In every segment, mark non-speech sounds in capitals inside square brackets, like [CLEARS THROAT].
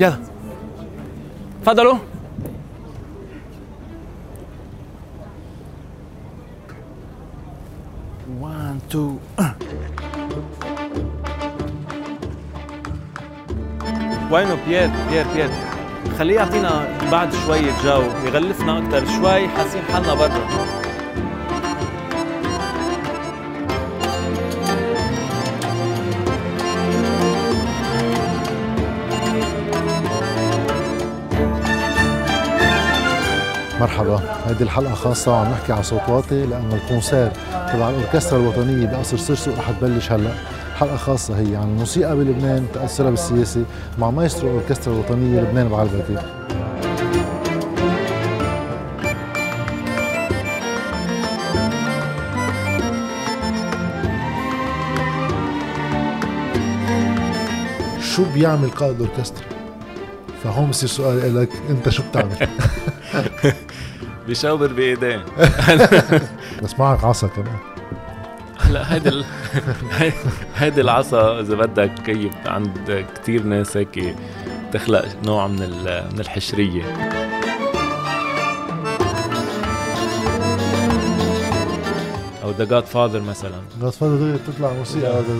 يلا. تفضلوا. وان تو وينه بيير بيير بيير خليه يعطينا بعد شوية جو يغلفنا أكثر شوي حاسين حالنا برا. مرحبا هذه الحلقة خاصة وعم نحكي على صوت واطي لأنه ال concert تبع الأوركسترا الوطنية بقصر سرسق رح تبلش هلأ حلقة خاصة هي عن الموسيقى بلبنان تأثرها بالسياسة مع مايسترو الأوركسترا الوطنية لبنان بعلبكي شو بيعمل قائد الأوركسترا؟ فهون بصير سؤالي لك أنت شو بتعمل؟ [LAUGHS] بيشاور بايديه [LAUGHS] بس معك عصا كمان. هلا هيدي ال... [LAUGHS] هيدي العصا إذا بدك كيف عند كثير ناس هيك تخلق نوع من ال... من الحشرية. أو ذا جاد فاذر مثلا. جاد فاذر بتطلع موسيقى. هذا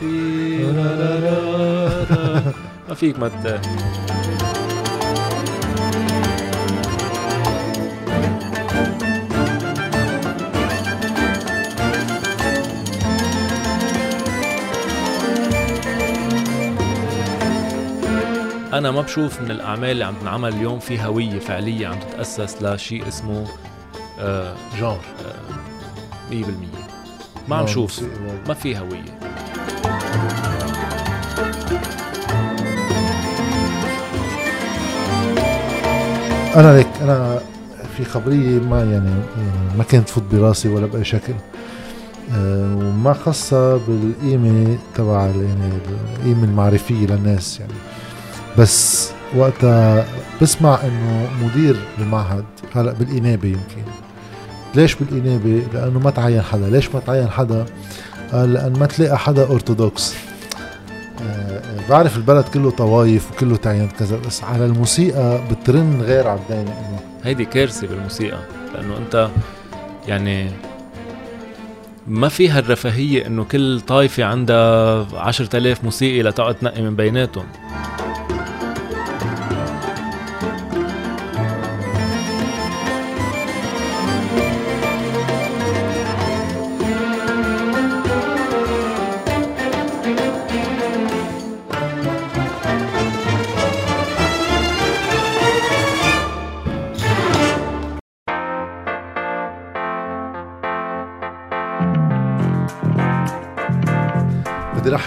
[LAUGHS] ما فيك ما أنا ما بشوف من الأعمال اللي عم تنعمل اليوم في هوية فعلية عم تتأسس لشيء اسمه آه جار آه 100% ما عم شوف. ما في هوية. أنا ليك أنا في خبرية ما يعني, يعني ما كانت تفوت براسي ولا بأي شكل. آه وما خاصة بالقيمة تبع يعني القيمة المعرفية للناس يعني. بس وقتها بسمع إنه مدير المعهد هلا بالإنابة يمكن. ليش بالإنابة؟ لأنه ما تعين حدا، ليش ما تعين حدا؟ قال لأن ما تلاقى حدا أرثوذكس. أه بعرف البلد كله طوايف وكله تعين كذا بس على الموسيقى بترن غير عداني إنه. هيدي كارثة بالموسيقى لأنه أنت يعني ما فيها الرفاهية إنه كل طائفة عندها عشرة آلاف موسيقي لتقعد تنقي من بيناتهم.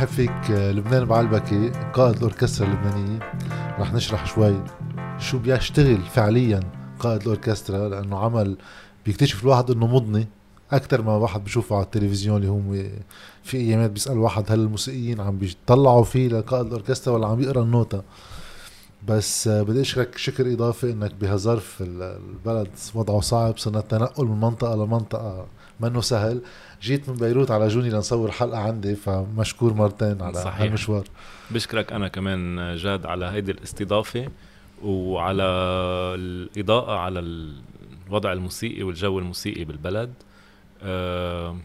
رحب فيك لبنان بعلبكي قائد الأوركسترا اللبنانية. رح نشرح شوي شو بيشتغل فعليا قائد الأوركسترا لأنه عمل بيكتشف الواحد إنه مضني. أكثر ما واحد بشوفه على التلفزيون اللي هو في أيامات بيسأل واحد هل الموسيقيين عم بيطلعوا فيه لقائد الأوركسترا ولا عم يقرأ النوتة. بس بدي اشكرك شكر اضافي إنك بهالظرف البلد وضعه صعب صرنا التنقل من منطقة لمنطقة. منه سهل. جيت من بيروت على جوني لنصور حلقة عندي فمشكور مرتين على صحيح. هالمشوار. بشكرك أنا كمان جاد على هيدي الاستضافة وعلى الإضاءة على الوضع الموسيقي والجو الموسيقي بالبلد. أه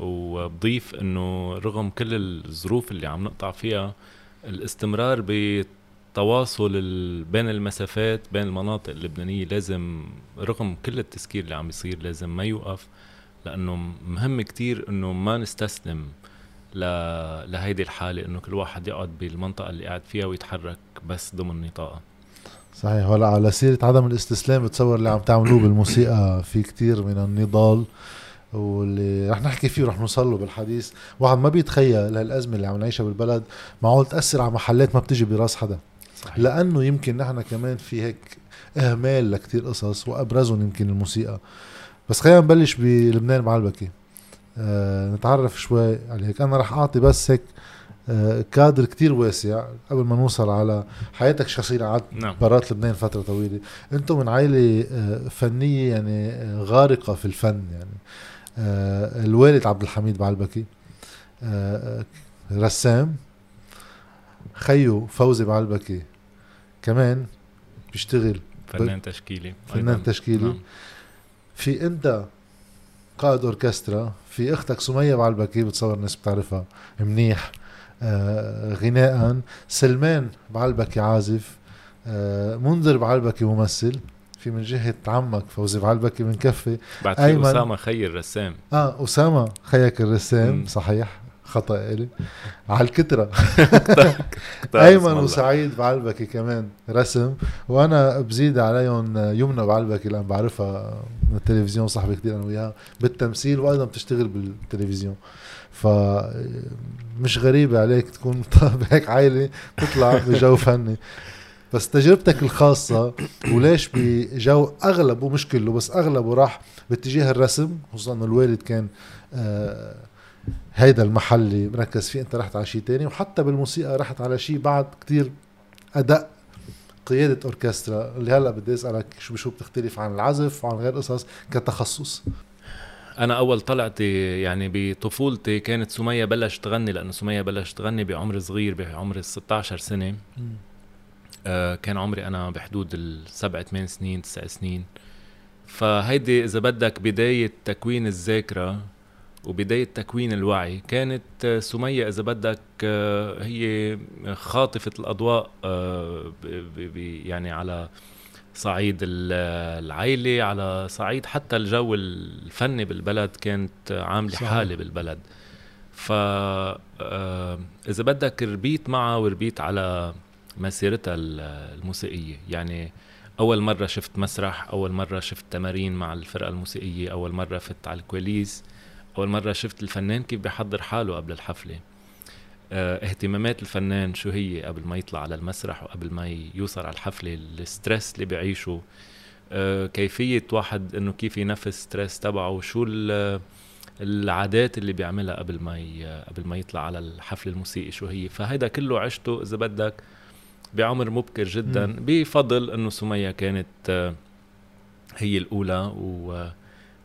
وبضيف إنه رغم كل الظروف اللي عم نقطع فيها الاستمرار بتواصل بين المسافات بين المناطق اللبنانية لازم رغم كل التسكير اللي عم يصير لازم ما يوقف. لأنه مهم كتير إنه ما نستسلم ل... لهيدي الحالة إنه كل واحد يقعد بالمنطقة اللي قاعد فيها ويتحرك بس ضمن نطاقه. صحيح. هلا على سيرة عدم الاستسلام بتصور اللي عم تعملوه بالموسيقى في كتير من النضال واللي رح نحكي فيه ورح نوصل له بالحديث. واحد ما بيتخيل هالازمه اللي عم نعيشها بالبلد معقول تأثر على محلات ما بتجي براس حدا؟ صحيح. لأنه يمكن نحن كمان في هيك إهمال لكتير قصص وأبرزهم يمكن الموسيقى. بس خلينا نبلش بلبنان بعلبكي آه نتعرف شوي على هيك. أنا رح أعطي بس هيك آه كادر كتير واسع قبل ما نوصل على حياتك الشخصية قعدت نعم. برات لبنان فترة طويلة. أنتم من عائلة آه فنية يعني آه غارقة في الفن يعني. الوالد عبد الحميد بعلبكي رسام. خيو فوزي بعلبكي كمان بيشتغل فنان تشكيلي. فنان. تشكيلي. نعم. في انت قائد أوركسترا في أختك سمية بعلبكي بتصور الناس بتعرفها منيح آه غناء سلمان بعلبكي عازف آه منذر بعلبكي ممثل في من جهة عمك فوزي بعلبكي من كفي بعد في. أسامة خي الرسام آه أسامة خيك الرسام مم. صحيح خطأ إلي. على اسم [LAUGHS] أيمن. وسعيد بعلبكي كمان رسم. وأنا بزيد عليهم يمنى بعلبكي لأن بعرفها من التلفزيون صاحبي كثير أنا وياها بالتمثيل وأيضا بتشتغل بالتلفزيون. ف مش غريبة عليك تكون [LAUGHS] بهيك عائلة تطلع بجو فني. بس تجربتك الخاصة وليش بجو أغلبه مش كله بس أغلبه راح باتجاه الرسم خصوصا إنه الوالد كان آه هيدا المحلي مركز فيه أنت رحت على شيء تاني. وحتى بالموسيقى رحت على شيء بعد كتير أداء قيادة أوركسترا. اللي هلأ بدي أسألك شو بشو بتختلف عن العزف وعن غير قصص كتخصص؟ أنا أول طلعتي يعني بطفولتي كانت سمية بلش تغني لأنه سمية بلش تغني بعمر صغير بعمر ال 16 سنه آه كان عمري أنا بحدود السبع ثمان سنين تسع سنين. فهيدي إذا بدك بداية تكوين الذاكرة وبداية تكوين الوعي كانت آه، سمية إذا بدك آه، هي خاطفة الأضواء آه، يعني على صعيد ال- العائله على صعيد حتى الجو الفني بالبلد كانت عاملة صحيح. حالة بالبلد. ف إذا بدك ربيت معها وربيت على مسيرتها ال- الموسيقية. يعني أول مرة شفت مسرح أول مرة شفت تمارين مع الفرقة الموسيقية أول مرة فت على الكواليس. أول مرة شفت الفنان كيف بيحضر حاله قبل الحفلة آه، اهتمامات الفنان شو هي قبل ما يطلع على المسرح وقبل ما يوصل على الحفلة ال stress اللي بيعيشه آه، كيفية واحد إنه كيف ينفس stress تبعه شو ال- العادات اللي بيعملها قبل ما. قبل ما يطلع على الحفل الموسيقي شو هي فهيدا كله عشته إذا بدك بعمر مبكر جدا. بفضل إنه سمية كانت آه، هي الأولى و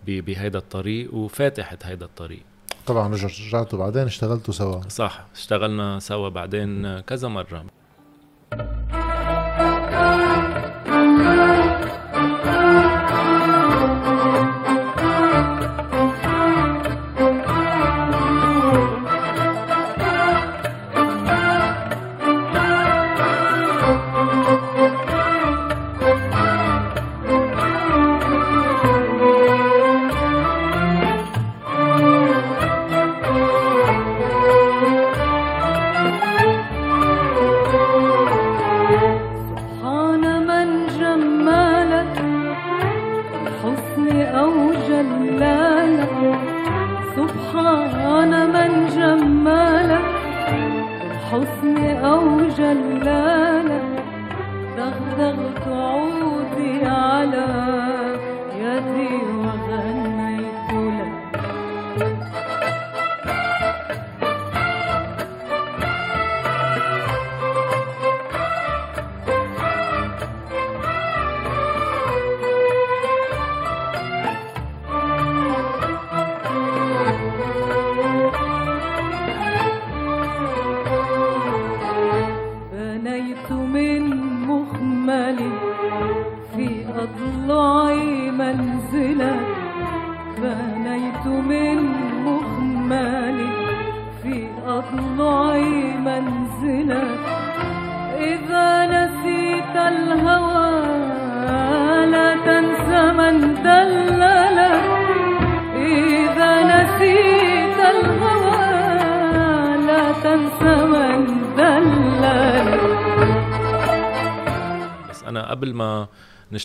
بهيدا الطريق وفاتحت هيدا الطريق. طبعا رجعت رجعتوا بعدين اشتغلتوا سوا. صح اشتغلنا سوا بعدين كذا مرة.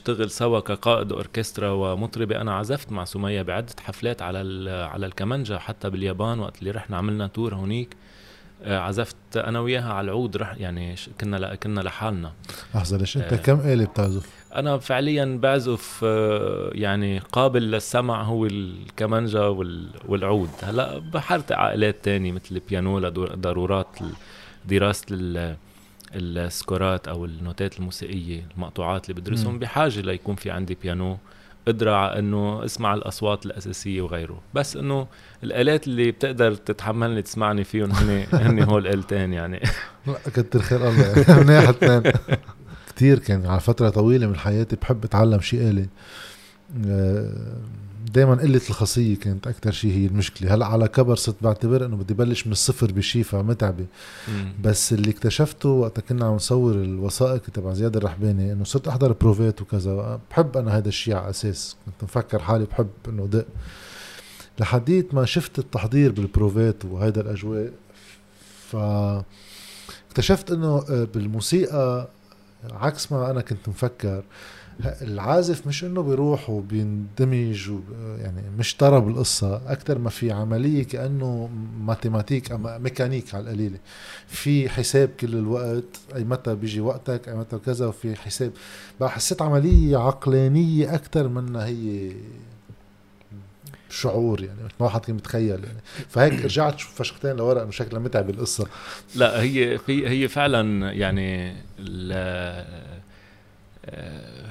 نشتغل سوا كقائد أوركسترا ومطربه أنا عزفت مع سمية بعدة حفلات على على الكمانجا حتى باليابان وقت اللي رحنا عملنا تور هونيك آه، عزفت أنا وياها على العود رح يعني كنا ل- كنا لحالنا لحظة ليش انت آه. كم آلة بتعزف؟ أنا فعليا بعزف آه، يعني قابل للسمع هو الكمانجا وال- والعود هلأ بحرتقي آلات تاني مثل البيانو لضرورات ال- دراسه السكورات أو النوتات الموسيقية المقطوعات اللي بدرسهم مم. بحاجة ليكون في عندي بيانو قدرة على إنه اسمع الأصوات الأساسية وغيره. بس إنه الآلات اللي بتقدر تتحملني تسمعني فيهم هن [LAUGHS] هن هول آلتين يعني. لا كتر خير الله. يعني منيح اثنين. كتير كان على فترة طويلة من حياتي بحب أتعلم شيء آلي. دائما قلة الخاصية كانت أكتر شيء هي المشكلة. هلأ على كبر صرت بعتبر إنه بدي بلش من الصفر بشيء فمتعبة مم. بس اللي اكتشفته وقت كنا عم نصور الوثائقي تبع زياد الرحباني إنه صرت أحضر بروفات وكذا. بحب أنا هذا الشيء على أساس. كنت مفكر حالي بحب إنه دق لحديت ما شفت التحضير بالبروفات وهيدا الأجواء. ف اكتشفت إنه آه، بالموسيقى عكس ما أنا كنت مفكر. العازف مش إنه بيروح وبيندمج يعني مش ترى بالقصة أكثر ما في عملية كأنه mathématiques أما ميكانيك على القليلة. في حساب كل الوقت أي متى بيجي وقتك أي متى كذا وفي حساب. بقى حسيت عملية عقلانية أكثر منها هي شعور يعني ما واحد كان متخيل يعني. فهيك [CLEARS THROAT] رجعت فشختين لورا إنه شكلها متعب القصة. لا هي في هي فعلا يعني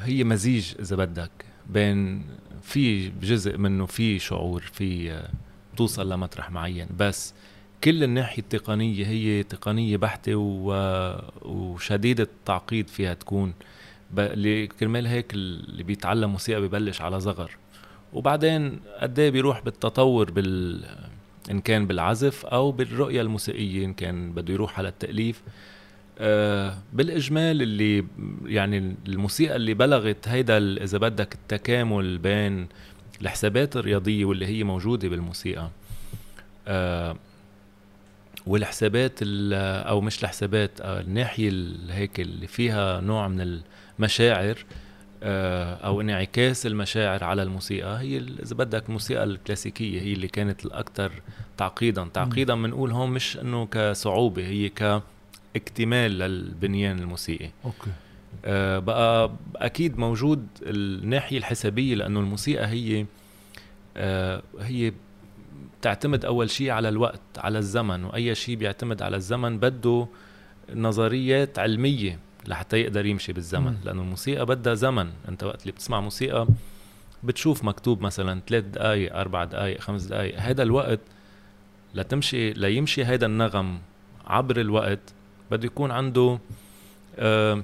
هي مزيج إذا بدك بين في جزء منه في شعور في آه، بتوصل لمطرح معين. بس كل الناحية التقنية هي تقنية بحتة و- وشديدة التعقيد فيها تكون. كرمال هيك اللي بيتعلم موسيقى ببلش على صغر. وبعدين قد إيه بيروح بالتطور بال إن كان بالعزف أو بالرؤية الموسيقية إن كان بده يروح على التأليف. آه بالإجمال اللي يعني الموسيقى اللي بلغت هيدا إذا بدك التكامل بين الحسابات الرياضية واللي هي موجودة بالموسيقى آه والحسابات ال- أو مش الحسابات آه الناحية ال- هيك اللي فيها نوع من المشاعر آه، أو انعكاس المشاعر على الموسيقى هي إذا بدك الموسيقى الكلاسيكية هي اللي كانت الاكثر تعقيدا. تعقيدا بنقول هون مش إنه كصعوبة هي كاكتمال للبنيان الموسيقي. أوكي. آه، بقى أكيد موجود الناحية الحسابية لأنه الموسيقى هي آه، هي بتعتمد أول شيء على الوقت على الزمن وأي شيء بيعتمد على الزمن بده نظريات علمية لحتى يقدر يمشي بالزمن. مم. لأنه الموسيقى بدها زمن. أنت وقت اللي بتسمع موسيقى بتشوف مكتوب مثلا ثلاث دقائق أربع دقائق خمس دقائق هذا الوقت لتمشي ليمشي هذا النغم عبر الوقت بده يكون عنده آه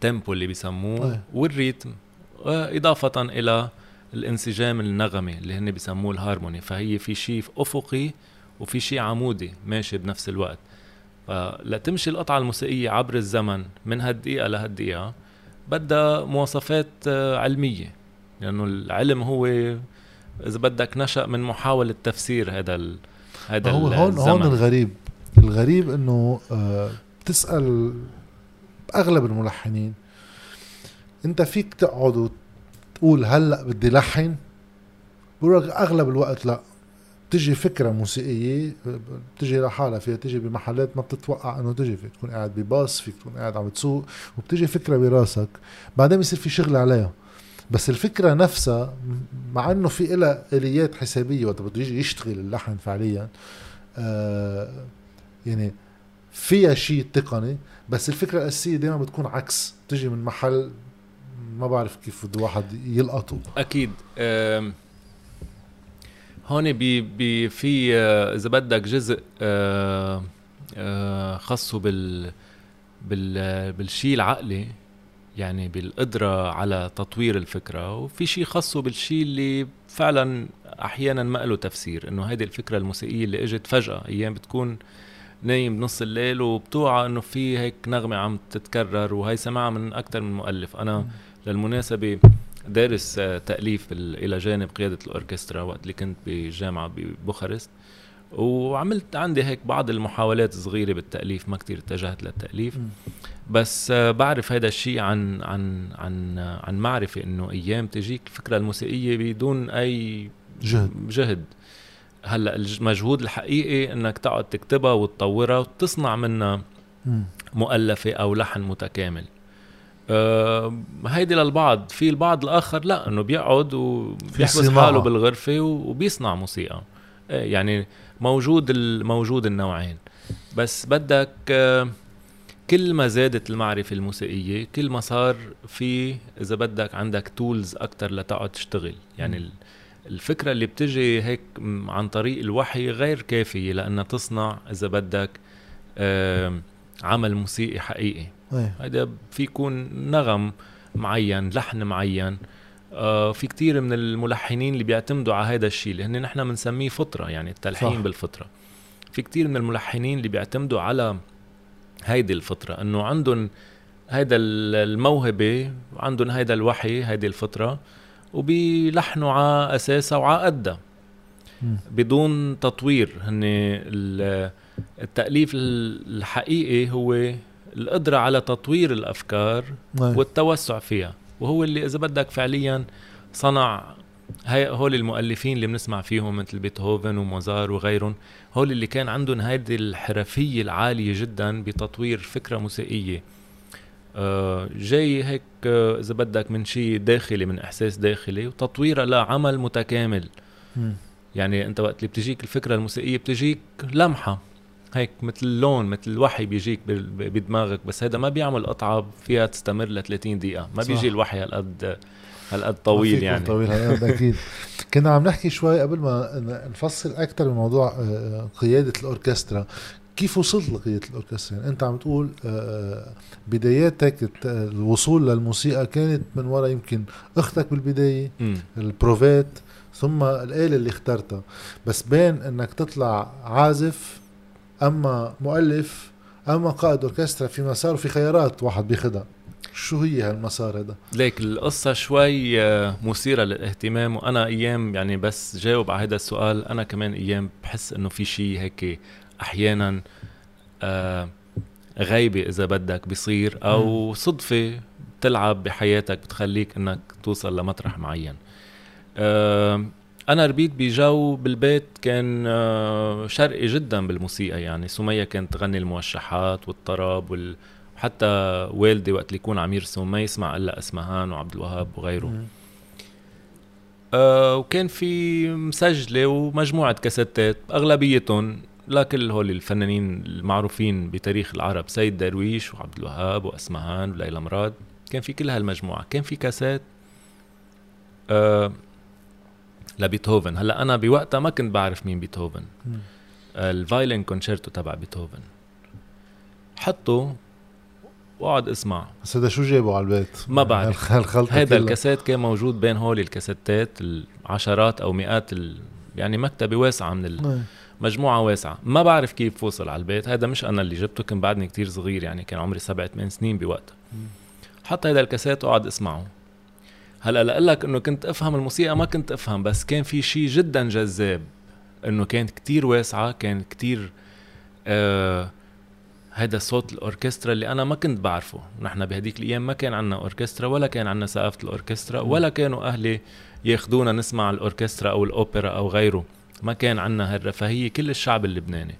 tempo اللي بيسموه أيه. وال rythme آه، إضافة إلى الانسجام النغمي اللي هن بيسموه الهارموني فهي في شيء أفقي وفي شيء عمودي ماشي بنفس الوقت فلتمشي القطعة الموسيقية عبر الزمن من هالدقيقة لهالدقيقة بدها مواصفات آه، علمية لأنه العلم هو إذا بدك نشأ من محاولة تفسير هذا. هذا هو هون. هون الغريب الغريب إنه آه، بتسأل أغلب الملحنين أنت فيك تقعد وتقول هلأ بدي لحن؟ بقول أغلب الوقت لأ. بتجي فكرة موسيقية بتجي لحالها فيها تجي بمحلات ما بتتوقع إنه تجي فيك تكون قاعد بباص فيك تكون قاعد عم تسوق وبتجي فكرة براسك بعدين بيصير في شغل عليها. بس الفكرة نفسها مع إنه في لها آليات حسابية وقت بده يجي يشتغل اللحن فعليا آه يعني فيها شيء تقني بس الفكرة الأساسية دائما بتكون عكس. بتجي من محل ما بعرف كيف بده واحد يلقطه. أكيد. هون بي بي في آه، إذا بدك جزء آه، آه، خاصه بال بال بالشيء العقلي يعني بالقدرة على تطوير الفكرة وفي شيء خاصه بالشيء اللي فعلا أحيانا ما له تفسير إنه هذه الفكرة الموسيقية اللي إجت فجأة أيام بتكون نايم بنص الليل وبتوعى إنه في هيك نغمة عم تتكرر وهي سمعها من أكثر من مؤلف. أنا للمناسبة دارس آه، تأليف بال- إلى جانب قيادة الأوركسترا وقت اللي كنت بالجامعة ببوخارست وعملت عندي هيك بعض المحاولات صغيرة بالتأليف ما كتير اتجهت للتأليف. مم. بس آه، بعرف هذا الشيء عن عن عن عن معرفة إنه أيام تجيك الفكرة الموسيقية بدون أي جهد. جهد. هلا المجهود الحقيقي إنك تقعد تكتبها وتطورها وتصنع منها مم. مؤلفة أو لحن متكامل. أه هيدي للبعض في البعض الآخر لا أنه بيقعد وبيحبس. حاله بالغرفة وبيصنع موسيقى. إيه يعني موجود موجود النوعين. بس بدك آه، كل ما زادت المعرفة الموسيقية كل ما صار في إذا بدك عندك تولز أكتر لتقعد تشتغل. يعني الفكرة اللي بتجي هيك عن طريق الوحي غير كافية لأنها تصنع إذا بدك عمل موسيقي حقيقي. هيدا في يكون نغم معين لحن معين. آه في كتير من الملحنين اللي بيعتمدوا على هذا الشيء لأن نحن بنسميه فطرة يعني التلحين صح. بالفطرة. في كتير من الملحنين اللي بيعتمدوا على هيدي الفطرة إنه عندهم هيدا ال- الموهبة وعندهم هيدا الوحي هيدي الفطرة. وبيلحنوا على اساسها وعلى قدها. بدون تطوير هن ال- التأليف الحقيقي هو القدرة على تطوير الأفكار إيه. والتوسع فيها وهو اللي إذا بدك فعليا صنع هاي هول المؤلفين اللي بنسمع فيهم مثل بيتهوفن وموزار وغيرهم هول اللي كان عندهم هيدي الحرفية العالية جدا بتطوير فكرة موسيقية آه، جاي هيك آه، إذا بدك من شيء داخلي من إحساس داخلي وتطويرها لعمل متكامل. مم. يعني أنت وقت اللي بتجيك الفكرة الموسيقية بتجيك لمحة. هيك مثل لون مثل وحي بيجيك بدماغك بس هذا ما بيعمل قطعه فيها تستمر ل 30 دقيقة. ما صح. بيجي الوحي هالقد هالقد طويل يعني. طويل هالقد [LAUGHS] أكيد. كنا عم نحكي شوي قبل ما نفصل أكثر بموضوع آه، قيادة الأوركسترا. كيف وصلت لقياده الأوركسترا؟ يعني أنت عم تقول آه، بداياتك الت- الوصول للموسيقى كانت من وراء يمكن أختك بالبداية امم البروفات ثم الآلة اللي اخترتها. بس بين إنك تطلع عازف أما مؤلف أما قائد أوركسترا في مسار وفي خيارات واحد بياخدها. شو هي هالمسار هذا؟ ليك القصة شوي آه، مثيرة للاهتمام وأنا أيام يعني بس جاوب على هذا السؤال أنا كمان أيام بحس إنه في شيء هيك أحيانا آه، غيبة إذا بدك بيصير أو صدفة بتلعب بحياتك بتخليك إنك توصل لمطرح معين. آه، أنا ربيت بجو بالبيت كان آه، شرقي جدا بالموسيقى يعني سمية كانت تغني الموشحات والطرب وال... حتى والدي وقت اللي يكون عم يرسم ما يسمع إلا اسمهان وعبد الوهاب وغيره. مم. آه وكان في مسجلة ومجموعة كاسيتات أغلبيتهم لكل هول الفنانين المعروفين بتاريخ العرب سيد درويش وعبد الوهاب وأسمهان وليلى مراد كان في كل هالمجموعة كان في كاسات آه لبيتهوفن هلأ أنا بوقتها ما كنت بعرف مين بيتهوفن مم. ال violin concerto تبع بيتهوفن حطه وأقعد أسمع بس هذا شو جابه على البيت؟ ما بعرف. [LAUGHS] هالخلطة هذا. الكاسيت كان موجود بين هول الكاسيتات العشرات أو مئات ال... يعني مكتبة واسعة من إيه. المجموعه واسعة. ما بعرف كيف وصل على البيت. هذا مش أنا اللي جبته كنت بعدني كتير صغير يعني كان عمري سبع ثمان سنين بوقتها. حط هذا الكاسيت وقعد اسمعه. هلأ لاقول لك إنه كنت أفهم الموسيقى ما كنت أفهم بس كان في شيء جدا جذاب. إنه كانت كتير واسعة كان كتير آه هذا صوت الأوركسترا اللي أنا ما كنت بعرفه. نحن بهديك الأيام ما كان عنا أوركسترا ولا كان عنا ثقافة الأوركسترا. ولا كانوا أهلي ياخذونا نسمع الأوركسترا أو الأوبرا أو غيره. ما كان عنا هالرفاهيه كل الشعب اللبناني.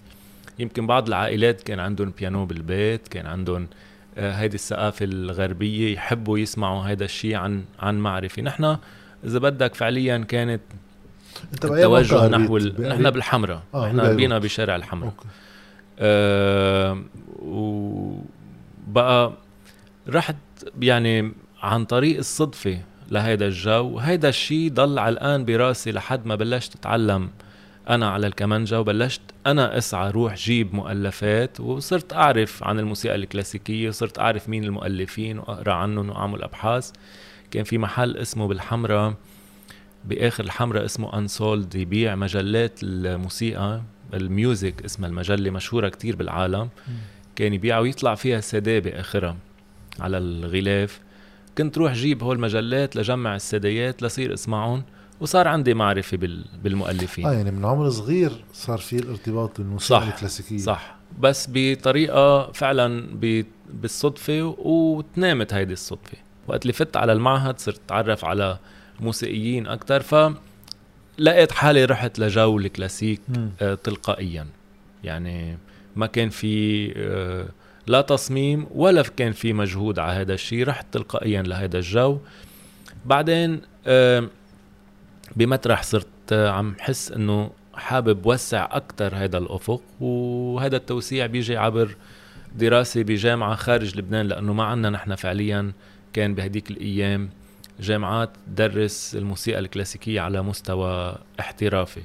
يمكن بعض العائلات كان عندهم بيانو بالبيت كان عندهم آه، هيدي الثقافة الغربية يحبوا يسمعوا هذا الشيء عن عن معرفة. نحن إذا بدك فعليا كانت التوجه؟ نحو ال... نحن بالحمراء آه، نحن. ربينا بشارع الحمراء آه وبقى رحت يعني عن طريق الصدفة لهيدا الجو. هيدا الشيء ضل على الآن براسي لحد ما بلشت أتعلم أنا على الكمانجا وبلشت أنا أسعى روح جيب مؤلفات وصرت أعرف عن الموسيقى الكلاسيكية وصرت أعرف مين المؤلفين وأقرأ عنهم وأعمل أبحاث. كان في محل اسمه بالحمراء بآخر الحمراء اسمه أنسولد يبيع مجلات الموسيقى الميوزك اسمها المجلة مشهورة كتير بالعالم. كان يبيع ويطلع فيها سيدي بآخرها على الغلاف. كنت روح جيب هول المجلات لجمع السيديات لصير اسمعهم. وصار عندي معرفة بال... بالمؤلفين. آه يعني من عمر صغير صار في الارتباط بالموسيقى صح، الكلاسيكية. صح. بس بطريقة فعلا ب... بالصدفة وتنامت هيدي الصدفة. وقت اللي فت على المعهد صرت أتعرف على موسيقيين أكثر ف لقيت حالي رحت لجو الكلاسيك. آه، تلقائيا. يعني ما كان في آه، لا تصميم ولا كان في مجهود على هذا الشيء. رحت تلقائيا لهذا الجو. بعدين آه، بمطرح صرت عم حس إنه حابب وسع أكثر هذا الأفق وهذا التوسيع بيجي عبر دراسة بجامعة خارج لبنان لأنه ما عندنا نحن فعليا كان بهديك الأيام جامعات تدرس الموسيقى الكلاسيكية على مستوى احترافي.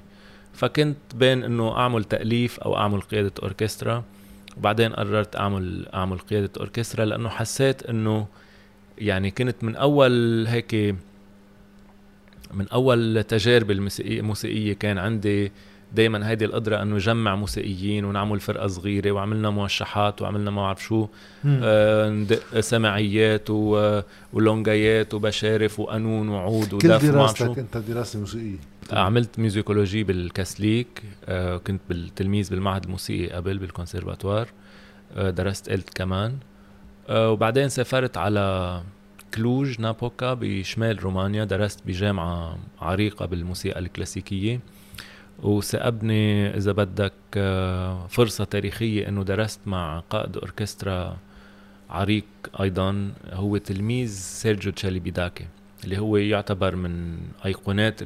فكنت بين إنه أعمل تأليف أو أعمل قيادة أوركسترا وبعدين قررت أعمل أعمل قيادة أوركسترا لأنه حسيت إنه يعني كنت من أول هيك من أول تجارب الموسيقيه كان عندي دائما هيدي القدرة أنه جمع موسيقيين ونعمل فرقة صغيرة وعملنا موشحات وعملنا ما بعرف شو آه ندق سماعيات ولونجايات وبشارف وقانون وعود ودف كل دراستك أنت دراسة موسيقية؟ عملت musicology بالكاسليك آه كنت بالتلميذ بالمعهد الموسيقي قبل بالكونسرفاتوار آه درست فلوت كمان آه وبعدين سافرت على كلوج نابوكا بشمال رومانيا درست بجامعة عريقة بالموسيقى الكلاسيكية. وصابني إذا بدك آه، فرصة تاريخية أنه درست مع قائد أوركسترا عريق أيضا هو تلميذ سيرجيو تشيليبيداكي اللي هو يعتبر من أيقونات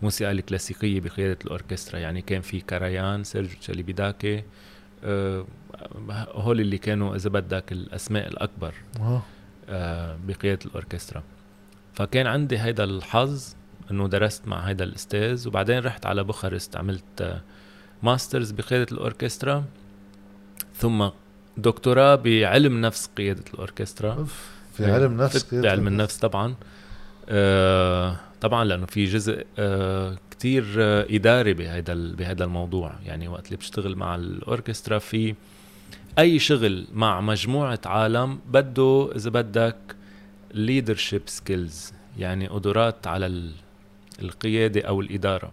الموسيقى الكلاسيكية بقيادة الأوركسترا. يعني كان في كاريان سيرجيو تشيليبيداكي آه، هول اللي كانوا إذا بدك الأسماء الأكبر. آه، بقيادة الأوركسترا. فكان عندي هيدا الحظ إنه درست مع هيدا الأستاذ وبعدين رحت على بوخارست عملت masters بقيادة الأوركسترا ثم دكتوراه بعلم نفس قيادة الأوركسترا. في علم نفس بعلم النفس طبعا. آه طبعا لأنه في جزء آه كتير آه إداري بهذا بهذا الموضوع. يعني وقت اللي بشتغل مع الأوركسترا في أي شغل مع مجموعة عالم بده إذا بدك leadership سكيلز يعني قدرات على القيادة أو الإدارة.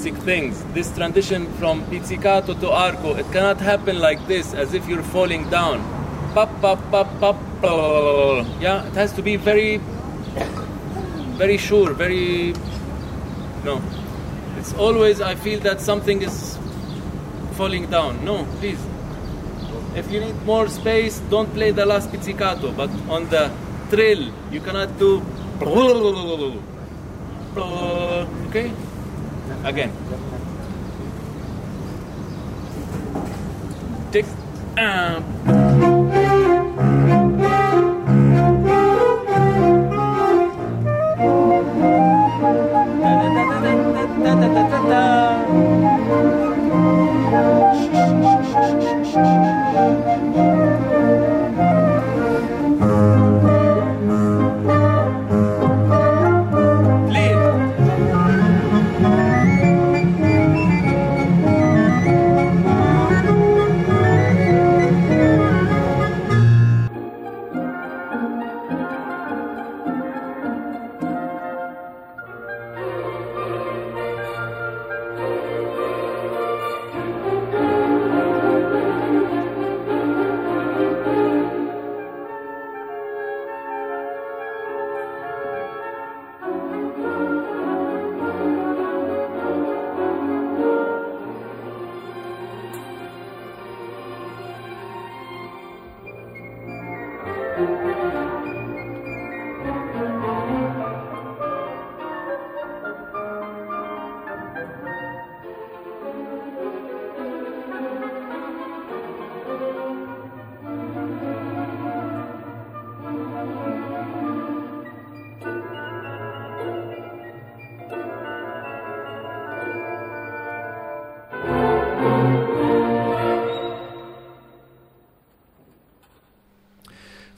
Basic things. This transition from pizzicato to arco, it cannot happen like this, as if you're falling down. Pop, pop, pop, pop, yeah, it has to be very, very sure, very, no. It's always, I feel that something is falling down. No, please. If you need more space, don't play the last pizzicato, but on the trill, you cannot do, okay? Again.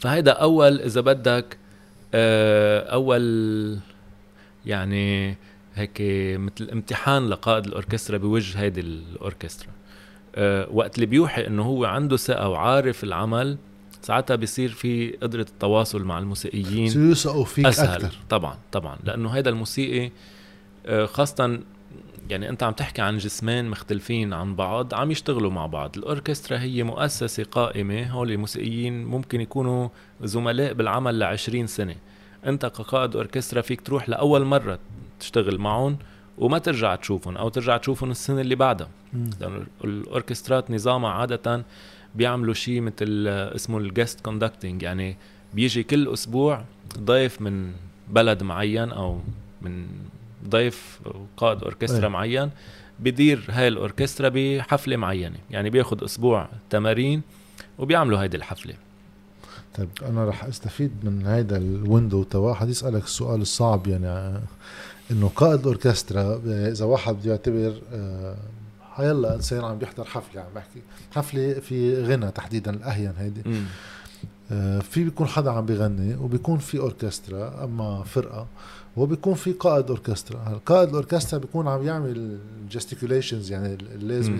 فهيدا أول إذا بدك آه، أول يعني هيك مثل امتحان لقائد الأوركسترا بوجه هيدي الأوركسترا. أه وقت اللي بيوحي إنه هو عنده ثقة وعارف العمل ساعتها بيصير في قدرة التواصل مع الموسيقيين بصيروا يثقوا فيك أسهل. أكثر طبعا طبعا. لأنه هيدا الموسيقي آه، خاصه يعني أنت عم تحكي عن جسمين مختلفين عن بعض عم يشتغلوا مع بعض. الأوركسترا هي مؤسسة قائمة هول الموسيقيين ممكن يكونوا زملاء بالعمل لعشرين سنة. أنت كقائد أوركسترا فيك تروح لأول مرة تشتغل معهم وما ترجع تشوفهم أو ترجع تشوفهم السنة اللي بعدها. لأنه الأوركسترات نظامها عادة بيعملوا شيء مثل اسمه ال guest conducting يعني بيجي كل أسبوع ضيف من بلد معين أو من ضيف أو قائد أوركسترا أيه. معين بدير هاي الأوركسترا بحفلة معينة. يعني بياخد أسبوع تمارين وبيعملوا هيدي الحفلة. طيب أنا رح أستفيد من هيدا ال window تا واحد يسألك السؤال الصعب يعني إنه قائد الاوركسترا آه، إذا واحد بده يعتبر آه، هيلا انسان عم بيحضر حفلة عم بحكي. حفلة في غنى تحديدا الأهين هيدي. آه، في بيكون حدا عم بيغني وبيكون في أوركسترا أما فرقة. وبيكون في قائد أوركسترا. قائد الأوركسترا بيكون عم يعمل gesticulations يعني.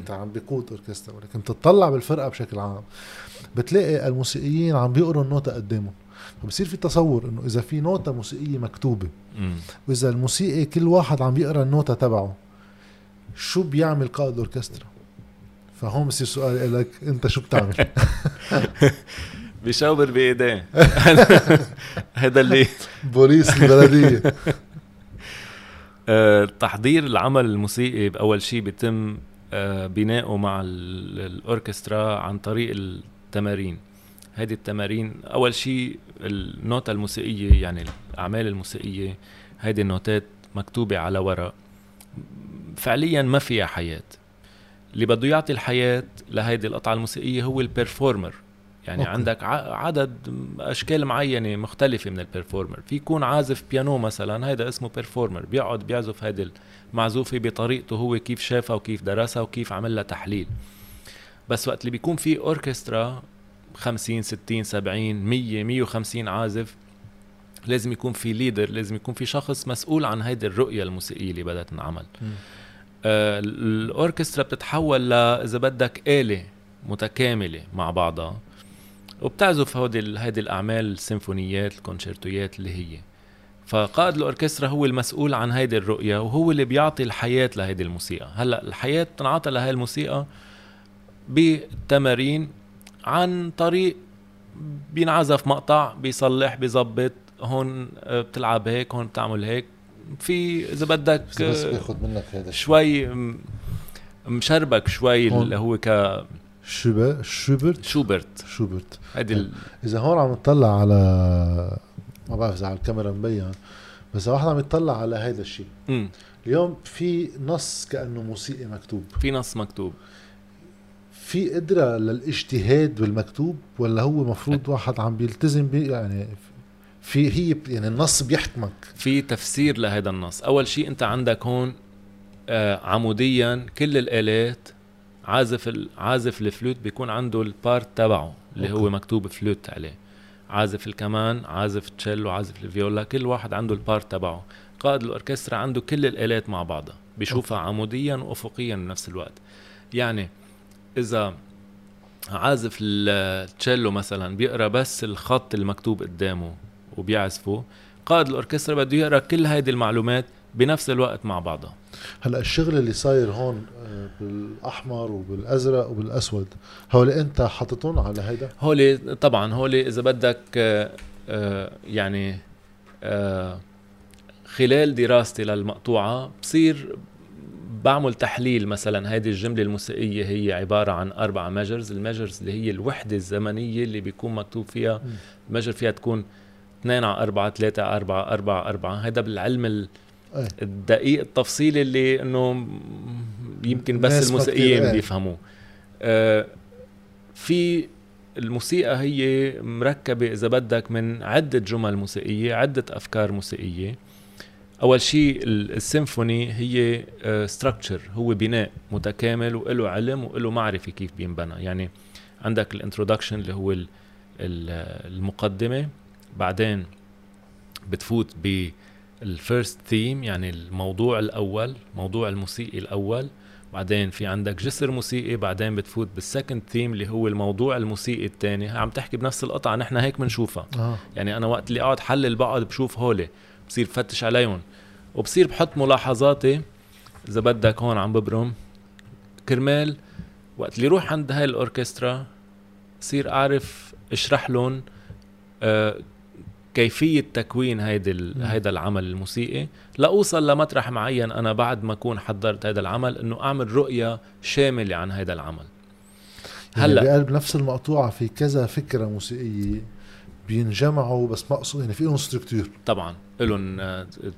تاع عم بيقود أوركسترا. ولكن بتطلع بالفرقة بشكل عام بتلاقي الموسيقيين عم بيقروا النوتة قدامهم. فبصير في تصور إنه إذا في نوتة موسيقية مكتوبة. وإذا الموسيقي كل واحد عم بيقرا النوتة تبعه شو بيعمل قائد الأوركسترا؟ فهون بصير سؤالي لك أنت شو بتعمل؟ [LAUGHS] بيشاور بايديه هذا اللي بوليس البلدية آه، تحضير العمل الموسيقي بأول شيء بيتم آه، بناؤه مع ال- الأوركسترا عن طريق التمارين. هذه التمارين أول شيء النوتة الموسيقية يعني الأعمال الموسيقية هذه النوتات مكتوبة على ورق. فعليا ما فيها حياة. اللي بده يعطي الحياة لهيدي القطعة الموسيقية هو ال performer يعني okay. عندك عدد أشكال معينة مختلفة من ال performer في يكون عازف بيانو مثلا هيدا اسمه performer بيقعد بيعزف هيدي المعزوفة بطريقته هو كيف شافها وكيف درسها وكيف عمل لها تحليل. بس وقت اللي بيكون في اوركسترا 50 60 70 100 150 عازف لازم يكون في leader لازم يكون في شخص مسؤول عن هيدي الرؤية الموسيقية اللي بدها تنعمل. آه، الاوركسترا بتتحول ل إذا بدك آلة متكاملة مع بعضها وبتعزف هودي هيدي الأعمال السيمفونيات الكونشيرتويات اللي هي. فقائد الأوركسترا هو المسؤول عن هيدي الرؤية وهو اللي بيعطي الحياة لهيدي الموسيقى. هلأ الحياة بتنعطى لهي الموسيقى بالتمارين عن طريق بينعزف مقطع بيصلح بيظبط هون بتلعب هيك هون بتعمل هيك. في إذا بدك بس, باخذ منك هذا شوي مشربك شوي. اللي هو شوبر شوبرت. كشوبرت شوبرت. هيدي ال... إذا هون عم نطلع على ما بعرف إذا على الكاميرا مبين بس واحد عم يطلع على هذا الشيء. اليوم في نص كأنه موسيقي مكتوب. في نص مكتوب. في قدرة للاجتهاد بالمكتوب ولا هو مفروض واحد عم بيلتزم بيه؟ يعني في هي يعني النص بيحكمك في تفسير لهذا النص. أول شيء أنت عندك هون آه عموديا كل الآلات عازف. عازف الفلوت بيكون عنده ال part تبعه اللي okay. هو مكتوب فلوت عليه عازف الكمان عازف تشيلو عازف الفيولا كل واحد عنده ال part تبعه قائد الأوركسترا عنده كل الآلات مع بعضها بيشوفها عموديا وافقيا بنفس الوقت يعني إذا عازف التشيلو مثلا بيقرأ بس الخط المكتوب قدامه وبيعزفه قائد الأوركسترا بده يقرأ كل هيدي المعلومات بنفس الوقت مع بعضها هلأ الشغل اللي صاير هون بالأحمر وبالأزرق وبالأسود. هول أنت حاططهم على هيدا؟ هولي طبعا هولي إذا بدك آه، آه، يعني آه، خلال دراستي للمقطوعة بصير بعمل تحليل مثلا. هذه الجملة الموسيقية هي عبارة عن أربع measures ال measures اللي هي الوحدة الزمنية اللي بيكون مكتوب فيها. مم. ال measure فيها تكون 2 على 4 3 على 4 4 4 هذا بالعلم ال- إيه. الدقيق التفصيلي اللي إنه يمكن بس الموسيقيين إيه. بيفهموه. آه في الموسيقى هي مركبة إذا بدك من عدة جمل موسيقية عدة أفكار موسيقية. أول شيء ال- السيمفوني هي ستراكتشر هو بناء متكامل وله علم وله معرفة كيف بينبنى. يعني عندك ال introduction اللي هو ال- ال- المقدمة بعدين بتفوت بال first theme يعني الموضوع الأول موضوع الموسيقي الأول. بعدين في عندك جسر موسيقي بعدين بتفوت بال second theme اللي هو الموضوع الموسيقي الثاني عم تحكي بنفس القطعة نحن هيك بنشوفها. آه. يعني أنا وقت اللي اقعد حلل بقعد بشوف هولي بصير بفتش عليهم. وبصير بحط ملاحظاتي إذا بدك هون عم ببرم كرمال وقت اللي روح عند هاي الأوركسترا بصير أعرف أشرح لهم آه كيفية تكوين هيدي مم. هيدا العمل الموسيقي. لأوصل لمطرح معين أنا بعد ما أكون حضرت هيدا العمل إنه أعمل رؤية شاملة عن هيدا العمل. هلا هلأ بقلب نفس المقطوعة في كذا فكرة موسيقية بينجمعوا بس مقصود يعني في لهم ستركتور طبعا. لهم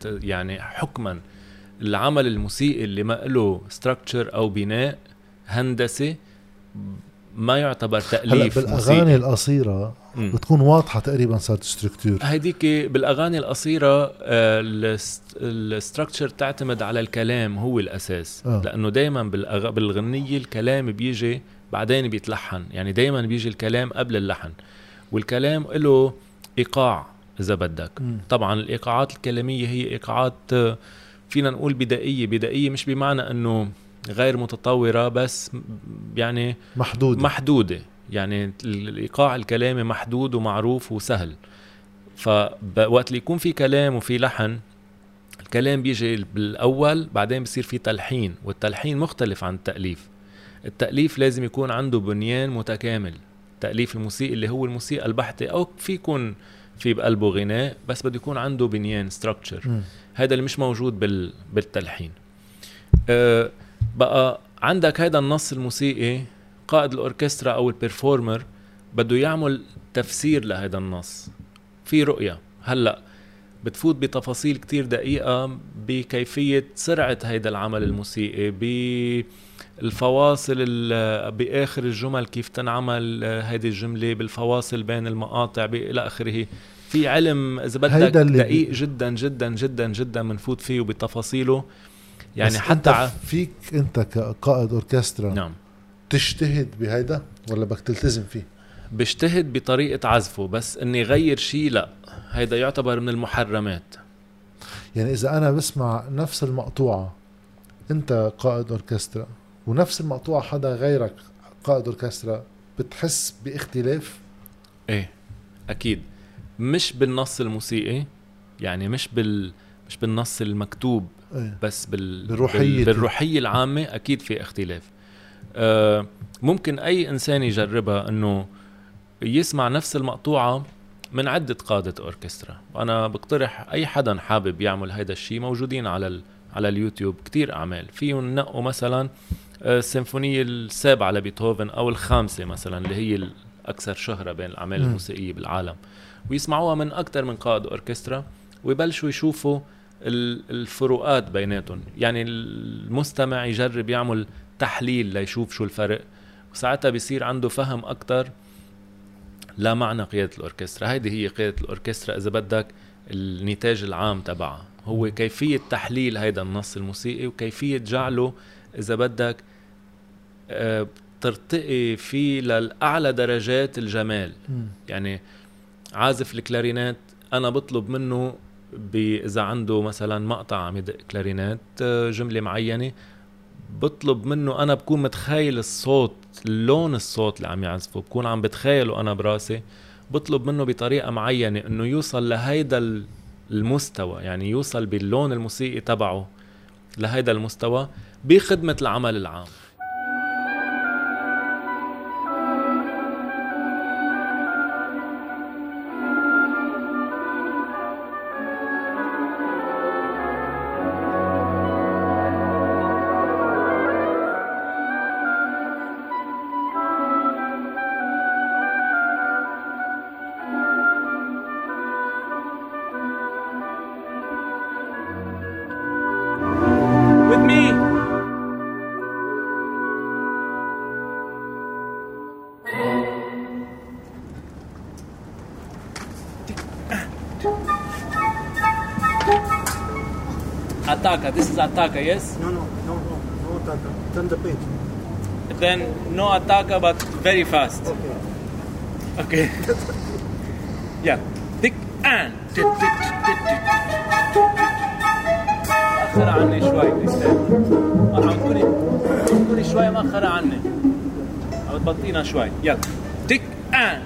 يعني حكما. العمل الموسيقي اللي ما له structure أو بناء هندسي ما يعتبر هلا تأليف بالأغاني موسيقي. القصيره. بتكون واضحة تقريبا صارت structure هيديك بالأغاني القصيره ال structure تعتمد على الكلام هو الأساس. آه. لأنه دائما بالأغ... بالغنية الكلام بيجي بعدين بيتلحن. يعني دائما بيجي الكلام قبل اللحن. والكلام له إيقاع إذا بدك. مم. طبعا الإيقاعات الكلامية هي إيقاعات آه، فينا نقول بدائية. بدائية مش بمعنى إنه غير متطورة بس يعني محدود محدودة. يعني ال- الإيقاع الكلامي محدود ومعروف وسهل. فوقت اللي يكون في كلام وفي لحن الكلام بيجي بالأول بعدين بصير في تلحين والتلحين مختلف عن التأليف. التأليف لازم يكون عنده بنيان متكامل. التاليف الموسيقي اللي هو الموسيقى البحتة أو في يكون في بقلبه غناء بس بده يكون عنده بنيان structure مم. هذا اللي مش موجود بال... بالتلحين. أه بقى عندك هذا النص الموسيقي قائد الأوركسترا أو ال performer بده يعمل تفسير لهذا النص. في رؤية. هلأ بتفوت بتفاصيل كتير دقيقة بكيفية سرعة هيدا العمل الموسيقي بالفواصل ال- بآخر الجمل كيف تنعمل هيدي الجملة بالفواصل بين المقاطع إلى آخره. في علم إذا بدك هيدا دقيق جدا جدا جدا جدا بنفوت فيه وبتفاصيله. يعني حتى انت. فيك انت كقائد أوركسترا نعم. تجتهد بهيدا ولا بدك تلتزم فيه؟ بجتهد بطريقة عزفه بس إني غير شيء لا. هيدا يعتبر من المحرمات. يعني إذا أنا بسمع نفس المقطوعة أنت قائد أوركسترا ونفس المقطوعة حدا غيرك قائد أوركسترا بتحس باختلاف؟ إيه أكيد. مش بالنص الموسيقي يعني مش بال مش بالنص المكتوب. إيه. بس بال بالروحية. بال... بالروحية العامة أكيد في اختلاف آه ممكن أي إنسان يجربها إنه يسمع نفس المقطوعة من عدة قادة أوركسترا وأنا بقترح أي حدا حابب يعمل هيدا الشيء موجودين على ال... على اليوتيوب كتير أعمال فيهم نقوا مثلا آه، السيمفونية السابعة لبيتهوفن أو الخامسة مثلا اللي هي الأكثر شهرة بين الأعمال. الموسيقية بالعالم ويسمعوها من أكثر من قائد أوركسترا ويبلشوا يشوفوا الفروقات بيناتهم. يعني المستمع يجرب يعمل تحليل ليشوف شو الفرق. وساعتها بيصير عنده فهم أكتر لا معنى قيادة الأوركسترا. هيدي هي قيادة الأوركسترا إذا بدك النتاج العام تبعها. هو كيفية تحليل هيدا النص الموسيقي وكيفية جعله إذا بدك آه، ترتقي فيه للأعلى درجات الجمال. يعني عازف الكلارينات أنا بطلب منه إذا عنده مثلا مقطع عم يدق كلارينات آه، جملة معينة بطلب منه أنا بكون متخيل الصوت لون الصوت اللي عم يعزفه بكون عم بتخيله أنا براسي بطلب منه بطريقة معينة إنه يوصل لهيدا ال- المستوى يعني يوصل باللون الموسيقي تبعه لهيدا المستوى بخدمة العمل العام. Ataka, this is Ataka, yes? No, no, no, no, no attack. Turn the page. Then no Ataka, but very fast. Okay. أوكي يلا تك ان مأخرة عني شوي كريستال عم تكوني شوي مأخرة عني. عم تبطينا شوي. يلا تك ان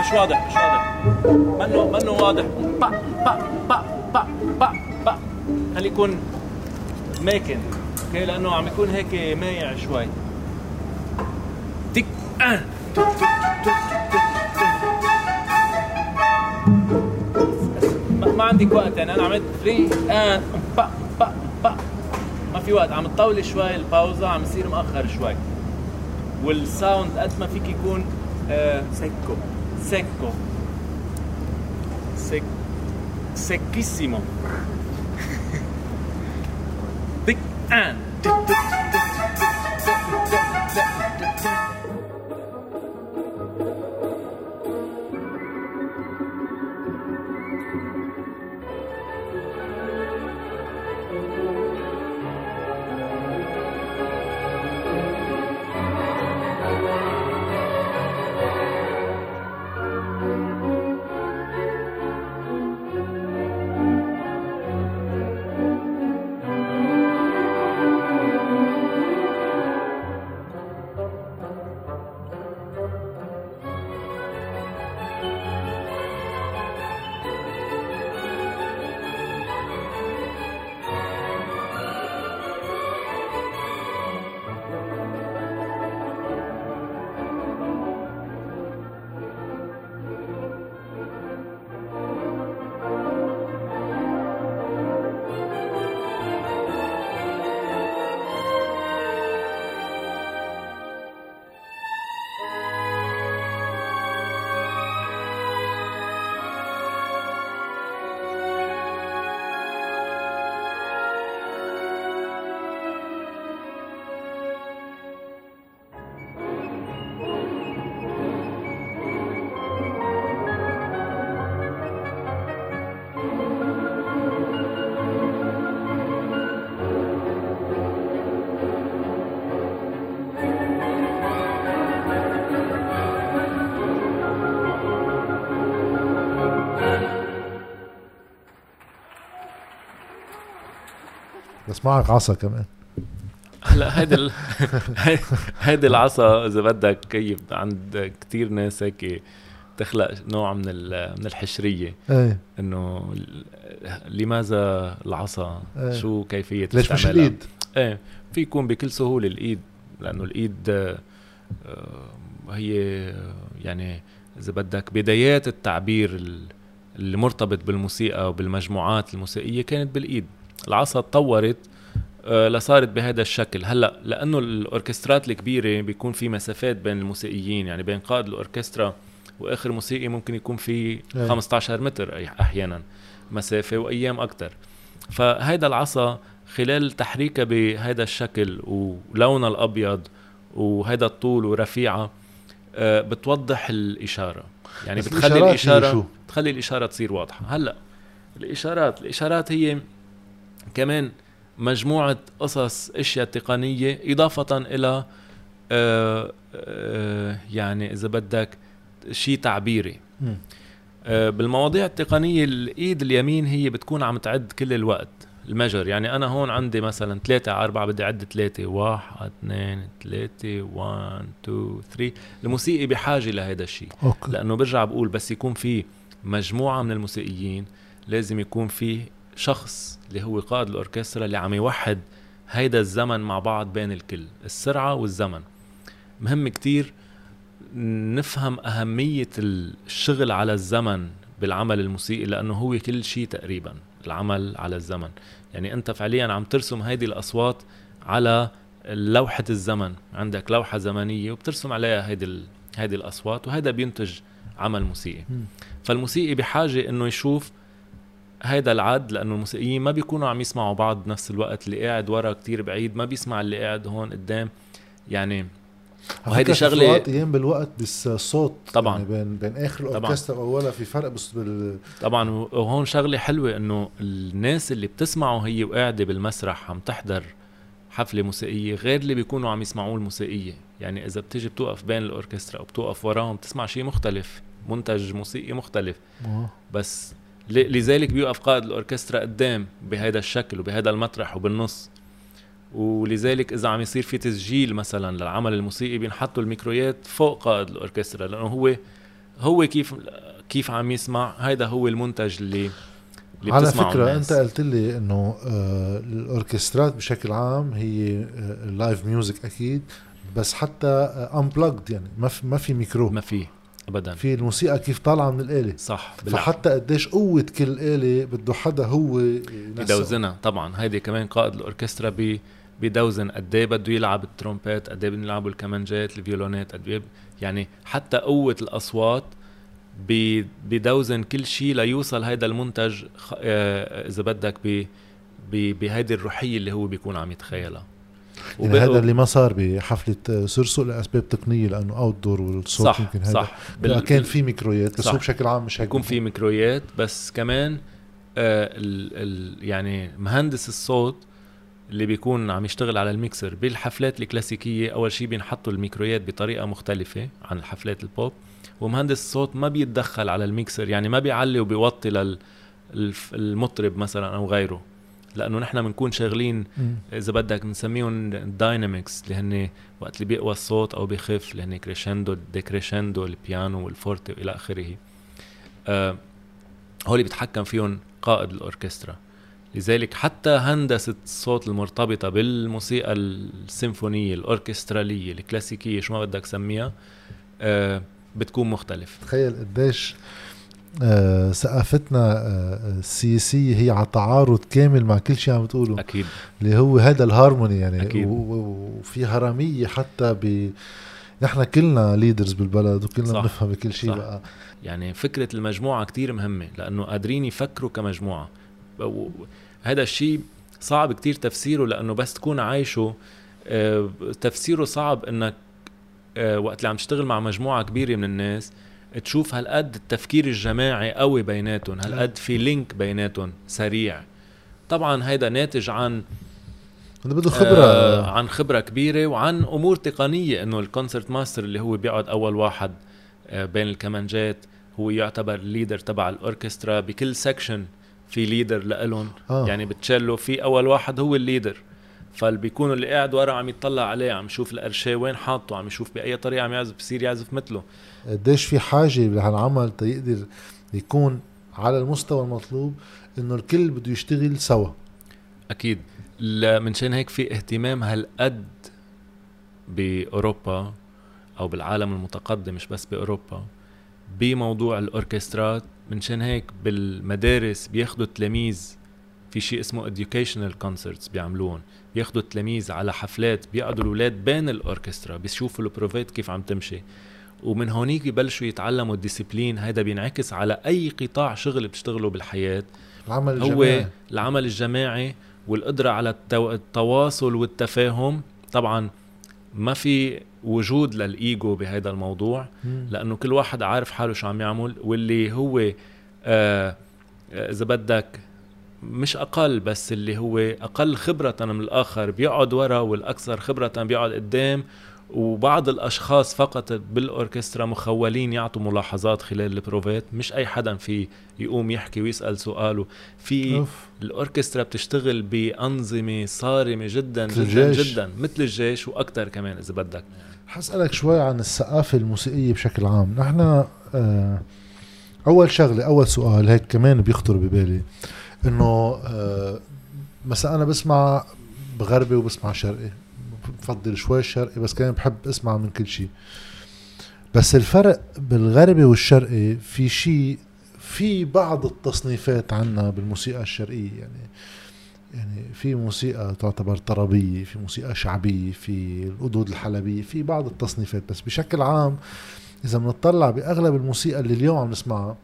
مش واضح مش واضح. منه منه واضح؟ يكون ماكن. أوكي؟ لأنه عم يكون هيك مايع شوي. تك ان ما, عندك وقت يعني. أنا عملت فري ان با با با. ما في وقت. عم تطولي شوي الباوزة. عم يصير مأخر شوي. والساوند قد ما فيك يكون آه Secco. secco sec secchissimo بس معك عصا كمان هلا هيدي ال... هي- [LAUGHS] هيدي العصا إذا بدك كيف عند كتير ناس هيك تخلق نوع من ال... من الحشرية إيه إنه لماذا العصا إيه. شو كيفية ليش مش؟ الإيد؟ إيه في يكون بكل سهولة الإيد لأنه الإيد آه، هي يعني إذا بدك بدايات التعبير ال- اللي مرتبط بالموسيقى وبالمجموعات الموسيقية كانت بالإيد العصا تطورت آه، لصارت بهذا الشكل هلأ لأنه الأوركسترات الكبيرة بيكون في مسافات بين الموسيقيين يعني بين قائد الأوركسترا وآخر موسيقي ممكن يكون في إيه. 15 متر أي- أحيانا مسافة وأيام أكثر فهيدا العصا خلال تحريكها بهذا الشكل ولونها الأبيض وهذا الطول ورفيعة آه، بتوضح الإشارة يعني بتخلي الإشارة؟ بتخلي الإشارة تصير واضحة هلأ الإشارات الإشارات هي كمان مجموعة قصص أشياء تقنية إضافة إلى آه، آه، يعني إذا بدك شيء تعبيري. آه، بالمواضيع التقنية الإيد اليمين هي بتكون عم تعد كل الوقت المجر يعني أنا هون عندي مثلا ثلاثة على أربعة بدي أعد ثلاثة واحد اثنين ثلاثة وان تو ثري الموسيقي بحاجة لهذا الشيء لأنه برجع بقول بس يكون في مجموعة من الموسيقيين لازم يكون في شخص اللي هو قائد الأوركسترا اللي عم يوحد هيدا الزمن مع بعض بين الكل السرعة والزمن. مهم كتير نفهم أهمية الشغل على الزمن بالعمل الموسيقي لأنه هو كل شيء تقريبا العمل على الزمن. يعني أنت فعليا عم ترسم هيدي الأصوات على لوحة الزمن. عندك لوحة زمنية وبترسم عليها هيدي ال- هيدي الأصوات وهذا بينتج عمل موسيقي. فالموسيقي بحاجة إنه يشوف هيدا العد لأنه الموسيقيين ما بيكونوا عم يسمعوا بعض بنفس الوقت اللي قاعد ورا كتير بعيد ما بيسمع اللي قاعد هون قدام يعني وهيدي شغلة أيام بالوقت بالصوت طبعاً. يعني بين بين آخر. الأوركسترا وأولها في فرق بس بال طبعا وهون شغلة حلوة إنه الناس اللي بتسمعه هي وقاعدة بالمسرح عم تحضر حفلة موسيقية غير اللي بيكونوا عم يسمعوه الموسيقية يعني إذا بتيجي بتوقف بين الأوركسترا أو بتوقف وراهم بتسمع شيء مختلف منتج موسيقي مختلف. بس لذلك بيوقف قائد الأوركسترا قدام بهذا الشكل وبهذا المطرح وبالنص. ولذلك إذا عم يصير في تسجيل مثلا للعمل الموسيقي بينحطوا الميكرويات فوق قائد الأوركسترا لأنه هو هو كيف كيف عم يسمع. هيدا هو المنتج اللي اللي على فكرة الناس. أنت قلت لي إنه آه الأوركسترات بشكل عام هي آه live music أكيد بس حتى unplugged يعني ما في ما في ميكرو ما في. ابدا في الموسيقى كيف طالعة من الآلة صح بالعكس. فحتى قديش قوة كل آلة بده حدا هو. يدوزنها طبعا هيدي كمان قائد الأوركسترا بي بيدوزن قد إيه بده يلعب ال trompetات قد إيه بدهم يلعبوا الكمانجات ال violonات قد إيه يعني حتى قوة الأصوات بيدوزن كل شيء ليوصل هيدا المنتج آه، إذا بدك بهيدي الروحية اللي هو بيكون عم يتخيلها يعني وبقوا- هذا اللي ما صار بحفلة آه، سرسو لأسباب تقنية لأنه outdoor والصوت صح يمكن هذا. صح. بال... كان في ميكرويات بس صح. هو بشكل عام مش هيك يكون في ميكرويات بس كمان آه ال ال يعني مهندس الصوت اللي بيكون عم يشتغل على الميكسر بالحفلات الكلاسيكية أول شيء بينحطوا الميكرويات بطريقة مختلفة عن الحفلات البوب. ومهندس الصوت ما بيتدخل على الميكسر يعني ما بيعلي وبيوطي للمطرب مثلا أو غيره. لأنه نحن بنكون شاغلين مم. إذا بدك بنسميهم dynamics اللي هن وقت اللي بيقوى الصوت أو بيخف اللي هن crescendo decrescendo ال piano وال forte والى آخره. آه هول بيتحكم فيهم قائد الأوركسترا. لذلك حتى هندسة الصوت المرتبطة بالموسيقى السيمفونية الأوركسترالية الكلاسيكية شو ما بدك سميها آه بتكون مختلف. تخيل قديش ثقافتنا آه السياسية هي على تعارض كامل مع كل شيء عم تقوله أكيد اللي هو هذا الهارموني يعني أكيد. وفي هرمية حتى ب نحن كلنا leaders بالبلد وكلنا. بنفهم بكل شيء. بقى يعني فكرة المجموعة كتير مهمة لأنه قادرين يفكروا كمجموعة و- هذا الشيء صعب كتير تفسيره لأنه بس تكون عايشه آه، تفسيره صعب آه، وقت اللي عم تشتغل مع مجموعة كبيرة من الناس تشوف هالقد التفكير الجماعي قوي بيناتهم هالقد في link بيناتهم سريع. طبعا هيدا ناتج عن هذا بده خبرة. آه عن خبرة كبيرة وعن أمور تقنية إنه ال concert master اللي هو بيقعد أول واحد آه بين الكمانجات هو يعتبر ال leader تبع الأوركسترا بكل section في leader لإلهم. آه. يعني بال cello في أول واحد هو ال leader فاللي بيكونوا اللي قاعد ورا عم يطلع عليه عم يشوف القرشيه وين حاطه عم يشوف بأي طريقة عم يعزف بصير يعزف مثله. قديش في حاجة بهالعمل تيقدر يكون على المستوى المطلوب إنه الكل بده يشتغل سوا؟ أكيد. منشان هيك في اهتمام هالقد بأوروبا أو بالعالم المتقدم مش بس بأوروبا بموضوع الأوركسترات. منشان هيك بالمدارس بياخدوا التلاميذ في شيء اسمه educational concerts بيعملوهم. بياخدوا التلاميذ على حفلات بيقعدوا الاولاد بين الأوركسترا بيشوفوا الprovات كيف عم تمشي. ومن هونيك بيبلشوا يتعلموا ال discipline هذا بينعكس على أي قطاع شغل بتشتغلوا بالحياة. العمل هو الجماعي. العمل الجماعي والقدرة على التو... التواصل والتفاهم. طبعا ما في وجود للإيجو بهذا الموضوع مم. لأنه كل واحد عارف حاله شو عم يعمل واللي هو آه آه، إذا بدك مش أقل بس اللي هو أقل خبرة من الآخر. بيقعد ورا والأكثر خبرة بيقعد قدام وبعض الأشخاص فقط بالأوركسترا مخولين يعطوا ملاحظات خلال البروفات. مش أي حدا في يقوم يحكي ويسأل سؤاله. في أوف. الأوركسترا بتشتغل بأنظمة صارمة جدا جدا. جدا مثل الجيش وأكثر كمان إذا بدك. حسألك شوي عن الثقافة الموسيقية بشكل عام. نحن آه أول شغلة أول سؤال هيك كمان بيخطر ببالي. إنه آه مثلا أنا بسمع بغربي وبسمع شرقي. بفضل شوي الشرقي بس كمان بحب أسمع من كل شيء بس الفرق بالغربي والشرقي في شيء في بعض التصنيفات عنا بالموسيقى الشرقية. يعني يعني في موسيقى تعتبر طربية في موسيقى شعبية في القدود الحلبية في بعض التصنيفات. بس بشكل عام إذا بنطلع بأغلب الموسيقى اللي اليوم عم نسمعها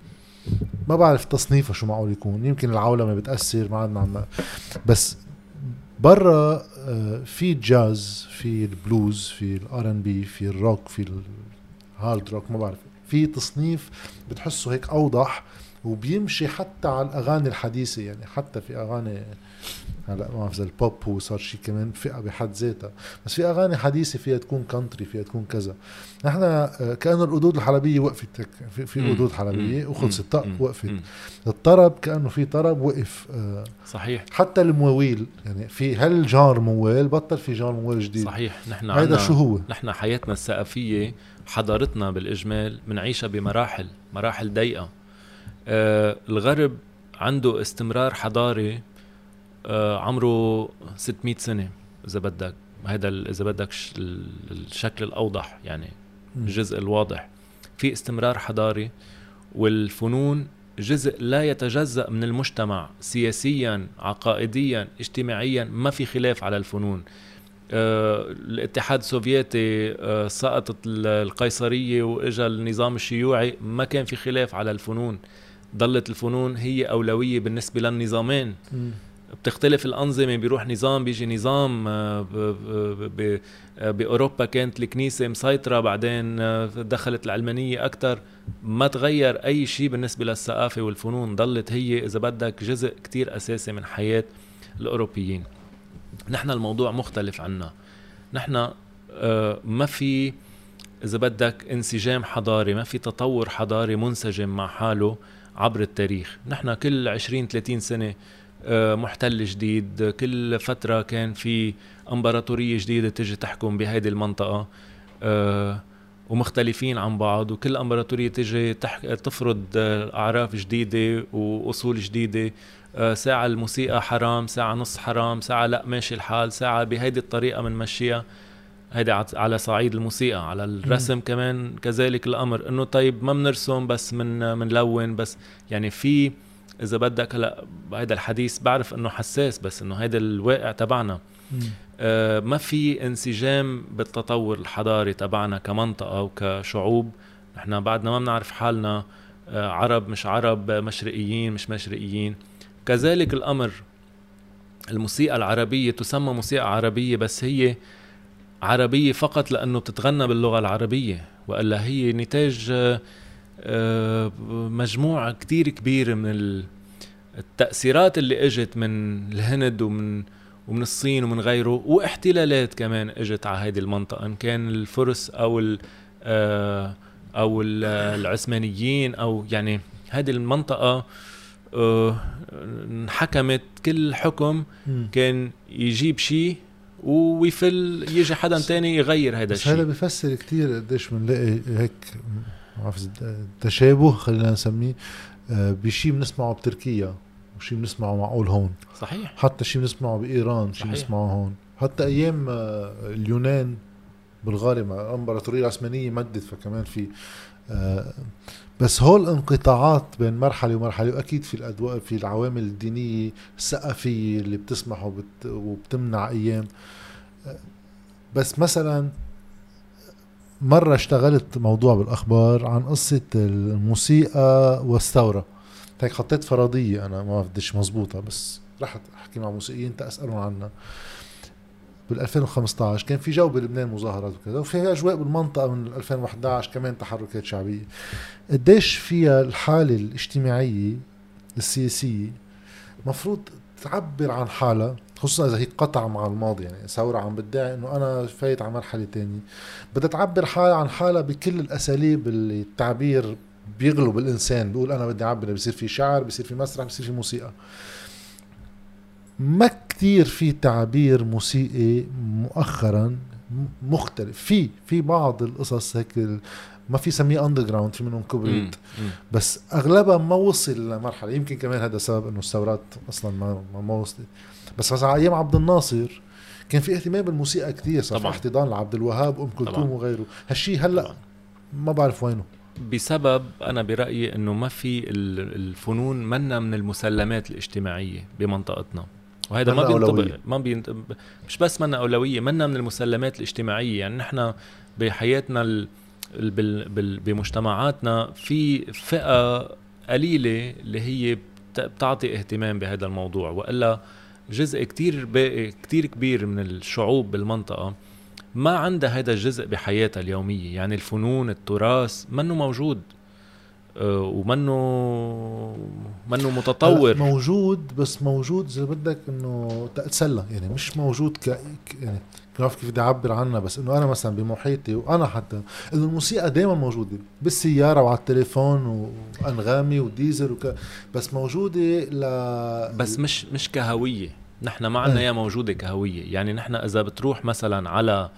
ما بعرف تصنيفها شو معقول يكون. يمكن العولمة بتأثر ما عندنا بس برا آه، في الجاز في البلوز في ال R&B في الروك في ال hard rock ما بعرف. في تصنيف بتحسه هيك أوضح وبيمشي حتى على الأغاني الحديثة يعني حتى في أغاني هلأ ما بعرف إذا البوب هو صار شيء كمان فئة بحد ذاتها بس في أغاني حديثة فيها تكون كونتري فيها تكون كذا نحن آه، كأنه القدود الحلبيه وقفت في, في. قدود حلبيه. وخلصت طق. وقفت. الطرب كأنه في طرب وقف آه، صحيح حتى المواويل يعني في هل جار موال بطل في جار موال جديد صحيح نحن هيدا شو هو نحن حياتنا الثقافية حضارتنا بالإجمال منعيشها بمراحل مراحل ضيقة آه الغرب عنده استمرار حضاري آه عمره 600 سنة إذا بدك. هذا إذا بدك الشكل الأوضح يعني. الجزء الواضح. في استمرار حضاري والفنون جزء لا يتجزأ من المجتمع سياسيا عقائديا اجتماعيا ما في خلاف على الفنون. آه، الاتحاد السوفيتي آه، سقطت ال- القيصرية وإجا النظام الشيوعي ما كان في خلاف على الفنون. ظلت الفنون هي أولوية بالنسبة للنظامين. بتختلف الأنظمة بيروح نظام بيجي نظام آه، آه، بأوروبا كانت الكنيسة مسيطرة بعدين آه، دخلت العلمانية أكتر. ما تغير أي شيء بالنسبة للثقافة والفنون ضلت هي إذا بدك جزء كتير أساسي من حياة الأوروبيين. نحن الموضوع مختلف عنا. نحن ما في إذا بدك انسجام حضاري ما في تطور حضاري منسجم مع حاله. عبر التاريخ. نحن كل 20 30 سنة آه، محتل جديد. كل فترة كان في امبراطورية جديدة تجي تحكم بهيدي المنطقة آه، ومختلفين عن بعض. وكل امبراطورية تجي. تفرض آه، أعراف جديدة وأصول جديدة. ساعة الموسيقى حرام ساعة نص حرام ساعة لا ماشي الحال ساعة بهيدي الطريقة بنمشيها هيدي عت- على صعيد الموسيقى على الرسم كمان كذلك الأمر إنه طيب ما بنرسم بس من منلون بس. يعني في إذا بدك هلا هيدا الحديث بعرف إنه حساس بس إنه هيدا الواقع تبعنا. مم. آه، ما في انسجام بالتطور الحضاري تبعنا كمنطقة وكشعوب نحن بعدنا ما بنعرف حالنا آه، عرب مش عرب مشرقيين مش مشرقيين. كذلك الأمر الموسيقى العربية تسمى موسيقى عربية بس هي عربية فقط لأنه بتتغنى باللغة العربية وإلا هي نتاج آه، آه، مجموعة كتير كبيرة من ال- التأثيرات اللي إجت من الهند ومن ومن الصين ومن غيره واحتلالات كمان إجت على هذه المنطقة إن كان الفرس أو ال آه، أو ال- العثمانيين أو يعني هذه المنطقة آه، انحكمت كل حكم. كان يجيب شيء ويفل يجي حدا تاني يغير هذا بس هذا الشيء بيفسر كتير قديش بنلاقي هيك تشابه خلينا نسميه آه، بشيء بنسمعه بتركيا وشيء بنسمعه معقول هون. صحيح. حتى شيء بنسمعه بإيران شيء. بنسمعه هون. حتى أيام آه، اليونان بالغالي مع الإمبراطورية العثمانية مدت فكمان في آه، بس هول الانقطاعات بين مرحلة ومرحلة وأكيد في الادواء في العوامل الدينية الثقافيه اللي بتسمح وبت وبتمنع أيام. آه، بس مثلا مرة اشتغلت موضوع بالأخبار عن قصة الموسيقى والثورة هيك حطيت فرضية أنا ما بديش مزبوطة بس رحت أحكي مع موسيقيين تأسألهم عنها. بال 2015 كان في جو بلبنان مظاهرات وكذا وفي أجواء بالمنطقة من 2011 كمان تحركات شعبية. قديش فيها الحالة الاجتماعية السياسية مفروض تعبر عن حالها خصوصا إذا هي قطع مع الماضي يعني ثورة عم بتدعي إنه أنا فايت على مرحلة تانية. بدها تعبر حالها عن حالها بكل الأساليب اللي التعبير بيغلب الإنسان بيقول أنا بدي أعبر بصير في شعر بصير في مسرح بصير في موسيقى. ما كتير في تعبير موسيقي مؤخرا مختلف في في بعض القصص هيك ما في سميه underground في منهم كبريت. بس أغلبها ما وصل لمرحلة يمكن كمان هذا سبب إنه الثورات أصلا ما ما, وصلت بس مثلا أيام عبد الناصر كان في اهتمام بالموسيقى كتير صار في طبعاً. احتضان لعبد الوهاب أم كلثوم. وغيره هالشيء هلأ. ما بعرف وينه بسبب أنا برأيي إنه ما في ال- الفنون منا من المسلمات الاجتماعية بمنطقتنا وهذا ما بينطبق. ما بينطبق مش بس منا أولوية منا من المسلمات الاجتماعية. يعني نحن بحياتنا ال... ال- بال... بال... بمجتمعاتنا في فئة قليلة اللي هي بت- بتعطي اهتمام بهذا الموضوع وإلا جزء كتير باقي كتير كبير من الشعوب بالمنطقة ما عندها هذا الجزء بحياتها اليومية. يعني الفنون التراث منه موجود. ومنه منه متطور. موجود بس موجود إذا بدك إنه تتسلى يعني مش موجود ك ك- يعني بعرف كيف بدي أعبر عنها بس إنه أنا مثلا بمحيطي وأنا حتى إنه الموسيقى دائما موجودة بالسيارة وعلى التليفون وأنغامي وديزل وك... بس موجودة ل بس مش مش كهوية. نحن ما عندنا إيه. إياها موجودة كهوية. يعني نحن إذا بتروح مثلا على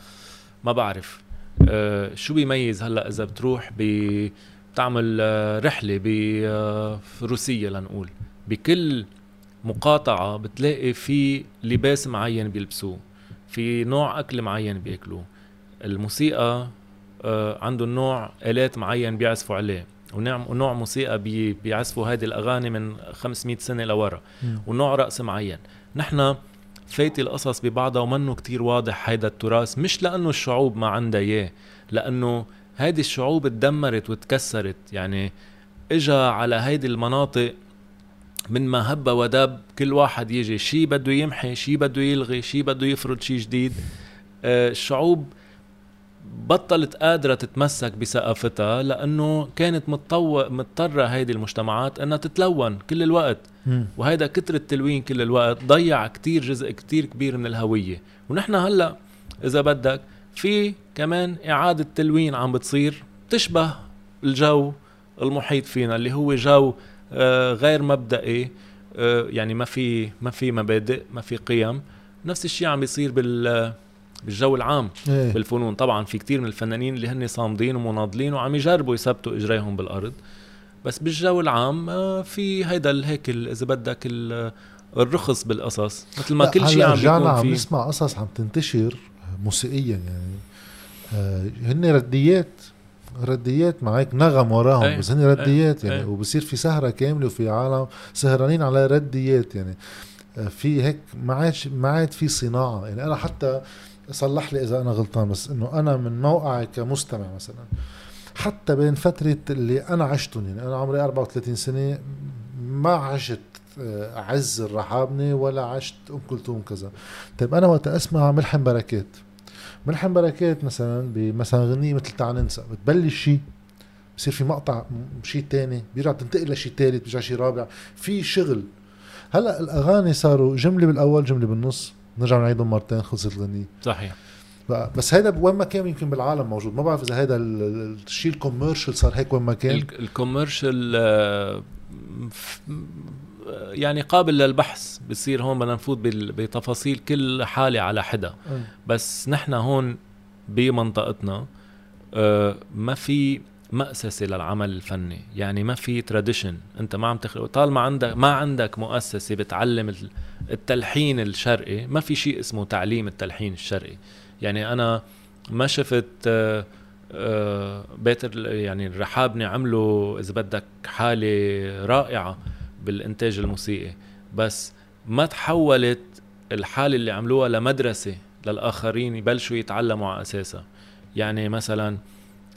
ما بعرف آه شو بيميز هلأ إذا بتروح ب بتعمل آه، رحلة بروسيا لنقول. بكل مقاطعة بتلاقي في لباس معين بيلبسوه في نوع أكل معين بياكلوه. الموسيقى آه، عندهم نوع آلات معين بيعزفوا عليه ونوع ونوع موسيقى بي بيعزفوا هذه الأغاني من 500 سنة لورا. ونوع رقص معين. نحن فايتي القصص ببعضها ومنه كتير واضح هيدا التراث مش لأنه الشعوب ما عندها إياه لأنه هيدي الشعوب اتدمرت وتكسرت يعني إجا على هيدي المناطق من ما هب ودب كل واحد يجي شي بده يمحي شي بده يلغي شي بده يفرض شي جديد. آه، الشعوب بطلت قادرة تتمسك بثقافتها لأنه كانت متطو... مضطرة هيدي المجتمعات أنها تتلون كل الوقت. وهيدا كتر التلوين كل الوقت ضيع كتير جزء كتير كبير من الهوية. ونحن هلأ إذا بدك في كمان إعادة تلوين عم بتصير تشبه الجو المحيط فينا اللي هو جو آه، غير مبدئي آه، يعني ما في ما في مبادئ ما في قيم. نفس الشيء عم بيصير بال بالجو العام إيه. بالفنون. طبعا في كتير من الفنانين اللي هن صامدين ومناضلين وعم يجربوا يثبتوا إجريهم بالأرض. بس بالجو العام آه، في هيدا هيك إذا بدك ال- الرخص بالقصص مثل ما كل شيء عم بيكون عم نسمع قصص عم تنتشر موسيقيا يعني آه هن رديات رديات معك نغم وراهم إيه، بس هن رديات يعني إيه. وبصير في سهرة كاملة وفي عالم سهرانين على رديات يعني آه في هيك ما عادش ما عاد في صناعة يعني أنا حتى صلح لي إذا أنا غلطان بس إنه أنا من موقعي كمستمع مثلا حتى بين فترة اللي أنا عشتهم يعني أنا عمري 34 سنة ما عشت آه، عز الرحابنة ولا عشت أم كلثوم كذا طيب أنا وقت أسمع ملحم بركات ملحم بركات مثلا بمثلا غنية مثل تعال ننسى. بتبلش شيء بصير في مقطع شيء تاني بيرجع تنتقل لشيء ثالث بيرجع شيء رابع. في شغل. هلأ الأغاني صاروا جملة بالأول جملة بالنص. نرجع نعيدهم مرتين خلصت الغنية. صحيح. بقى بس هيدا وين ما كان يمكن بالعالم موجود. ما بعرف إذا هيدا ال- ال- الشيء الكوميرشال صار هيك وين ما كان. ال- ال commercial آه، يعني قابل للبحث بصير هون بدنا نفوت بتفاصيل كل حالة على حدا. آه. بس نحن هون بمنطقتنا آه، ما في مؤسسة للعمل الفني. يعني ما في tradition أنت ما عم تخلق. طالما عندك ما عندك مؤسسة بتعلم ال- التلحين الشرقي ما في شيء اسمه تعليم التلحين الشرقي. يعني أنا ما شفت آه، آه، بيت ال- يعني الرحابني عملوا إذا بدك حالة رائعة. بالإنتاج الموسيقي بس ما تحولت الحالة اللي عملوها لمدرسة للآخرين يبلشوا يتعلموا على أساسها يعني مثلا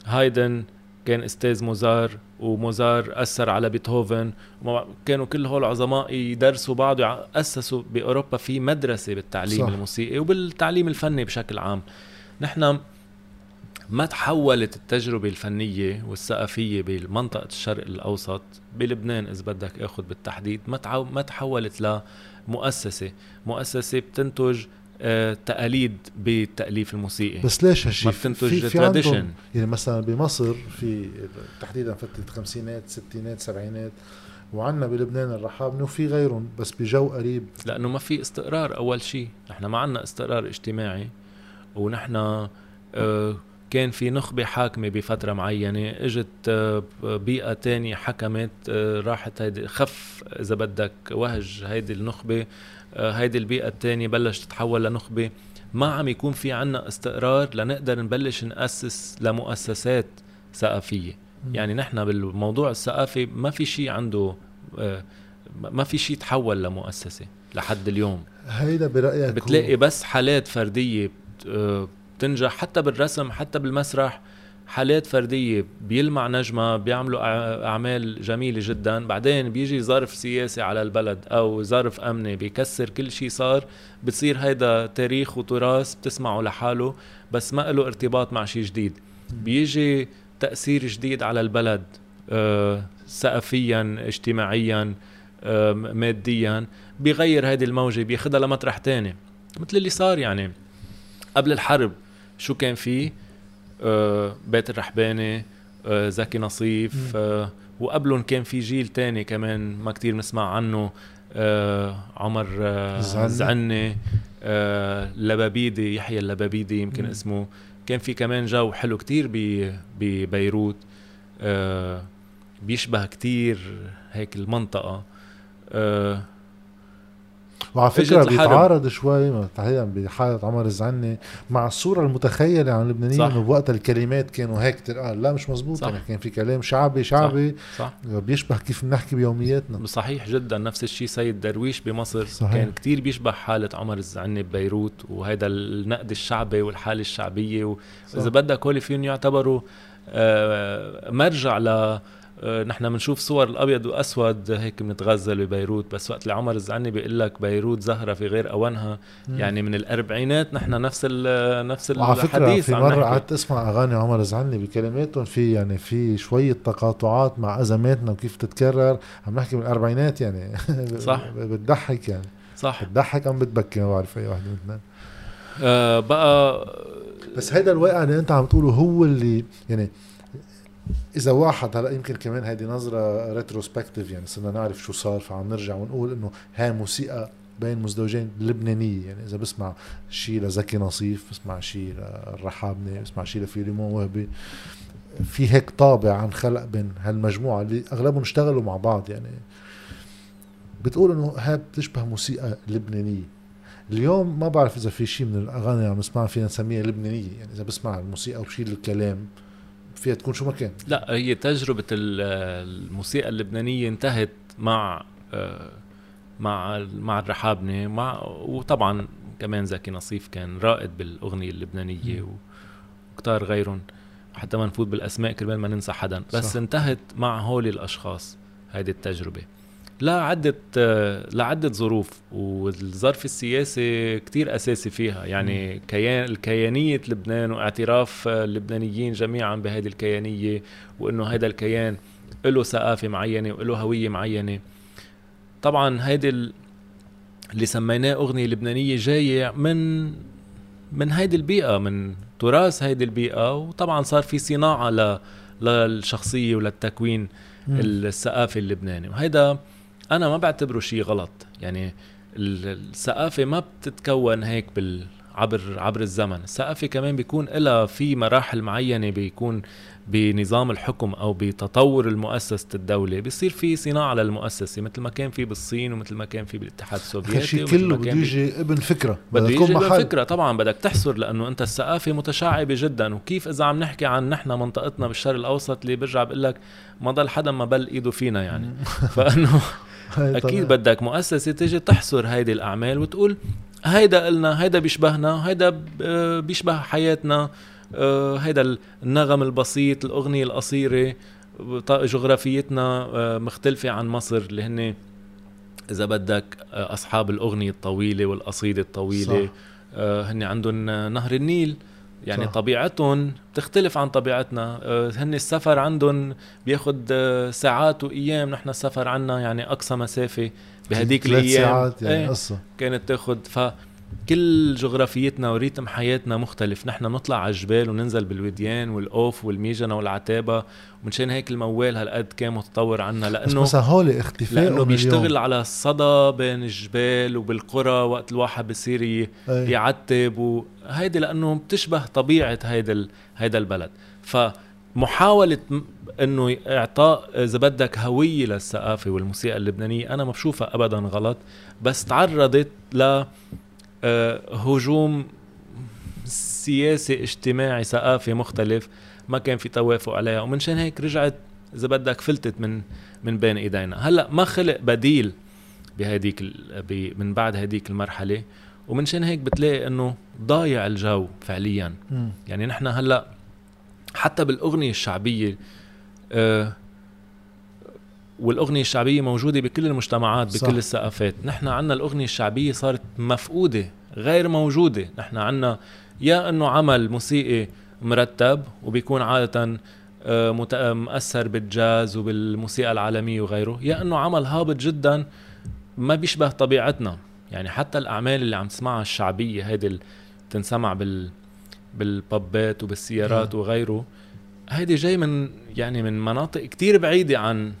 هايدن كان أستاذ موزار وموزار أثر على بيتهوفن كانوا كل هول العظماء يدرسوا بعض اسسوا بأوروبا في مدرسة بالتعليم. صح. الموسيقي وبالتعليم الفني بشكل عام نحن ما تحولت التجربة الفنية والثقافية بمنطقة الشرق الأوسط بلبنان إذا بدك أخذ بالتحديد؟ ما ما تحولت لمؤسسة مؤسسة. بتنتج آه تقاليد بالتأليف الموسيقي. بس ليش هالشيء ما بتنتج في في عندهم tradition. يعني مثلا بمصر في تحديدا فتره الخمسينات ستينات سبعينات وعندنا بلبنان الرحابنه وفي غيرهم بس بجو قريب. لأنه ما في استقرار أول شيء نحن ما عندنا استقرار اجتماعي ونحن آه، كان في نخبة حاكمة بفترة معينة إجت آه، بيئة تانية حكمت آه، راحت هيدي خف إذا بدك وهج هيدي النخبة آه، هيدي البيئة التانية بلش تتحول لنخبة. ما عم يكون في عنا استقرار لنقدر نبلش نأسس لمؤسسات ثقافية. يعني نحن بالموضوع الثقافي ما في شيء عنده ما في شيء تحول لمؤسسة لحد اليوم. هيدا برأيك بتلاقي بس حالات فردية بتنجح حتى بالرسم حتى بالمسرح. حالات فردية بيلمع نجمة بيعملوا أع- أعمال جميلة جدا. بعدين بيجي ظرف سياسي على البلد أو ظرف أمني بيكسر كل شيء صار بتصير هيدا تاريخ وتراث بتسمعه لحاله بس ما له ارتباط مع شيء جديد. بيجي تأثير جديد على البلد آه، ثقافيا اجتماعيا آه، ماديا. بيغير هذه الموجة بياخدها لمطرح تاني. مثل اللي صار يعني قبل الحرب. شو كان فيه آه، بيت الرحباني آه، زكي نصيف وقبلهم كان في جيل تاني كمان ما كتير بنسمع عنه عمر زعني لبابيدي يحيى اللبابيدي يمكن مم. اسمه. كان في كمان جو حلو كتير ببيروت بيشبه كتير هيك المنطقة. أه وعلى فكرة بيتعارض شوي تحديدا بحاله عمر الزعني مع الصورة المتخيلة عن اللبنانيين انه بوقت الكلمات كانوا هيك ترقال لا مش مزبوط يعني كان في كلام شعبي شعبي. صح. صح. بيشبه كيف بنحكي بيومياتنا. صحيح جدا. نفس الشيء سيد درويش بمصر. صحيح. كان كتير بيشبه حالة عمر الزعني ببيروت وهذا النقد الشعبي والحالة الشعبية. واذا بدك هول فيهم يعتبروا آه مرجع ل آه، نحن بنشوف صور الأبيض واسود هيك بنتغزل ببيروت بس وقت اللي عمر الزعني بيقول لك بيروت زهرة في غير أوانها يعني من الأربعينات نحن نفس ال نفس الحديث فكرة في مرة قعدت أسمع أغاني عمر الزعني بكلماتهم في يعني في شوية تقاطعات مع أزماتنا وكيف تتكرر عم نحكي من الأربعينات يعني. [LAUGHS] صح. بتضحك يعني. صح. بتضحك أم بتبكي؟ ما بعرف أي واحد من الاثنين آه بقى بس هيدا الواقع اللي أنت عم تقوله هو اللي يعني إذا واحد هلا يمكن كمان هيدي نظرة ريتروسبكتيف يعني صرنا نعرف شو صار فعم نرجع ونقول إنه هاي موسيقى بين مزدوجين لبنانية. يعني إذا بسمع شيء لزكي نصيف بسمع شيء للرحابني بسمع شيء لفيليمون وهبي في هيك طابع عن خلق بين هالمجموعة اللي أغلبهم اشتغلوا مع بعض. يعني بتقول إنه هاي بتشبه موسيقى لبنانية. اليوم ما بعرف إذا في شيء من الأغاني اللي عم نسمعها فينا نسميها لبنانية. يعني إذا بسمع الموسيقى وبشيل الكلام فيها تكون شو ما كان. لا هي تجربة الموسيقى اللبنانية انتهت مع آه، مع مع الرحابنة مع وطبعا كمان زكي نصيف كان رائد بالأغنية اللبنانية وكتار غيرهم حتى ما نفوت بالأسماء كرمال ما ننسى حدا. بس صح. انتهت مع هول الأشخاص هذه التجربة. لعدة لعدة ظروف والظرف السياسي كتير أساسي فيها. يعني كيان الكيانية لبنان واعتراف اللبنانيين جميعا بهذه الكيانية وإنه هذا الكيان له ثقافة معينة وله هوية معينة. طبعا هيدي اللي سميناه أغنية لبنانية جاية من من هيدي البيئة من تراث هيدي البيئة. وطبعا صار في صناعة ل للشخصية وللتكوين الثقافي اللبناني. وهيدا أنا ما بعتبره شيء غلط. يعني الثقافة ما بتتكون هيك بال عبر عبر الزمن. الثقافة كمان بيكون لها في مراحل معينة بيكون بنظام الحكم أو بتطور المؤسسة الدولة. بيصير في صناعة للمؤسسة مثل ما كان في بالصين ومثل ما كان في بالاتحاد السوفيتي شيء كله بده يجي ابن فكرة. بده يجي ابن فكرة. طبعا بدك تحصر لأنه أنت الثقافة متشعبة جدا. وكيف إذا عم نحكي عن نحن منطقتنا بالشرق الأوسط اللي برجع بقول لك ما ضل حدا ما بل إيده فينا يعني. فأنه [LAUGHS] أكيد بدك مؤسسة تيجي تحصر هيدي الأعمال وتقول هيدا قلنا هيدا بيشبهنا هيدا بيشبه حياتنا آه، هيدا النغم البسيط الأغنية القصيرة جغرافيتنا آه، مختلفة عن مصر اللي هن إذا بدك آه، أصحاب الأغنية الطويلة والقصيدة الطويلة صح. هن عندهم نهر النيل يعني صح. طبيعتهم بتختلف عن طبيعتنا. آه، هن السفر عندهم بياخد آه، ساعات وأيام نحن السفر عنا يعني أقصى مسافة بهديك الأيام. ساعات يعني إيه قصة. كانت تاخد ف كل جغرافيتنا وريتم حياتنا مختلف. نحن نطلع على الجبال وننزل بالوديان والأوف والميجنة والعتابة. ومنشان هيك الموال هالقد كان متطور عنا لأنه بس هول اختفاء لأنه بيشتغل على الصدى بين الجبال وبالقرى وقت الواحد بصير يعتب. وهيدي لأنه بتشبه طبيعة هيدا هيدا البلد. فمحاولة إنه إعطاء إذا بدك هوية للثقافة والموسيقى اللبنانية أنا ما بشوفها ابدا غلط. بس تعرضت ل هجوم سياسي اجتماعي ثقافي مختلف ما كان في توافق عليها. ومنشان هيك رجعت إذا بدك فلتت من من بين إيدينا. هلأ ما خلق بديل بهديك من بعد هديك المرحلة. ومنشان هيك بتلاقي إنه ضايع الجو فعليا. م. يعني نحن هلأ حتى بالأغنية الشعبية آه والأغنية الشعبية موجودة بكل المجتمعات بكل صح. الثقافات. نحن عنا الأغنية الشعبية صارت مفقودة غير موجودة. نحن عنا يا إنه عمل موسيقي مرتب وبيكون عادة آه، آه، مؤثر بالجاز وبالموسيقى العالمية وغيره. يا إنه عمل هابط جدا ما بيشبه طبيعتنا. يعني حتى الأعمال اللي عم تسمعها الشعبية هيدي تنسمع بال بالبابات وبالسيارات. وغيره. هيدي جاي من يعني من مناطق كتير بعيدة عن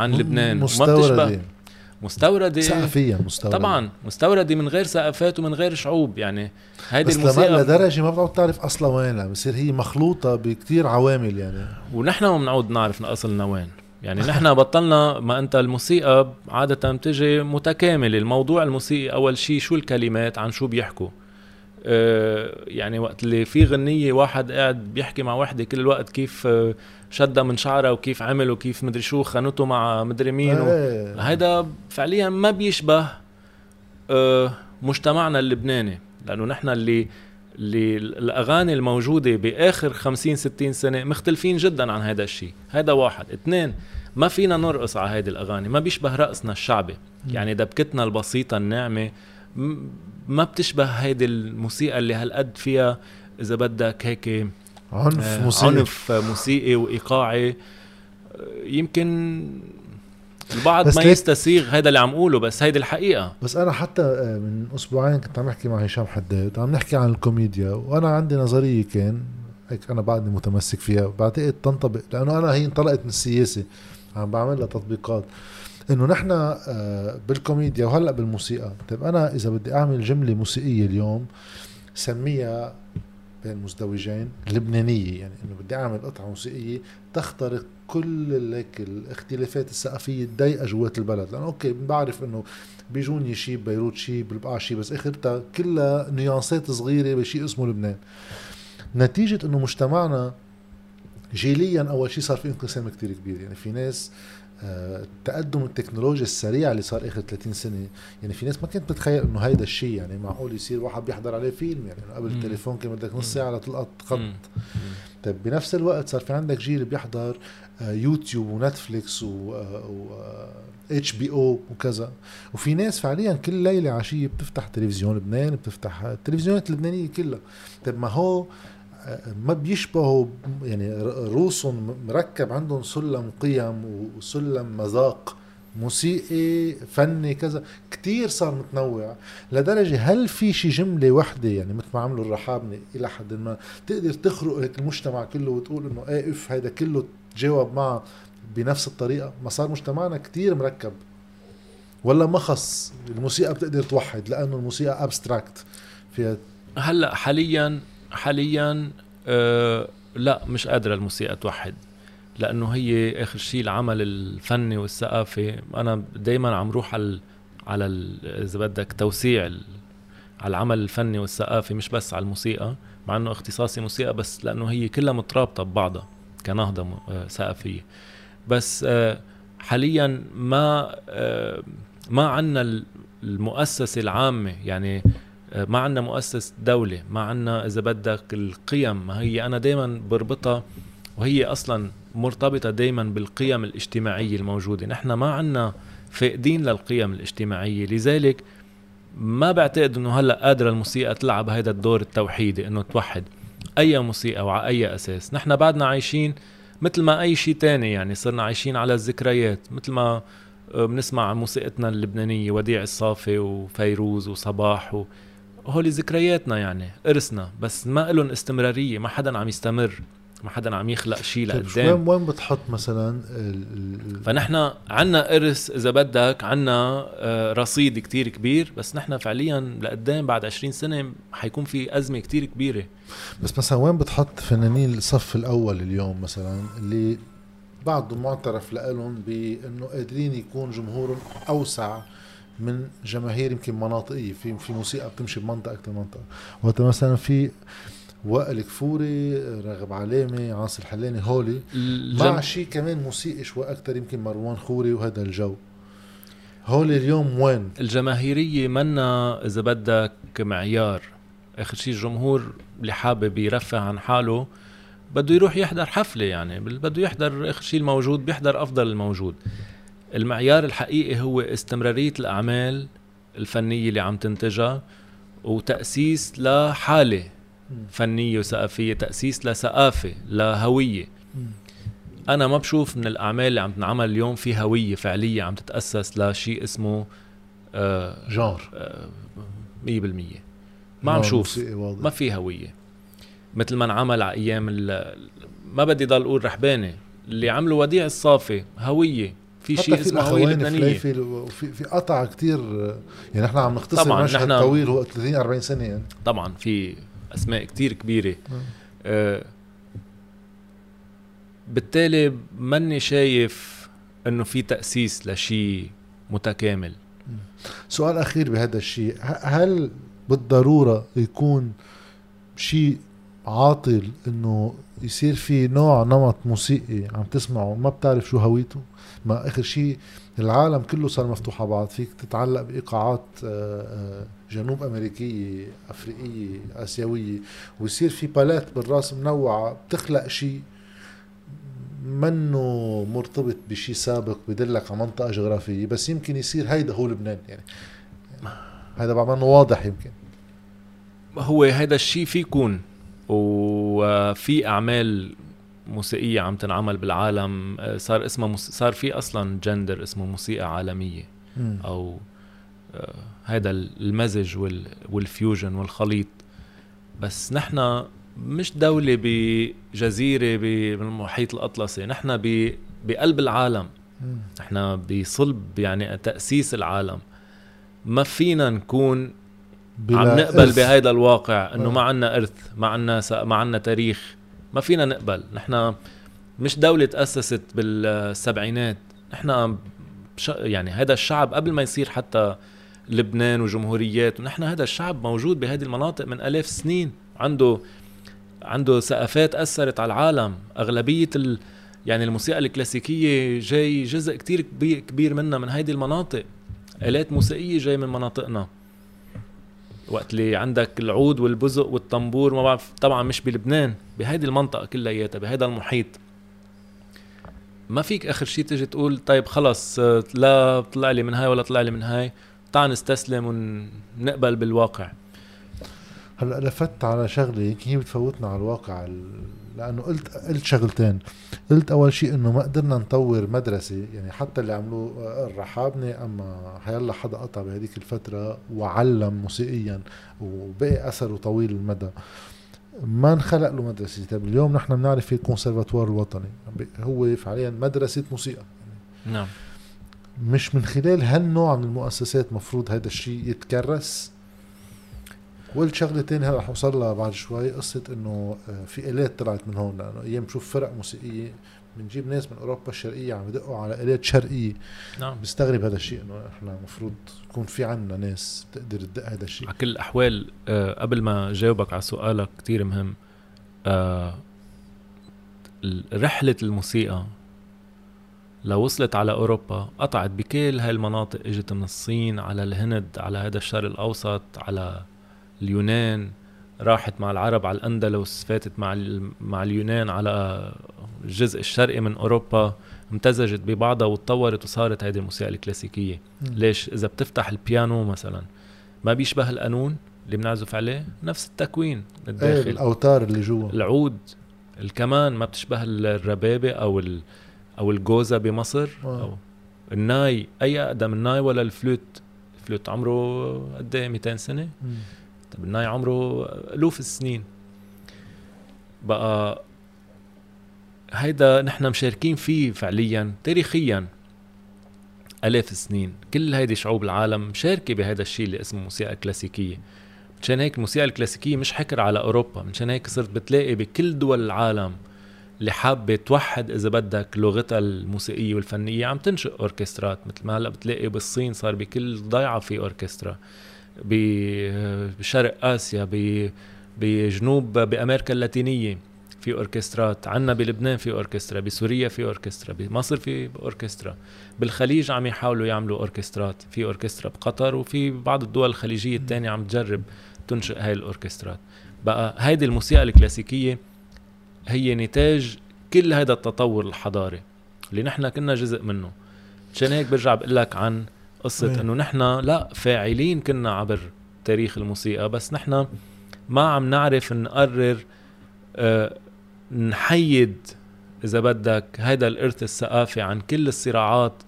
عن لبنان. مستوردة مستورده سقفيا مستوردة طبعا مستورده من غير ثقافات ومن غير شعوب يعني هيدي الموسيقى لدرجة ما بتعرف تعرف أصلا وين لما بصير هي مخلوطة بكتير عوامل يعني. ونحن ما بنعود نعرف أصلنا وين. يعني نحن [LAUGHS] بطلنا ما أنت الموسيقى عادة بتجي متكاملة. الموضوع الموسيقي أول شيء شو الكلمات عن شو بيحكوا. يعني وقت اللي في غنية واحد قاعد بيحكي مع وحدة كل الوقت كيف آه، شدها من شعرها وكيف عمل وكيف مدري شو خانته مع مدري مين و... إيه. هيدا فعليا ما بيشبه آه، مجتمعنا اللبناني لأنه نحن اللي اللي الأغاني الموجودة بآخر 50 60 سنة مختلفين جدا عن هذا الشيء هذا واحد. اثنين ما فينا نرقص على هيدي الأغاني ما بيشبه رقصنا الشعبي. يعني دبكتنا البسيطة الناعمة ما بتشبه هيدي الموسيقى اللي هالقد فيها إذا بدك هيك عنف آه، موسيقي. عنف موسيقي وإيقاعي. يمكن البعض ما يستسيغ هذا اللي عم اقوله بس هيدي الحقيقة. بس أنا حتى آه، من أسبوعين كنت عم احكي مع هشام حداد عم نحكي عن الكوميديا وأنا عندي نظرية كان هيك أنا بعدني متمسك فيها بعتقد تنطبق لأنه أنا هي انطلقت من السياسة عم بعمل لها تطبيقات. إنه نحن آه، بالكوميديا وهلأ بالموسيقى. طيب أنا إذا بدي أعمل جملة موسيقية اليوم سميها بين مزدوجين لبنانية. يعني إنه بدي أعمل قطعة موسيقية تخترق كل هيك الاختلافات الثقافية الضيقة جوات البلد. لأنه أوكي بعرف إنه بيجوني شيء ببيروت شيء بالبقعه شيء بس اخرتها كلها نيانسات صغيرة بشيء اسمه لبنان. نتيجة إنه مجتمعنا جيليا أول شيء صار في انقسام كتير كبير. يعني في ناس آه، تقدم التكنولوجيا السريع اللي صار آخر 30 سنة يعني في ناس ما كانت بتتخيل إنه هيدا الشيء يعني معقول يصير واحد بيحضر عليه فيلم يعني قبل. التليفون كان بدك نص. ساعة لتلقط خط. طيب بنفس الوقت صار في عندك جيل بيحضر آه، يوتيوب ونتفليكس و Netflix و HBO وكذا وفي ناس فعليا كل ليلة عشية بتفتح تلفزيون لبنان بتفتح التلفزيونات اللبنانيه كلها طيب ما هو ما بيشبهوا يعني روسهم مركب عندهم سلم قيم وسلم مذاق موسيقي فني كذا كتير صار متنوع. لدرجة هل في شي جملة وحدة يعني مثل ما عملوا الرحابنة إلى حد ما تقدر تخرق هيك المجتمع كله وتقول إنه إيه أف هيدا كله تجاوب معه بنفس الطريقة؟ ما صار مجتمعنا كتير مركب. ولا ما خص الموسيقى بتقدر توحد لأنه الموسيقى abstract فيها هلأ حاليا حاليا آه لا مش قادرة الموسيقى توحد لأنه هي آخر شيء العمل الفني والثقافي. أنا دائما عم روح على على إذا بدك توسيع على العمل الفني والثقافي مش بس على الموسيقى مع إنه اختصاصي موسيقى بس لأنه هي كلها مترابطة ببعضها كنهضة آه، ثقافية. بس آه، حاليا ما آه، ما عندنا المؤسسة العامة يعني ما عندنا مؤسس دولة ما عندنا إذا بدك القيم. ما هي أنا دايما بربطها وهي أصلا مرتبطة دايما بالقيم الاجتماعية الموجودة. نحن ما عندنا فاقدين للقيم الاجتماعية. لذلك ما بعتقد إنه هلأ قادرة الموسيقى تلعب هذا الدور التوحيدي إنه توحد أي موسيقى وعلى أي أساس. نحن بعدنا عايشين مثل ما أي شيء تاني يعني صرنا عايشين على الذكريات. مثل ما آه، بنسمع موسيقتنا اللبنانية وديع الصافي وفيروز وصباح و... هول ذكرياتنا يعني إرثنا بس ما لهم استمرارية ما حدا عم يستمر ما حدا عم يخلق شيء طيب لقدام. وين وين بتحط مثلا ال- ال- فنحن عنا إرث إذا بدك عنا آه، رصيد كتير كبير بس نحن فعليا لقدام بعد 20 سنة حيكون في أزمة كتير كبيرة. بس مثلا وين بتحط فنانين الصف الأول اليوم مثلا اللي بعضهم معترف لهم بأنه قادرين يكون جمهورهم أوسع؟ من جماهير يمكن مناطقيه في في موسيقى بتمشي بمنطقة أكثر منطقة. وقت مثلا في وائل كفوري راغب علامة عاصي الحلاني هولي. مع. شيء كمان موسيقي شوي أكثر يمكن مروان خوري وهذا الجو. هولي اليوم وين؟ الجماهيرية منا إذا بدك معيار. آخر شيء الجمهور اللي حابب يرفع عن حاله بده يروح يحضر حفلة يعني بده يحضر آخر شيء الموجود بيحضر أفضل الموجود. المعيار الحقيقي هو استمرارية الأعمال الفنية اللي عم تنتجها وتأسيس لحالة فنية وثقافية تأسيس لثقافة لهوية. أنا ما بشوف من الأعمال اللي عم تنعمل اليوم في هوية فعلية عم تتأسس لشيء اسمه آه جار. آه 100% ما عم شوف. موسيقي واضح. ما في هوية. مثل ما انعمل على أيام ال- ما بدي ضل أقول رحبانة. اللي عملوا وديع الصافي هوية. في شيء في اسمه هويه لبنانيه فليفل وفي في قطع كتير يعني نحن عم نختصر طبعاً مشهد نحن- طويل هو 30 40 سنة يعني. طبعا في أسماء كتير كبيرة. آه بالتالي ماني شايف إنه في تأسيس لشيء متكامل. سؤال أخير بهذا الشيء هل بالضرورة يكون شيء عاطل إنه يصير في نوع نمط موسيقي عم تسمعه؟ ما بتعرف شو هويته؟ ما آخر شيء العالم كله صار مفتوح على بعض. فيك تتعلق بإيقاعات آه، آه، جنوب أمريكية أفريقية آسيوية ويصير في بالات بالرأس منوعة بتخلق شيء منه مرتبط بشيء سابق بدلك على منطقة جغرافية. بس يمكن يصير هيدا هو لبنان يعني. هيدا بعمل واضح يمكن. هو هذا الشيء في يكون وفي أعمال موسيقية عم تنعمل بالعالم آه، صار اسمها موس... صار في أصلا جندر اسمه موسيقى عالمية أو آه، هذا المزج وال... والفيوجن والخليط بس نحن مش دولة بجزيرة بالمحيط الأطلسي نحن ب... بقلب العالم. نحن بصلب يعني تأسيس العالم ما فينا نكون عم نقبل. بهيدا الواقع إنه آه. ما عنا إرث ما عنا س... ما عنا تاريخ ما فينا نقبل. نحن مش دولة تأسست بالسبعينات. نحن. يعني هذا الشعب قبل ما يصير حتى لبنان وجمهوريات ونحن هذا الشعب موجود بهذه المناطق من آلاف سنين عنده عنده ثقافات أثرت على العالم. أغلبية ال... يعني الموسيقى الكلاسيكية جاي جزء كتير كبير, كبير منها من هيدي المناطق. آلات موسيقية جاي من مناطقنا. وقت اللي عندك العود والبزق والطنبور ما بعرف طبعا مش بلبنان بهيدي المنطقة كلياتها بهيدا المحيط. ما فيك آخر شيء تجي تقول طيب خلص آه، لا طلع لي من هاي ولا طلع لي من هاي تعال نستسلم ونقبل بالواقع. هلأ لفت على شغلة يمكن هي بتفوتنا على الواقع ال- لأنه قلت قلت شغلتين. قلت أول شيء إنه ما قدرنا نطور مدرسة يعني حتى اللي عملوه آه، الرحابنه أما حيلا حدا قطع بهذيك الفترة وعلم موسيقيا وبقي أثره طويل المدى. ما انخلق له مدرسة. طيب اليوم نحن بنعرف في الكونسرفاتوار الوطني. هو فعليا مدرسة موسيقى. نعم. مش من خلال هالنوع من المؤسسات مفروض هذا الشيء يتكرس. قلت شغله تانية هلا رح أوصل لها بعد شوي قصة إنه آه، في آلات طلعت من هون لأنه أيام بشوف فرق موسيقية بنجيب ناس من أوروبا الشرقية عم يدقوا على آلات شرقية. نعم. بستغرب هذا الشيء إنه إحنا المفروض يكون في عنا ناس تقدر تدق هذا الشيء. على كل الأحوال آه، قبل ما جاوبك على سؤالك كتير مهم ال- رحلة الموسيقى لو وصلت على أوروبا قطعت بكل هاي المناطق إجت من الصين على الهند على هذا الشرق الأوسط على اليونان راحت مع العرب على الأندلس فاتت مع مع اليونان على الجزء الشرقي من أوروبا امتزجت ببعضها وتطورت وصارت هذه الموسيقى الكلاسيكية. مم. ليش؟ إذا بتفتح البيانو مثلا ما بيشبه القانون اللي بنعزف عليه نفس التكوين إيه الداخل الأوتار اللي جوا. العود الكمان ما بتشبه الربابة أو ال أو الجوزة بمصر آه. أو الناي أي أقدم الناي ولا الفلوت. الفلوت عمره قد إيه؟ 200 سنة. مم. طب الناي عمره ألوف السنين. بقى هيدا نحن مشاركين فيه فعليا تاريخيا ألاف السنين. كل هيدي شعوب العالم مشاركة بهذا الشيء اللي اسمه موسيقى كلاسيكية. مشان هيك الموسيقى الكلاسيكية مش حكر على أوروبا. مشان هيك صرت بتلاقي بكل دول العالم اللي حابة توحد إذا بدك لغتها الموسيقية والفنية. عم تنشئ أوركسترات مثل ما هلأ بتلاقي بالصين صار بكل ضيعة في أوركسترا. بشرق آسيا بجنوب بأمريكا اللاتينية في أوركسترات عنا بلبنان في أوركسترا بسوريا في أوركسترا بمصر في أوركسترا. بالخليج عم يحاولوا يعملوا أوركسترات في أوركسترا بقطر وفي بعض الدول الخليجية الثانية عم تجرب تنشئ هاي الأوركسترات. بقى هيدي الموسيقى الكلاسيكية هي نتاج كل هذا التطور الحضاري اللي نحن كنا جزء منه. مشان هيك برجع بقول لك عن قصة وين؟ إنه نحن لا فاعلين كنا عبر تاريخ الموسيقى بس نحن ما عم نعرف نقرر آه، نحيد إذا بدك هذا الإرث الثقافي عن كل الصراعات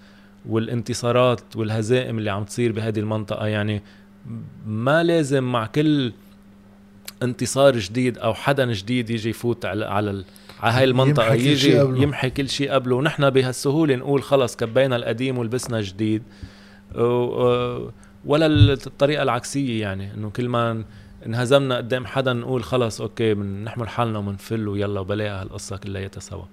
والانتصارات والهزائم اللي عم تصير بهذه المنطقة يعني ما لازم مع كل انتصار جديد أو حدا جديد يجي يفوت على على على هاي المنطقة يمحي كل يجي. يمحي كل شيء قبله ونحن بهالسهولة نقول خلص كبينا القديم ولبسنا جديد ولا الطريقة العكسية يعني إنه كل ما انهزمنا قدام حدا نقول خلص أوكي بنحمل حالنا ومنفل ويلا وبلاها هالقصة كلياتها سوا.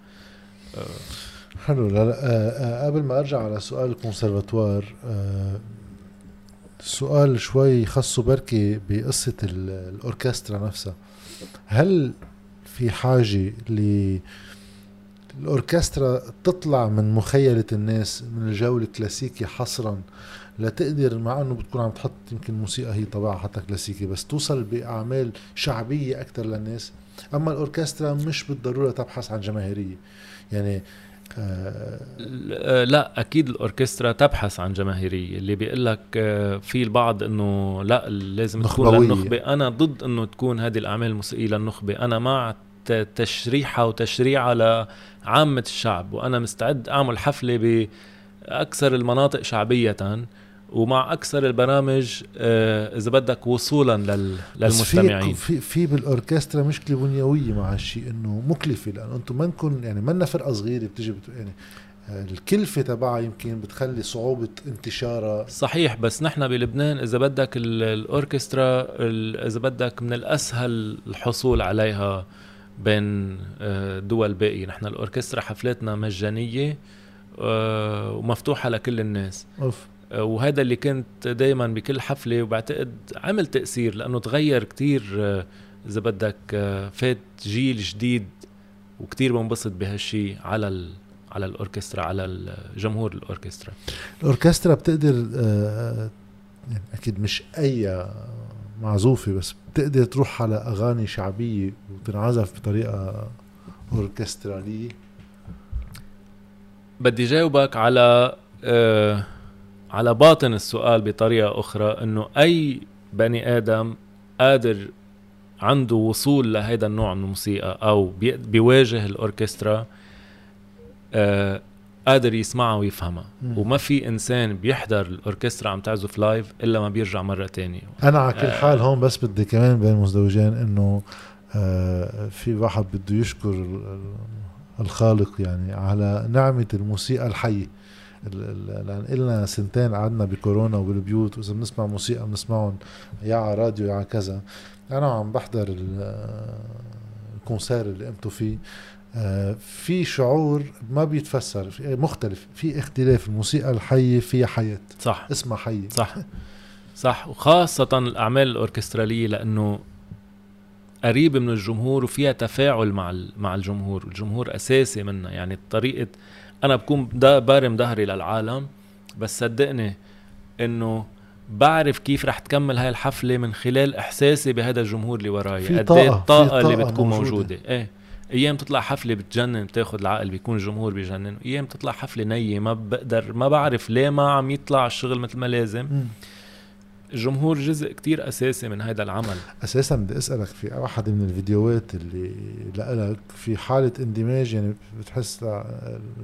حلو. لا آه آه قبل ما أرجع على سؤال الكونسرفاتوار آه سؤال شوي خاصه بركي بقصة ال- الأوركسترا نفسها. هل في حاجة ل الأوركسترا تطلع من مخيلة الناس من الجو الكلاسيكي حصرا لتقدر مع إنه بتكون عم تحط يمكن موسيقى هي طبعها حتى كلاسيكي بس توصل بأعمال شعبية أكثر للناس. أما الأوركسترا مش بالضرورة تبحث عن جماهيرية. يعني آه لا أكيد الأوركسترا تبحث عن جماهيرية. اللي بيقول لك آه، في البعض إنه لا لازم تكون نخبوية. للنخبة. أنا ضد إنه تكون هذه الأعمال الموسيقية للنخبة. أنا مع تشريحها وتشريعها لعامه الشعب وأنا مستعد أعمل حفلة بأكثر المناطق شعبية ومع أكثر البرامج آه، إذا بدك وصولا لل... للمستمعين. في في بالأوركسترا مشكلة بنيوية مع هالشيء إنه مكلفة لأنه أنتم ما نكون يعني منا فرقة صغيرة بتيجي بت يعني آه، الكلفة تبعها يمكن بتخلي صعوبة انتشارها. صحيح بس نحن بلبنان إذا بدك ال- الأوركسترا ال- إذا بدك من الأسهل الحصول عليها بين آه، دول باقية. نحن الأوركسترا حفلاتنا مجانية آه، ومفتوحة لكل الناس. أوف. آه، وهذا اللي كنت دائما بكل حفلة وبعتقد عمل تأثير لأنه تغير كتير إذا بدك فات جيل جديد وكتير بنبسط بهالشي على ال على الأوركسترا على جمهور الأوركسترا. الأوركسترا بتقدر يعني أكيد مش أي معزوفة بس بتقدر تروح على أغاني شعبية وتنعزف بطريقة أوركسترالية؟ بدي جاوبك على آه على باطن السؤال بطريقة أخرى إنه أي بني آدم قادر عنده وصول لهذا النوع من الموسيقى بي- بيواجه الأوركسترا آه قادر يسمعها ويفهمها. وما في إنسان بيحضر الأوركسترا عم تعزف live إلا ما بيرجع مرة تانية. أنا على كل آه. حال هون بس بدي كمان بين مزدوجين إنه آه، في واحد بده يشكر ال- ال- الخالق يعني على نعمة الموسيقى الحية. ال- ال- لأن إلنا سنتين قعدنا بكورونا وبالبيوت وإذا بنسمع موسيقى بنسمعهم يا على راديو يا على كذا. أنا عم بحضر ال- الكونسير اللي قمتوا فيه. آه، في شعور ما بيتفسر مختلف في اختلاف الموسيقى الحية فيها حياة. صح. اسمها حية. صح. صح. وخاصة الأعمال الأوركسترالية لأنه قريبة من الجمهور وفيها تفاعل مع مع الجمهور. الجمهور أساسي منها. يعني طريقة أنا بكون دا بارم ظهري للعالم بس صدقني إنه بعرف كيف رح تكمل هاي الحفلة من خلال إحساسي بهذا الجمهور اللي وراي. قد إيه الطاقة اللي بتكون موجودة. موجودة. إيه. أيام تطلع حفلة بتجنن بتاخد العقل بيكون الجمهور بيجنن. أيام تطلع حفلة نية ما بقدر ما بعرف ليه ما عم يطلع الشغل مثل ما لازم. مم. الجمهور جزء كتير أساسي من هذا العمل. أساسا بدي أسألك في واحد من الفيديوهات اللي لإلك في حالة اندماج يعني بتحس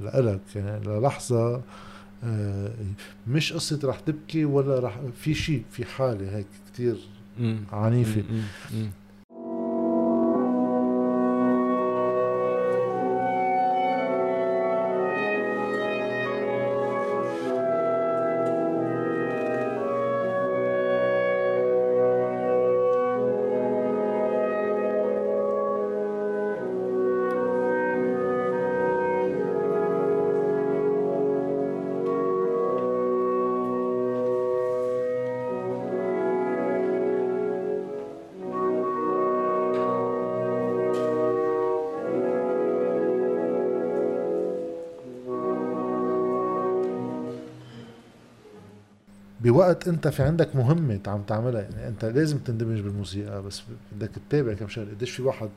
لإلك يعني للحظة آه، مش قصة رح تبكي ولا رح في شيء في حالة هيك كتير مم. بوقت انت في عندك مهمة عم تعملها. يعني انت لازم تندمج بالموسيقى بس بدك تتابع كم شغلة. قديش في واحد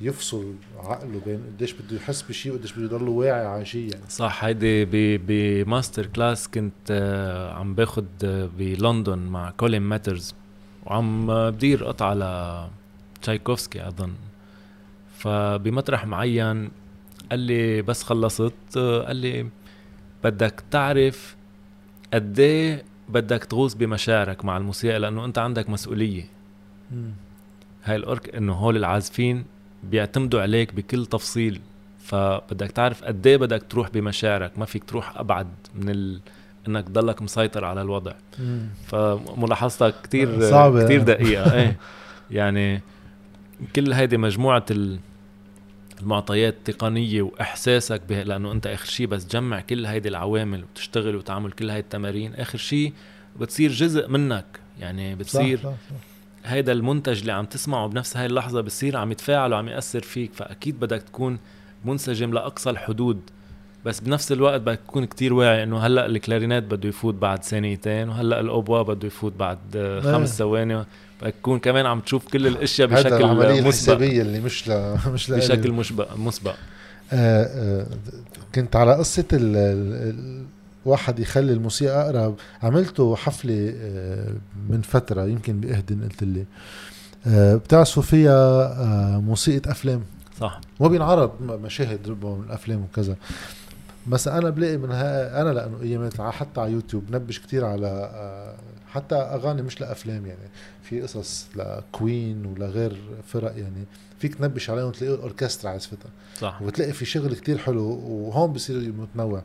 يفصل عقله بين قديش بده يحس بشيء وقديش بده يضل واعي على شيء يعني صح هيدي ب masterclass كنت آه، عم باخد آه، بلندن مع كولين ماترز وعم بدير قطعة لتشايكوفسكي أظن. فبمطرح معين قال لي بس خلصت آه، قال لي بدك تعرف قد إيه بدك تغوص بمشاعرك مع الموسيقى لأنه أنت عندك مسؤولية مم. هاي الأورك إنه هول العازفين بيعتمدوا عليك بكل تفصيل فبدك تعرف قد إيه بدك تروح بمشاعرك ما فيك تروح أبعد من ال... إنك تضلك مسيطر على الوضع مم. فملاحظتك كتير صعبة. كتير دقيقة إيه يعني كل هيدي مجموعة ال- المعطيات التقنية وإحساسك بها لأنه أنت آخر شيء بس تجمع كل هيدي العوامل وتشتغل وتعمل كل هاي التمارين آخر شيء بتصير جزء منك يعني بتصير صح صح صح. هيدا المنتج اللي عم تسمعه بنفس هاي اللحظة بصير عم يتفاعل وعم يأثر فيك فأكيد بدك تكون منسجم لأقصى الحدود بس بنفس الوقت بدك تكون كتير واعي إنه هلأ الكلارينات بده يفوت بعد ثانيتين وهلأ الأوبوا بده يفوت بعد إيه. خمس ثواني تكون كمان عم تشوف كل الأشياء هذا بشكل العملية مسبق. الحسابية اللي مش ل... مش لإلي. بشكل مسبق مسبق. آه، آه، كنت على قصة ال... ال... الواحد يخلي الموسيقى أقرب. عملته حفلة آه، من فترة يمكن بإهدن قلت لي. آه، بتعزفوا فيها موسيقى أفلام. صح. وبينعرض مشاهد ربما من الأفلام وكذا. بس أنا بلاقي من ها أنا لأنه ايامات حتى على يوتيوب نبش كتير على آه، حتى أغاني مش لأفلام يعني في قصص لكوين ولغير فرق يعني فيك تنبش عليهم تلاقيه الأوركسترا عزفتها صح. وبتلاقي في شغل كتير حلو وهون بصير متنوع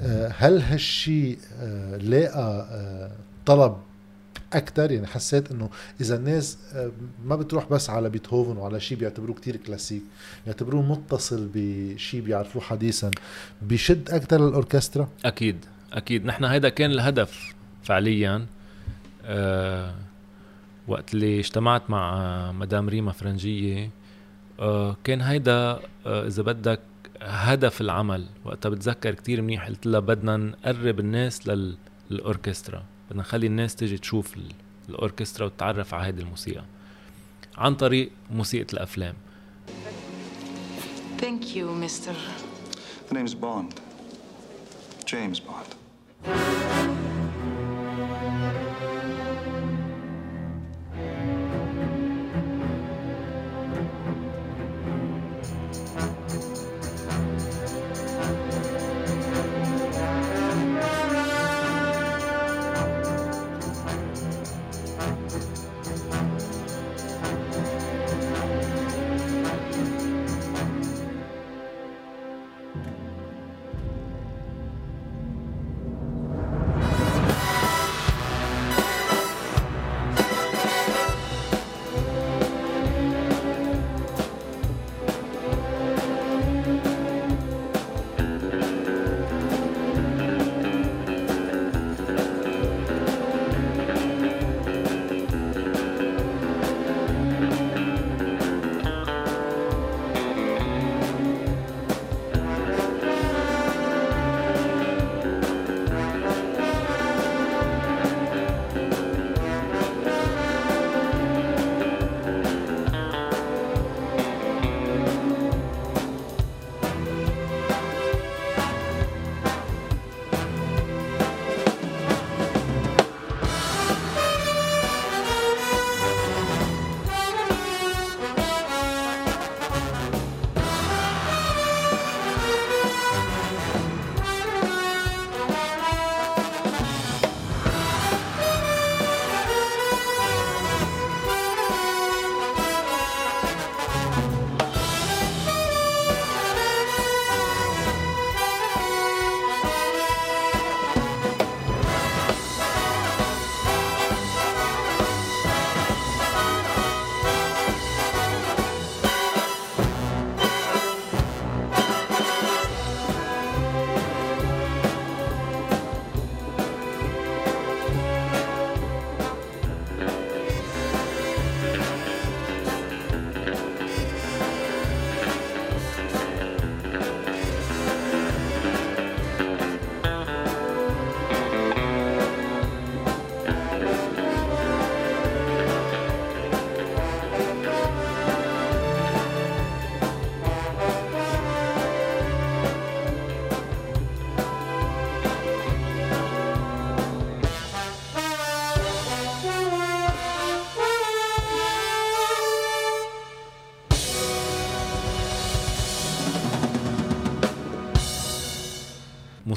آه، هل هالشي آه، لاقى طلب أكثر يعني حسيت إنه إذا الناس آه، ما بتروح بس على بيتهوفن وعلى شيء بيعتبروه كتير كلاسيك بيعتبروه متصل بشيء بيعرفوه حديثا بيشد أكثر الأوركسترا؟ أكيد أكيد. نحن هيدا كان الهدف فعليا. أه وقت اللي اجتمعت مع آه، مدام ريما فرنجية أه كان هيدا أه إذا بدك هدف العمل وقتها بتذكر كتير منيح قلت لها بدنا نقرب الناس لل- للأوركسترا. بدنا نخلي الناس تيجي تشوف ال- الأوركسترا وتتعرف على هيدي الموسيقى عن طريق موسيقى الأفلام Thank you, Mr. The name's Bond. James Bond.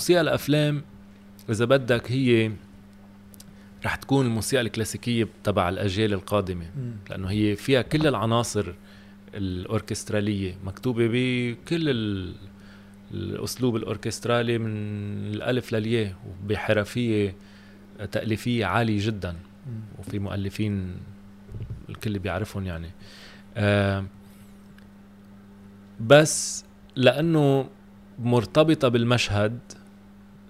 موسيقى الأفلام إذا بدك هي رح تكون الموسيقى الكلاسيكية تبع الأجيال القادمة لأنه هي فيها كل العناصر الأوركسترالية مكتوبة بكل ال- الأسلوب الأوركسترالي من الألف للياء وبحرفية تأليفية عالية جدا. وفي مؤلفين الكل بيعرفهم يعني. آه بس لأنه مرتبطة بالمشهد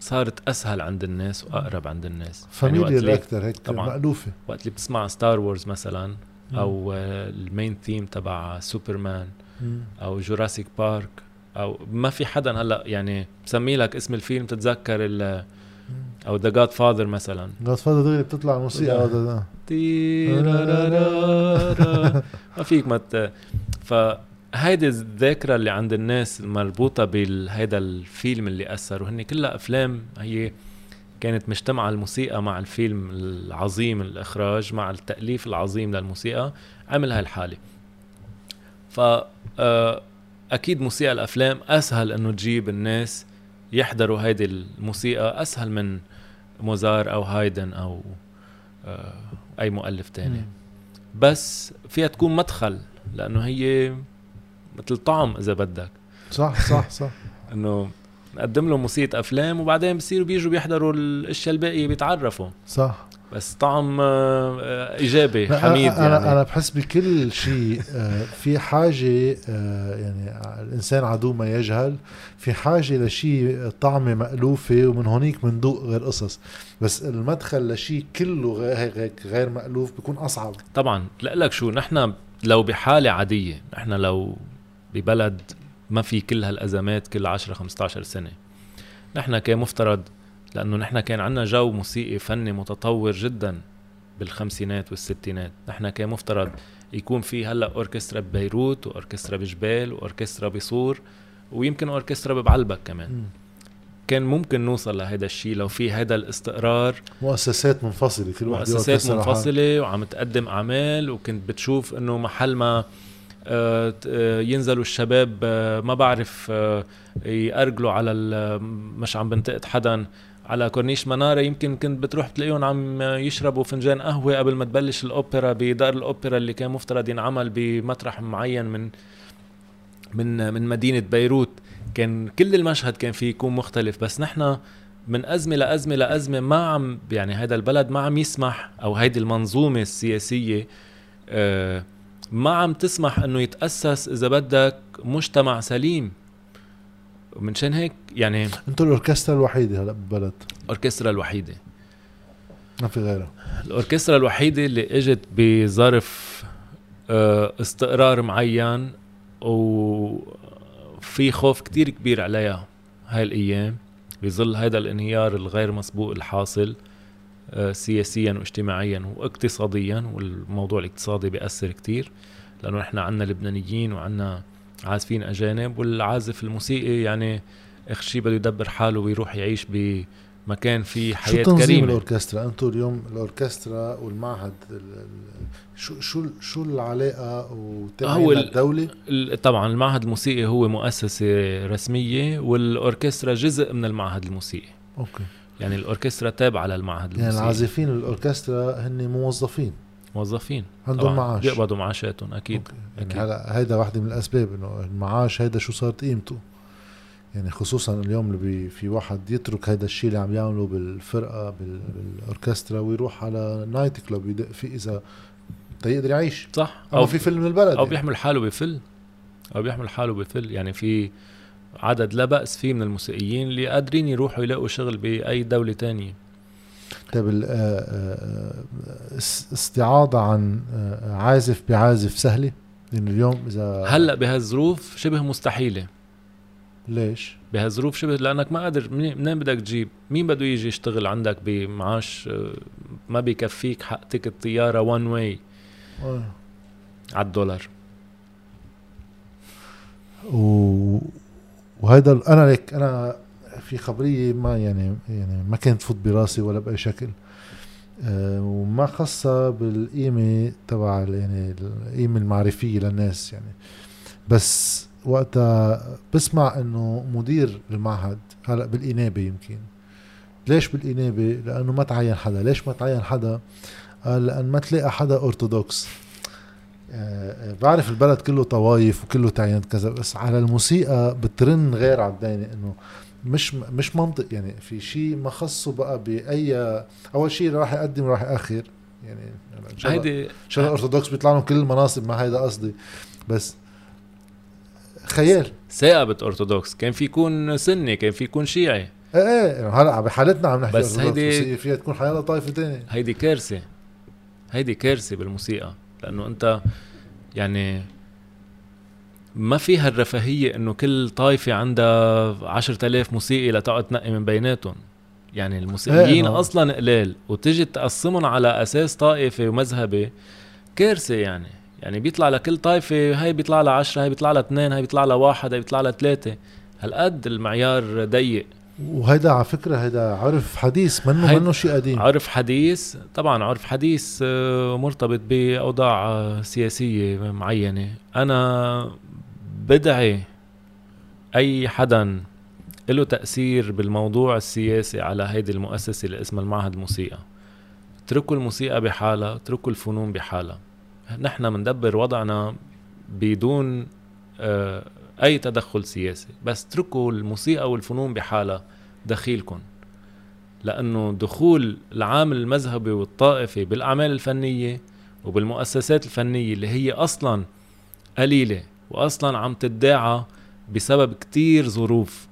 صارت أسهل عند الناس وأقرب عند الناس وقت familiar اللي- أكثر هيك طبعاً. مألوفة وقت اللي بتسمع Star Wars مثلا. أو آه، ال main theme تبع سوبرمان. أو Jurassic Park أو ما في حدا هلأ يعني بسمي لك اسم الفيلم تتذكر ال أو The Godfather مثلا Godfather دغري بتطلع ده. [LAUGHS] تيرارارارا. ما فيك ما ت... فهيدي الذاكرة اللي عند الناس المربوطة بهيدا الفيلم اللي أثر وهن كلها أفلام هي كانت مجتمعة الموسيقى مع الفيلم العظيم الإخراج مع التأليف العظيم للموسيقى عمل هاي الحالة. ف آه، أكيد موسيقى الأفلام أسهل إنه تجيب الناس يحضروا هيدي الموسيقى أسهل من موزار أو هايدن أو آه، أي مؤلف تاني. بس فيها تكون مدخل لأنه هي مثل طعم إذا بدك. صح صح صح. [LAUGHS] إنه نقدم لهم موسيقى أفلام وبعدين بصيروا بيجوا بيحضروا الأشياء الباقية بيتعرفوا. صح. بس طعم آه، آه، إيجابي حميد أنا يعني. أنا بحس بكل شيء آه، في حاجة يعني الإنسان عدو ما يجهل في حاجة لشيء طعمه مألوفة ومن هونيك بندوق غير قصص. بس المدخل لشيء كله غير مألوف بيكون أصعب. طبعا لا لك شو نحن لو بحالة عادية نحن لو ببلد ما في كل هالأزمات كل 10 15 سنة نحن كان مفترض لأنه نحن كان عندنا جو موسيقي فني متطور جدا بالخمسينات والستينات نحن كان مفترض يكون في هلأ أوركسترا ببيروت وأوركسترا بجبيل وأوركسترا بصور ويمكن أوركسترا ببعلبك كمان مم. كان ممكن نوصل لهذا الشيء لو في هذا الاستقرار مؤسسات منفصلة كل واحد مؤسسات. منفصلة وعم تقدم أعمال وكنت بتشوف إنه محل ما ينزلوا الشباب آه، ما بعرف آه، يأرجلوا على مش عم بنتقد حدا على كورنيش منارة. يمكن كنت بتروح بتلاقيهم عم يشربوا فنجان قهوة قبل ما تبلش الأوبرا بدار الأوبرا اللي كان مفترض ينعمل بمطرح معين من من من مدينة بيروت. كان كل المشهد كان فيه يكون مختلف. بس نحن من أزمة لأزمة لأزمة ما عم يعني هذا البلد ما عم يسمح أو هيدي المنظومة السياسية آه، ما عم تسمح إنه يتأسس إذا بدك مجتمع سليم. ومنشان هيك يعني أنتوا الأوركسترا الوحيدة هلا بالبلد الأوركسترا الوحيدة. ما في غيرها. الأوركسترا الوحيدة اللي إجت بظرف آه، استقرار معين وفي خوف كتير كبير عليها هاي الأيام بظل هذا الانهيار الغير مسبوق الحاصل. سياسيا واجتماعيا واقتصاديا والموضوع الاقتصادي بيأثر كتير لأنه نحن عنا لبنانيين وعنا عازفين أجانب والعازف الموسيقي يعني اخر شي بده يدبر حاله ويروح يعيش بمكان فيه شو حياة تنظيم كريمة. الأوركسترا؟ أنتوا اليوم الأوركسترا والمعهد ال- ال- شو شو شو العلاقة وتابعين ال- الدولة؟ ال- طبعا المعهد الموسيقي هو مؤسسة رسمية والأوركسترا جزء من المعهد الموسيقي. Okay. يعني الأوركسترا تابعة للمعهد يعني الموسيقي. العازفين الأوركسترا هن موظفين. موظفين. عندهم معاش. بيقبضوا معاشاتهم okay. يعني. هلا هيدا واحدة من الأسباب إنه المعاش هيدا شو صارت قيمته. يعني خصوصا اليوم اللي في واحد يترك هيدا الشيء اللي عم يعمله بالفرقة بال- بالأوركسترا ويروح على night club يدق فيه إذا تيقدر يعيش. صح. أو في فيلم من البلد أو يعني. بيحمل حاله بفل. أو بيحمل حاله بفل. يعني في عدد لا بأس فيه من الموسيقيين اللي قادرين يروحوا يلاقوا شغل بأي دولة تانية. طيب ال- آه، آه، اس- استعاضة عن آه، عازف بعازف سهلة؟ لأنه اليوم إذا هلأ بهالظروف شبه مستحيلة. ليش؟ بهالظروف شبه لأنك ما قادر منين بدك تجيب؟ مين بده يجي يشتغل عندك بمعاش ما بيكفيك حق ticket طيارة one way. على الدولار و... وهذا أنا لك أنا في خبرية ما يعني يعني ما كانت تفوت براسي ولا بأي شكل. أه وما خاصة بالقيمة تبع يعني القيمة المعرفية للناس يعني. بس وقتها بسمع إنه مدير المعهد هلأ بالإنابة يمكن. ليش بالإنابة؟ لأنه ما تعين حدا، ليش ما تعين حدا؟ قال لأن ما تلاقى حدا أرثوذكس. آه، آه، بعرف البلد كله طوايف وكله تعينت كذا بس على الموسيقى بترنغر على الدينة إنه مش مش منطق. يعني في شيء ما خصه بقى بأي أول شيء راح يقدم راح يأخر. يعني إن شاء الله- هيدي ان شاء الله الارثوذكس بيطلع لهم كل المناصب ما هيدا قصدي. بس خيال. ثاقبت أرثوذكس. كان في يكون سني كان في يكون شيعي. إيه إيه هلا بحالتنا عم نحكي بس بس هيدي- هيدي فيها تكون حيالله طائفه ثانية هيدي كارثة. هيدي كارثة بالموسيقى. لأنه أنت يعني ما فيها الرفاهية إنه كل طائفة عندها عشرة آلاف موسيقي لتقعد تنقي من بيناتهم. يعني الموسيقيين آه. أصلا قلال وتجي تقسمهم على أساس طائفة ومذهبي كارثة يعني. يعني بيطلع لكل طائفة هاي بيطلع لها عشرة هاي بيطلع لها اثنين هاي بيطلع لها واحد هاي بيطلع لها ثلاثة هالقد المعيار ضيق. وهيدا على فكرة هيدا عرف حديث منه منه شيء قديم. عرف حديث طبعا عرف حديث آه، مرتبط بأوضاع آه، سياسية معينة. أنا بدعي أي حدا له تأثير بالموضوع السياسي على هيدي المؤسسة اللي اسمها المعهد الموسيقى. اتركوا الموسيقى بحالها اتركوا الفنون بحالها. نحن مندبر وضعنا بدون أي تدخل سياسي بس اتركوا الموسيقى والفنون بحالها دخيلكم. لأنه دخول العامل المذهبي والطائفي بالأعمال الفنية وبالمؤسسات الفنية اللي هي أصلا قليلة واصلا عم تدعى بسبب كتير ظروف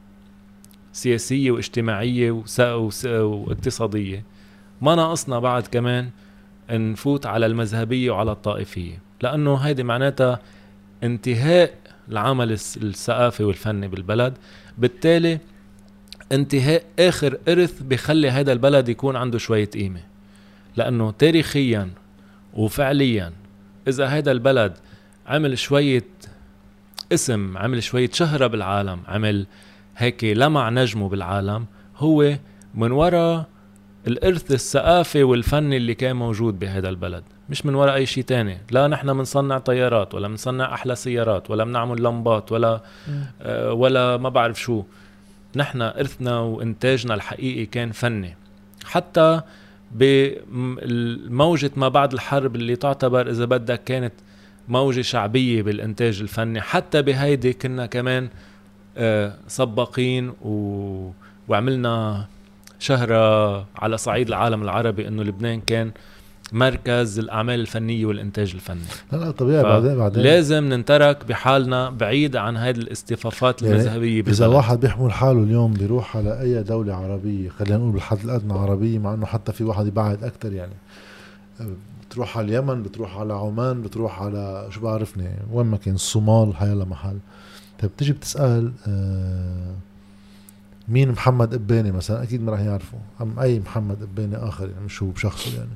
سياسية واجتماعية واقتصادية ما ناقصنا بعد كمان نفوت على المذهبية وعلى الطائفية. لأنه هيدي معناتها انتهاء العمل الثقافي والفني بالبلد. بالتالي انتهاء آخر إرث بخلي هذا البلد يكون عنده شوية قيمة. لأنه تاريخيا وفعليا إذا هذا البلد عمل شوية اسم عمل شوية شهرة بالعالم عمل هيك لمع نجمه بالعالم هو من وراء الإرث الثقافي والفني اللي كان موجود بهذا البلد. مش من وراء أي شيء تاني. لا نحن بنصنع طيارات ولا بنصنع أحلى سيارات ولا بنعمل لمبات ولا آه ولا ما بعرف شو. نحن إرثنا وإنتاجنا الحقيقي كان فني. حتى بموجة ما بعد الحرب اللي تعتبر إذا بدك كانت موجة شعبية بالإنتاج الفني. حتى بهيدي كنا كمان آه، سباقين و... وعملنا شهرة على صعيد العالم العربي إنه لبنان كان مركز الأعمال الفنية والإنتاج الفني. لا لا طبيعي بعدين بعدين. لازم ننترك بحالنا بعيد عن هذه الاصطفافات يعني المذهبية إذا بالبلد. واحد بيحمل حاله اليوم بيروح على أي دولة عربية خلينا نقول بالحد الأدنى عربية مع إنه حتى في واحد يبعد أكثر يعني. بتروح على اليمن بتروح على عمان بتروح على شو بعرفني وين ما كان الصومال حيلا محل. طيب بتيجي بتسأل آه، مين محمد أباني مثلا؟ أكيد ما راح يعرفوا. أم أي محمد أباني آخر يعني مش هو بشخصه يعني.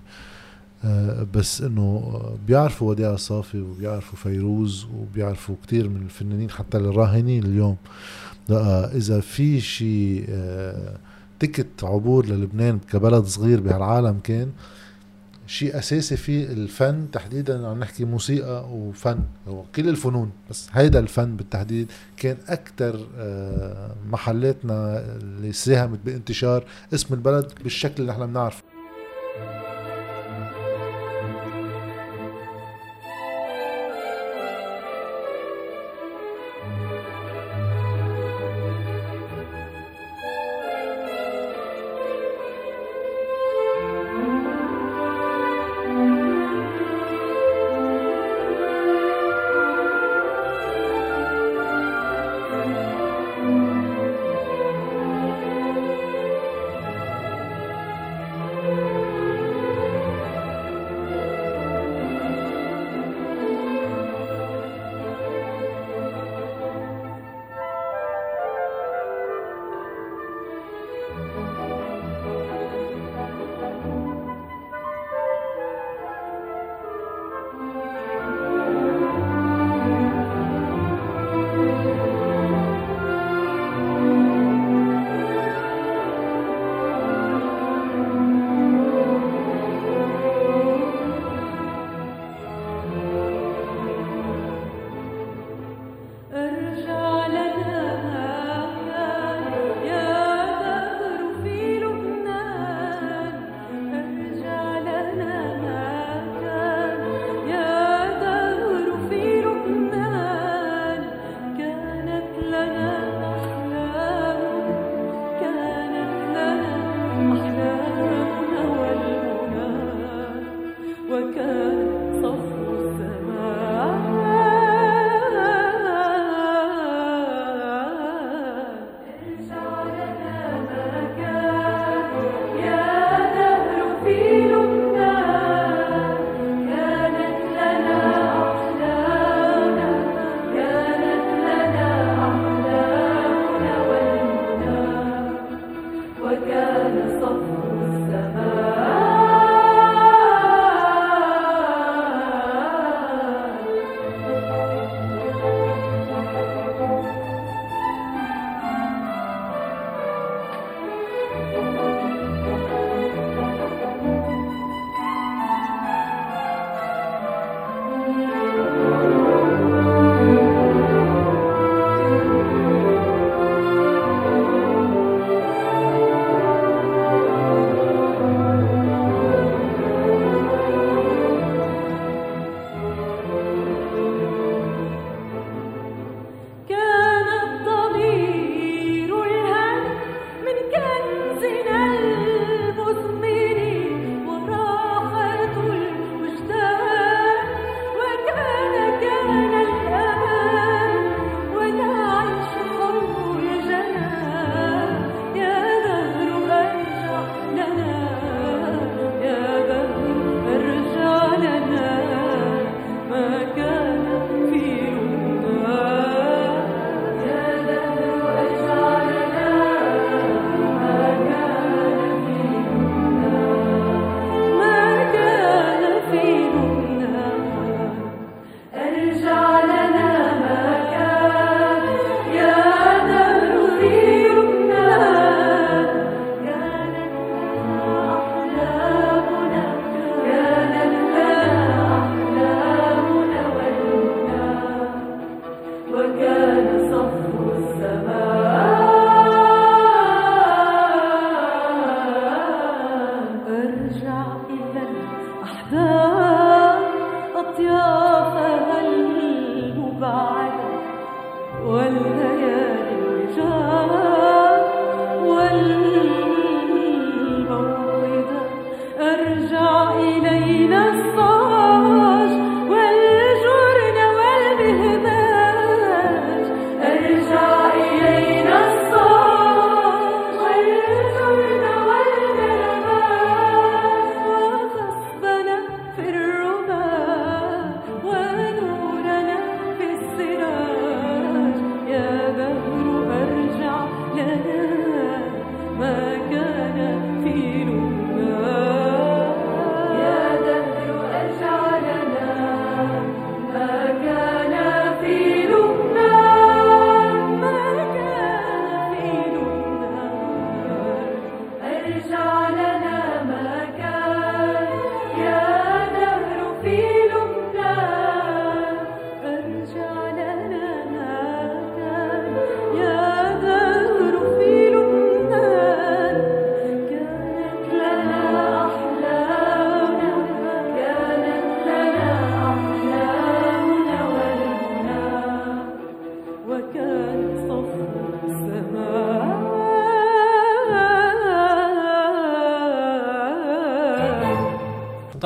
بس إنه بيعرفوا وديع الصافي وبيعرفوا فيروز وبيعرفوا كتير من الفنانين حتى الراهنين اليوم. إذا في شيء آه، تكت عبور للبنان كبلد صغير بهالعالم كان شيء أساسي في الفن تحديدا عم نحكي موسيقى وفن هو كل الفنون بس هيدا الفن بالتحديد كان أكثر محلاتنا اللي ساهمت بانتشار اسم البلد بالشكل اللي إحنا بنعرفه.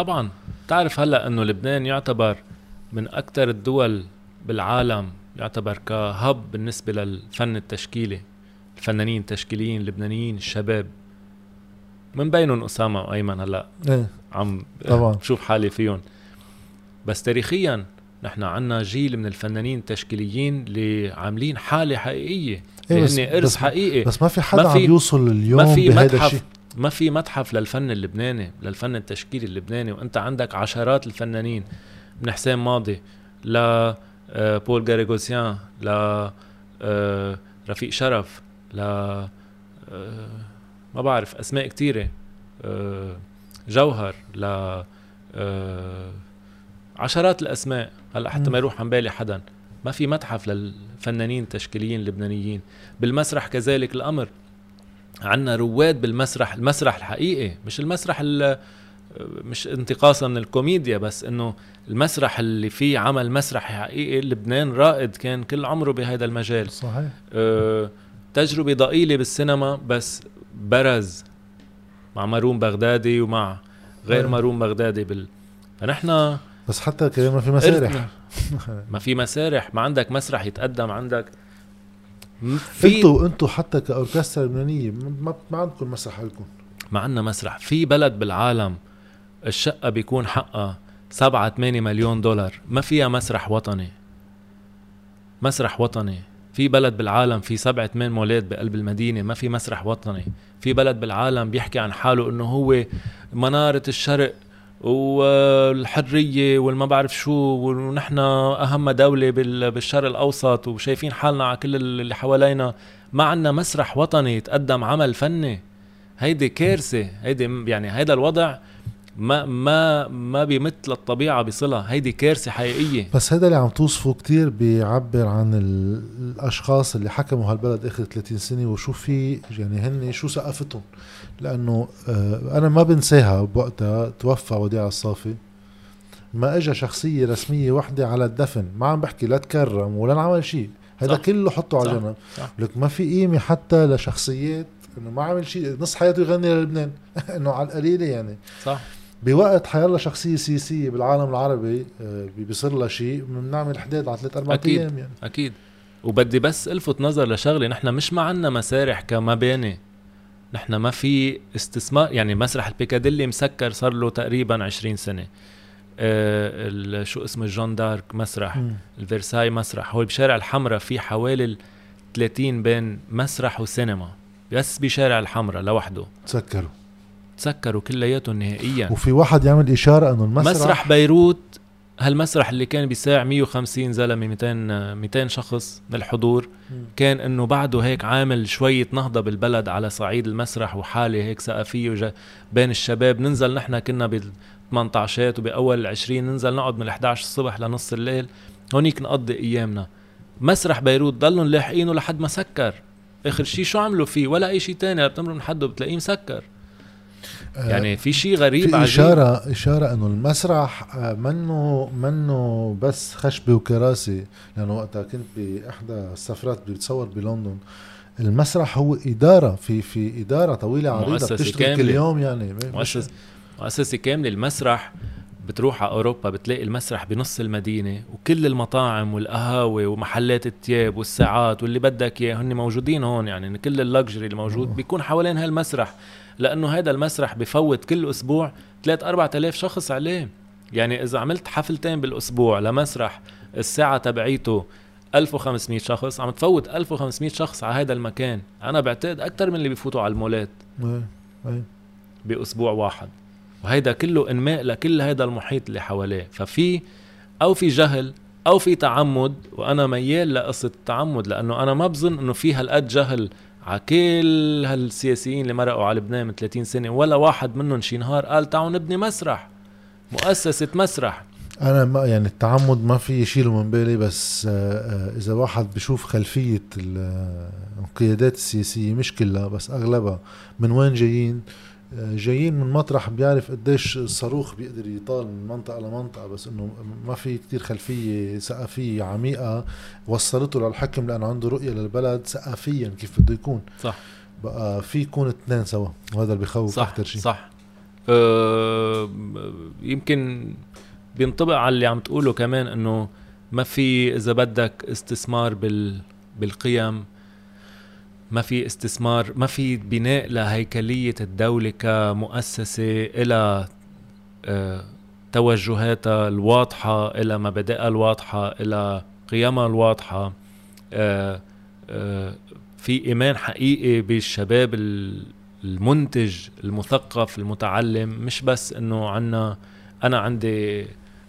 طبعا تعرف هلأ إنه لبنان يعتبر من أكثر الدول بالعالم يعتبر كهب بالنسبة للفن التشكيلي الفنانين التشكيليين اللبنانيين الشباب. من بينهم أسامة وأيمن هلأ؟ إيه عم طبعاً. بشوف حالي فيهم. بس تاريخيا نحن عنا جيل من الفنانين التشكيليين اللي عاملين حالة حقيقية إيه بس- لأن إرث حقيقي. بس ما في حدا ما عم في- يوصل اليوم ما في بهذا الشيء. ما في متحف للفن اللبناني للفن التشكيلي اللبناني وأنت عندك عشرات الفنانين من حسين ماضي ل آه، بول جاريغوسيان ل آه، رفيق شرف ل آه، ما بعرف أسماء كتيرة آه، جوهر ل عشرات الأسماء. هلأ حتى ما يروح عن بالي حدا. ما في متحف للفنانين التشكيليين اللبنانيين. بالمسرح كذلك الأمر. عنا رواد بالمسرح المسرح الحقيقي مش المسرح ال- مش انتقاصا من الكوميديا بس إنه المسرح اللي فيه عمل مسرحي حقيقي لبنان رائد كان كل عمره بهذا المجال صحيح أه تجربة ضئيلة بالسينما بس برز مع مارون بغدادي ومع غير أه. مارون بغدادي بال فنحن بس حتى كمان ما في مسارح. ما في مسارح ما عندك مسرح يتقدم عندك في أنتوا أنتوا حتى كأوركسترا لبنانيه ما ما عندكم مسرح لكم ما عندنا مسرح. في بلد بالعالم الشقة بيكون حقها سبعة 8 مليون دولار. ما فيها مسرح وطني. مسرح وطني. في بلد بالعالم في سبعة ثمان مولات بقلب المدينة. ما في مسرح وطني. في بلد بالعالم بيحكي عن حاله إنه هو منارة الشرق والحرية والما بعرف شو ونحن أهم دولة بال- بالشرق الأوسط وشايفين حالنا على كل اللي حوالينا. ما عنا مسرح وطني يتقدم عمل فني. هيدي كارثة. هيدي يعني هيدا الوضع ما ما ما بيمت للطبيعة بصلة. هيدي كارثة حقيقية. بس هذا اللي عم توصفه كتير بيعبر عن ال- الأشخاص اللي حكموا هالبلد آخر 30 سنة وشو في يعني هن شو ثقافتهم لأنه آه أنا ما بنساها بوقتها توفى وديع الصافي. ما اجى شخصية رسمية وحدة على الدفن ما عم بحكي لا تكرم ولا عمل شيء. هذا. كله حطه على. جنب. لك ما في قيمة حتى لشخصيات إنه ما عمل شيء نص حياته يغني للبنان. [LAUGHS] إنه على القليلة يعني. صح. بوقت حيلا شخصية سياسية بالعالم العربي آه، بي- بيصير لها شيء بنعمل حداد على ثلاث أربع أكيد. أيام يعني. أكيد. وبدي بس ألفت نظر لشغلة نحن مش ما عنا مسارح كمباني. نحن ما في استثمار يعني مسرح البيكاديلي مسكر صار له تقريبا 20 سنة. آه شو اسمه جون دارك مسرح. مم. الفيرساي مسرح. هو بشارع الحمراء في حوالي ال 30 بين مسرح وسينما. بس بشارع الحمراء لوحده. تسكروا. تسكروا كلياتهم نهائيا. وفي واحد يعمل إشارة إنه المسرح مسرح بيروت هالمسرح اللي كان بيساع 150 زلمة 200 200 شخص للحضور. كان إنه بعده هيك عامل شوية نهضة بالبلد على صعيد المسرح وحالة هيك ثقافيه بين الشباب. ننزل نحن كنا بال 18 وبأول ال 20 ننزل نقعد من ال 11 الصبح لنص الليل. هونيك نقضي أيامنا. مسرح بيروت ضلوا لاحقينه لحد ما سكر. آخر شيء شو عملوا فيه؟ ولا أي شيء تاني. بتمر من حده بتلاقيه مسكر. يعني في شيء غريب في عجيب إشارة إشارة إنه المسرح آه، منه منه بس خشبة وكراسي لأنه وقتها كنت بإحدى السفرات بتصور بلندن. المسرح هو إدارة في في إدارة طويلة عريضة مؤسسة بتشتغل كل. يوم يعني. مش- مؤسس مؤسسة كاملة. المسرح بتروح على أوروبا بتلاقي المسرح بنص المدينة وكل المطاعم والقهاوي ومحلات التياب والساعات واللي بدك إياه هن موجودين هون يعني كل اللكجري الموجود بيكون حوالين هالمسرح. لأنه هذا المسرح بفوت كل أسبوع 3 4000 شخص عليه. يعني إذا عملت حفلتين بالأسبوع لمسرح الساعة تبعيته 1500 شخص عم تفوت 1500 شخص على هذا المكان. أنا بعتقد أكثر من اللي بيفوتوا على المولات. إيه، إيه. بأسبوع واحد. وهيدا كله إنماء لكل هيدا المحيط اللي حواليه. ففي أو في جهل أو في تعمد وأنا ميال لقصة التعمد لأنه أنا ما بظن إنه في هالقد جهل على كل هالسياسيين اللي مرقوا على لبنان من 30 سنة ولا واحد منهم شي نهار قال تعالوا نبني مسرح مؤسسة مسرح. أنا ما يعني التعمد ما في يشيله من بالي بس آه، آه، إذا واحد بشوف خلفية ال- آه، القيادات السياسية مش كلها بس أغلبها من وين جايين؟ جايين من مطرح بيعرف قديش الصاروخ بيقدر يطال من منطقة لمنطقة بس إنه ما في كتير خلفية ثقافية عميقة وصلته للحكم لأنه عنده رؤية للبلد ثقافيا كيف بده يكون. صح. بقى في يكون اثنين سوا وهذا اللي بخوف صح أكثر شيء. صح. أه يمكن بينطبق على اللي عم تقوله كمان إنه ما في إذا بدك استثمار بال بالقيم. ما في استثمار ما في بناء لهيكلية الدولة كمؤسسة إلى آه، توجهاتها الواضحة إلى مبادئها الواضحة إلى قيمها الواضحة. آه، آه، في إيمان حقيقي بالشباب ال- المنتج المثقف المتعلم. مش بس إنه عنا أنا عندي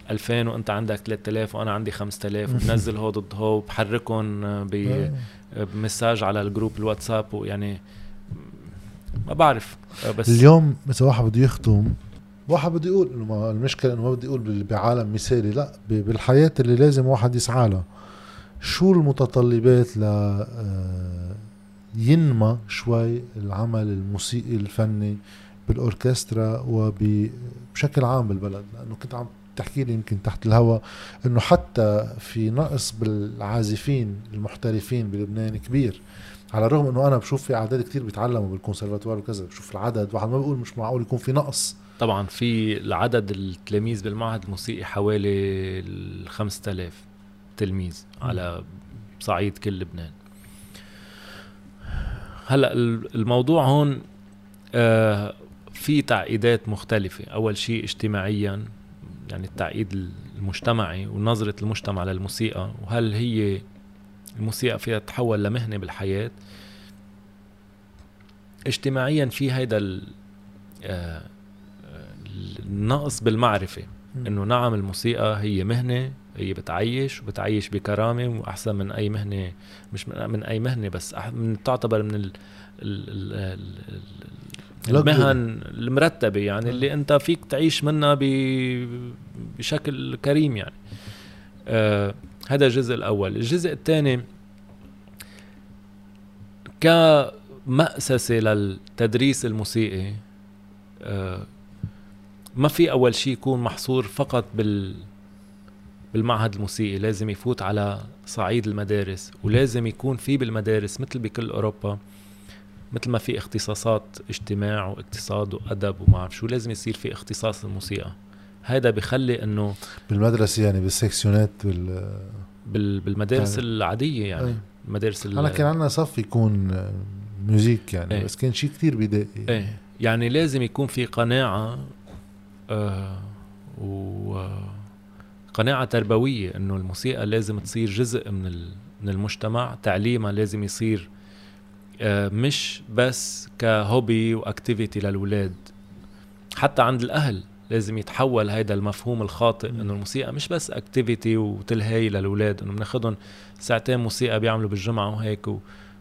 2000 وأنت عندك 3000 وأنا عندي 5000 وبنزل [LAUGHS] هو ضد هو وبحركهم ب آه. مساج على الجروب الواتساب ويعني ما بعرف بس اليوم اذا واحد بده يختم واحد بده يقول إنه ما المشكلة إنه ما بدي يقول بال- بعالم مثالي لا بالحياة اللي لازم واحد يسعى لها شو المتطلبات ل آه، ينمى شوي العمل الموسيقي الفني بالأوركسترا وبشكل عام بالبلد لأنه كنت عم تحكي لي يمكن تحت الهواء إنه حتى في نقص بالعازفين المحترفين بلبنان كبير. على الرغم إنه أنا بشوف في أعداد كتير بيتعلموا بالكونسرفاتوار وكذا بشوف العدد. واحد ما بقول مش معقول يكون في نقص. طبعا في العدد التلاميذ بالمعهد الموسيقي حوالي ال 5000 تلميذ على صعيد كل لبنان. هلأ ال- الموضوع هون آه في تعقيدات مختلفة. أول شيء اجتماعيا يعني التعقيد المجتمعي ونظرة المجتمع للموسيقى وهل هي الموسيقى فيها تتحول لمهنة بالحياة اجتماعيا في هيدا آه، النقص بالمعرفة. إنه نعم الموسيقى هي مهنة هي بتعيش وبتعيش بكرامة وأحسن من أي مهنة مش من, أي مهنة بس من تعتبر من ال ال ال ال المهن المرتبة يعني اللي أنت فيك تعيش منها بشكل كريم يعني. آه هذا الجزء الأول. الجزء الثاني كمأسسة للتدريس الموسيقي آه ما في أول شيء يكون محصور فقط بال بالمعهد الموسيقي. لازم يفوت على صعيد المدارس ولازم يكون في بالمدارس مثل بكل أوروبا. مثل ما في اختصاصات اجتماع واقتصاد وأدب وما اعرف شو لازم يصير في اختصاص الموسيقى. هذا بخلي إنه بالمدرسة يعني بالسكسيونات بال بال- بالمدارس يعني- العادية يعني. أي. المدارس ال- أنا كان عندنا صف يكون music يعني إيه. بس كان شيء كتير بدائي. إيه. يعني لازم يكون في قناعة آه و قناعة تربوية إنه الموسيقى لازم تصير جزء من من المجتمع تعليمها لازم يصير مش بس ك hobby و activity للولاد. حتى عند الأهل لازم يتحول هيدا المفهوم الخاطئ. إنه الموسيقى مش بس اكتيفيتي وتلهي للولاد إنه بناخدهم ساعتين موسيقى بيعملوا بالجمعة وهيك و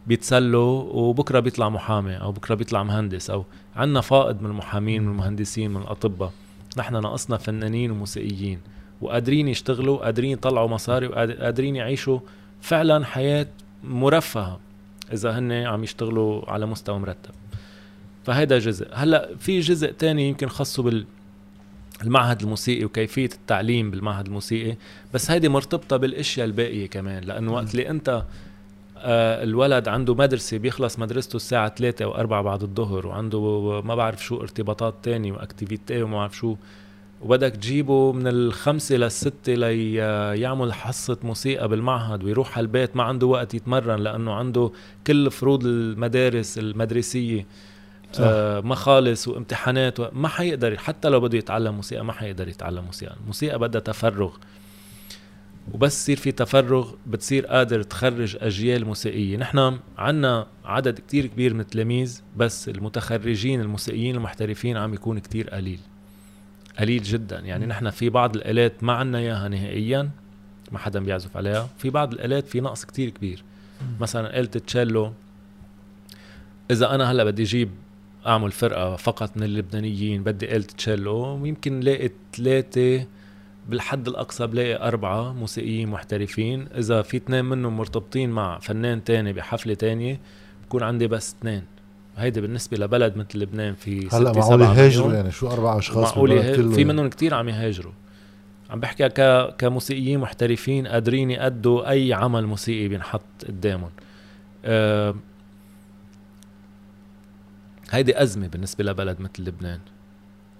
بيتسلوا وبكرة بيطلع محامي أو بكرة بيطلع مهندس أو عندنا فائض من المحامين من المهندسين من الأطباء. نحن ناقصنا فنانين وموسيقيين وقادرين يشتغلوا قادرين يطلعوا مصاري وقادرين يعيشوا فعلا حياة مرفهة. إذا هن عم يشتغلوا على مستوى مرتب. فهيدا جزء. هلأ في جزء تاني يمكن خاصه بال المعهد الموسيقي وكيفية التعليم بالمعهد الموسيقي بس هيدي مرتبطة بالأشياء الباقية كمان. لأنه وقت اللي أنت آه، الولد عنده مدرسة بيخلص مدرسته الساعة 3 أو 4 بعد الظهر وعنده ما بعرف شو ارتباطات تاني وأكتيفيتي وما بعرف شو وبدك تجيبه من الخمسة للستة ليعمل حصة موسيقى بالمعهد ويروح على البيت ما عنده وقت يتمرن لأنه عنده كل فروض المدارس المدرسية. صح. آه مخالص وامتحانات ما حيقدر حتى لو بده يتعلم موسيقى ما حيقدر يتعلم موسيقى. الموسيقى بدها تفرغ. وبس يصير في تفرغ بتصير قادر تخرج أجيال موسيقية. نحن عنا عدد كتير كبير من التلاميذ بس المتخرجين الموسيقيين المحترفين عم يكون كتير قليل. قليل جدا. يعني نحن في بعض الآلات ما عنا إياها نهائيا ما حدا بيعزف عليها. في بعض الآلات في نقص كتير كبير. مثلا آلة التشيلو إذا أنا هلأ بدي أجيب أعمل فرقة فقط من اللبنانيين بدي آلة تشيلو يمكن لاقي ثلاثة بالحد الأقصى بلاقي أربعة موسيقيين محترفين. إذا في اثنين منهم مرتبطين مع فنان تاني بحفلة تانية بكون عندي بس اثنين. هيدي بالنسبة لبلد مثل لبنان في هلا معقول يهاجروا. يعني شو أربع أشخاص معقول يهاجروا. في. منهم كتير عم يهاجروا عم بحكي ك كموسيقيين محترفين قادرين يأدوا أي عمل موسيقي بينحط قدامهم أه هيدي أزمة بالنسبة لبلد مثل لبنان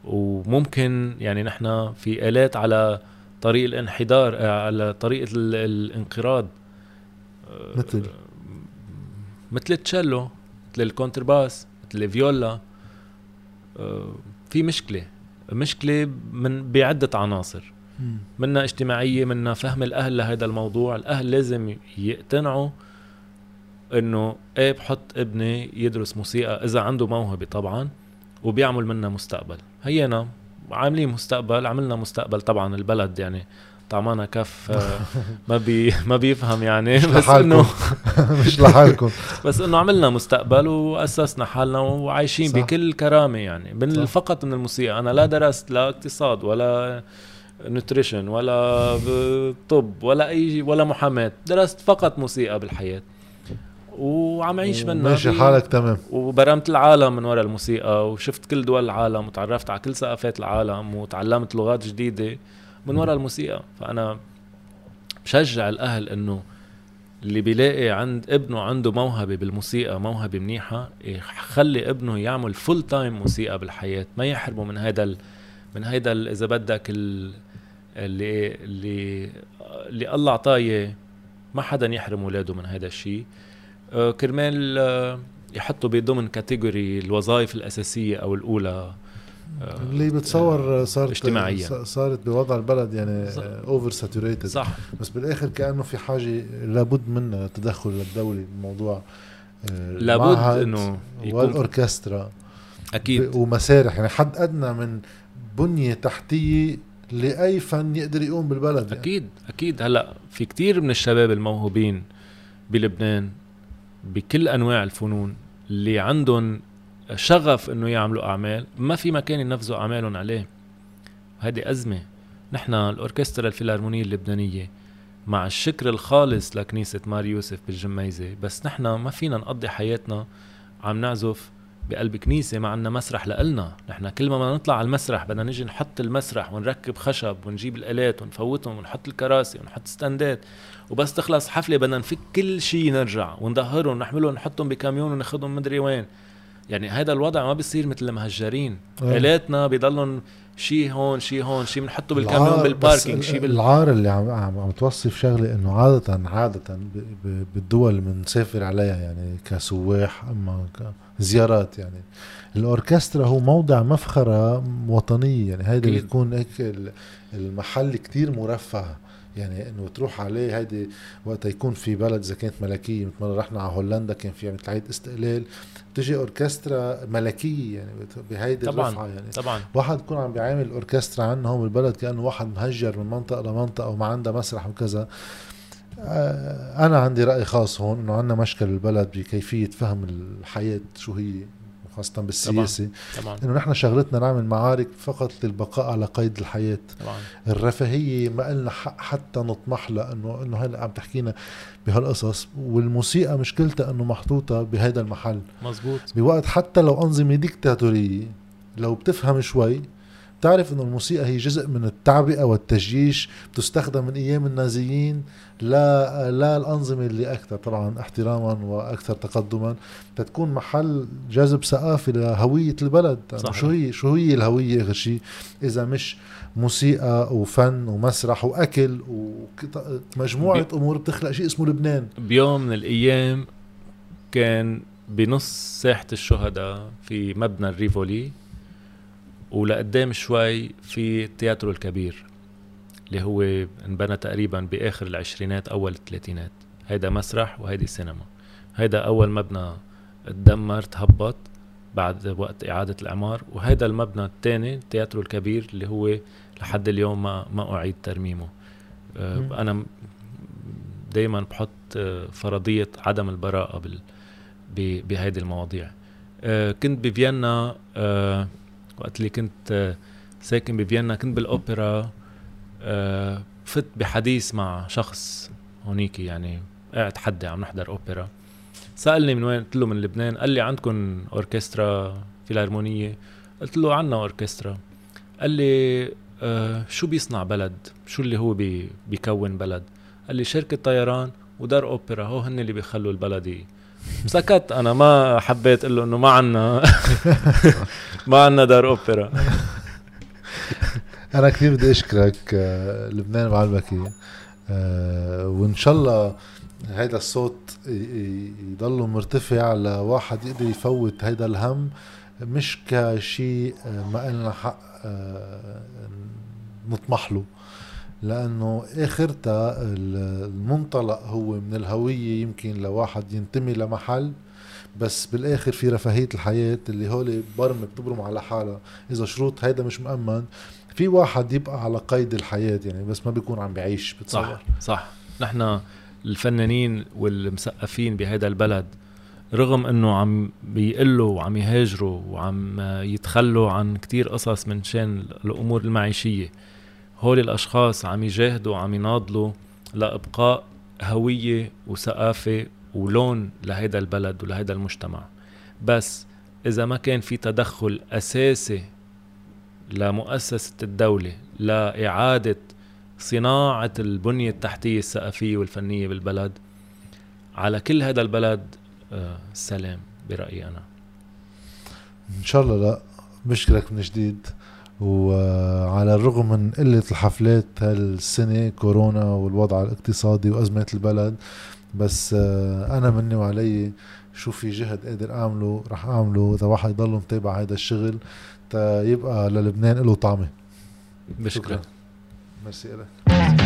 وممكن يعني نحن في آلات على طريق الانحدار آه، على طريقة ال- الانقراض آه، مثل؟ مثل التشيلو مثل الكونترباس مثل الفيولا آه، في مشكلة. مشكلة من بعدة عناصر. منا اجتماعية منا فهم الأهل لهذا الموضوع. الأهل لازم يقتنعوا إنه إيه بحط ابني يدرس موسيقى إذا عنده موهبة طبعا وبيعمل منها مستقبل. هينا عاملين مستقبل عملنا مستقبل طبعا البلد يعني طعمانا كف [LAUGHS] آه، ما بي ما بيفهم يعني. بس. إنه [LAUGHS] مش لحالكم. [LAUGHS] بس إنه عملنا مستقبل وأسسنا حالنا وعايشين صح. بكل كرامة يعني. من. فقط من الموسيقى. أنا لا درست لا اقتصاد ولا nutrition ولا طب ولا أي ولا محاماة. درست فقط موسيقى بالحياة. وعم أعيش منها. ماشي حالك تمام. وبرمت العالم من وراء الموسيقى وشفت كل دول العالم وتعرفت على كل ثقافات العالم وتعلمت لغات جديدة. من وراء الموسيقى. فأنا بشجع الأهل إنه اللي بيلاقي عند ابنه عنده موهبة بالموسيقى موهبة منيحة يخلي ابنه يعمل full time موسيقى بالحياة. ما يحرمه من هيدا ال... من هيدا ال... إذا بدك ال... اللي اللي اللي الله إياه ما حدا يحرم اولاده من هذا الشيء. آه، كرمال آه، يحطوا بضمن category الوظائف الأساسية أو الأولى اللي بتصور صارت اجتماعياً. صارت بوضع البلد يعني. over saturated صح بس بالآخر كأنه في حاجة لابد من تدخل الدولي بالموضوع آه، لابد إنه يكون والأوركسترا أكيد ومسارح يعني حد أدنى من بنية تحتية لأي فن يقدر يقوم بالبلد يعني. أكيد أكيد هلأ في كتير من الشباب الموهوبين بلبنان بكل أنواع الفنون اللي عندهم شغف إنه يعملوا أعمال. ما في مكان ينفذوا أعمالهم عليه. هذه أزمة. نحن الأوركسترا الفيلارمونية اللبنانية مع الشكر الخالص لكنيسة مار يوسف بالجميزة بس نحن ما فينا نقضي حياتنا عم نعزف بقلب كنيسة ما عنا مسرح لإلنا. نحن كل ما نطلع على المسرح بدنا نجي نحط المسرح ونركب خشب ونجيب الآلات ونفوتهم ونحط الكراسي ونحط stand ات. وبس تخلص حفلة بدنا نفك كل شيء نرجع. ونظهرهم نحملهم نحطهم بكاميون وناخذهم مدري وين. يعني هذا الوضع ما بيصير مثل المهجرين إيه. آلاتنا بضلهم شيء هون شيء هون شيء بنحطه بالكاميون بال parking شيء بال... العار اللي عم عم, توصف شغلة إنه عاده عادة بالدول اللي بنسافر عليها يعني كسواح أما كزيارات يعني الأوركسترا هو موضع مفخرة وطنية يعني هيدا. بيكون هيك ال- المحل كتير مرفه يعني إنه تروح عليه هيدي وقت يكون في بلد إذا كانت ملكية مثل مره رحنا على هولندا كان في مثل عيد استقلال. بتجي أوركسترا ملكية يعني بهيدي طبعاً. الرفعة يعني. طبعا. واحد يكون عم بيعامل أوركسترا عندنا هون بالبلد كأنه واحد مهجر من منطقة لمنطقة وما عندها مسرح وكذا. آه، أنا عندي رأي خاص هون إنه عندنا مشكل بالبلد بكيفية فهم الحياة شو هي. خاصة بالسياسة. طبعا إنه نحن شغلتنا نعمل معارك فقط للبقاء على قيد الحياة. طبعا. الرفاهية ما لنا حق حتى نطمح لها إنه إنه هلا عم تحكينا بهالقصص. والموسيقى مشكلتها إنه محطوطة بهذا المحل. مزبوط. بوقت حتى لو أنظمة ديكتاتورية لو بتفهم شوي بتعرف إنه الموسيقى هي جزء من التعبئة والتجييش بتستخدم من أيام النازيين لا لا الأنظمة اللي أكثر طبعا احتراما وأكثر تقدما تتكون محل جذب ثقافي لهوية البلد. صحيح. شو هي شو هي الهوية اخر شيء إذا مش موسيقى وفن ومسرح وأكل ومجموعة أمور بتخلق شيء اسمه لبنان. بيوم من الأيام كان بنص ساحة الشهداء في مبنى الريفولي ولقدام شوي في التياترو الكبير اللي هو انبنى تقريبا بآخر العشرينات أول الثلاثينات. هيدا مسرح وهيدي سينما. هيدا أول مبنى تدمر تهبط بعد وقت إعادة الإعمار. وهيدا المبنى الثاني التياترو الكبير اللي هو لحد اليوم ما ما أعيد ترميمه. مم. أنا دائما بحط آه، فرضية عدم ب- بهيدي المواضيع. آه، كنت بفيينا آه، وقت اللي كنت آه، ساكن بفيينا كنت بالأوبرا آه، فت بحديث مع شخص هونيك يعني قاعد حدي عم نحضر أوبرا. سألني من وين قلت له من لبنان قال لي عندكم أوركسترا فيلارمونيه قلت له عنا أوركسترا. قال لي آه شو بيصنع بلد؟ شو اللي هو بي بيكون بلد؟ قال لي شركة طيران ودار أوبرا هو هن اللي بيخلوا البلد سكت. أنا ما حبيت أقول له إنه ما عنا [LAUGHS] ما عنا دار أوبرا. أنا كثير بدي أشكرك آه، لبنان معلبكي آه، وإن شاء الله هيدا الصوت ي- ي- يضل مرتفع لواحد يقدر يفوت هيدا الهم. مش كشيء آه، ما لنا حق نطمح له. لأنه اخرتها ال- المنطلق هو من الهوية يمكن لواحد ينتمي لمحل بس بالآخر في رفاهية الحياة اللي هول برمة بتبرم على حالها. إذا شروط هيدا مش مأمن في واحد يبقى على قيد الحياة يعني بس ما بيكون عم بيعيش بتصور. صح صح. نحن الفنانين والمثقفين بهذا البلد رغم إنه عم بيقلوا وعم يهاجروا وعم يتخلوا عن كتير قصص من شان الأمور المعيشية هول الأشخاص عم يجاهدوا وعم يناضلوا لإبقاء هوية وثقافة ولون لهيدا البلد ولهيدا المجتمع. بس إذا ما كان في تدخل أساسي لمؤسسة الدولة لإعادة صناعة البنية التحتية الثقافية والفنية بالبلد على كل هذا البلد آه، سلام برأيي أنا. إن شاء الله لا. بشكرك من جديد. وعلى الرغم من قلة الحفلات هالسنة كورونا والوضع الاقتصادي وأزمة البلد بس آه، أنا مني وعلي شو في جهد قادر أعمله رح أعمله إذا واحد يضل متابع هذا الشغل تا يبقى للبنان له طعمة. بشكرك. ميرسي لك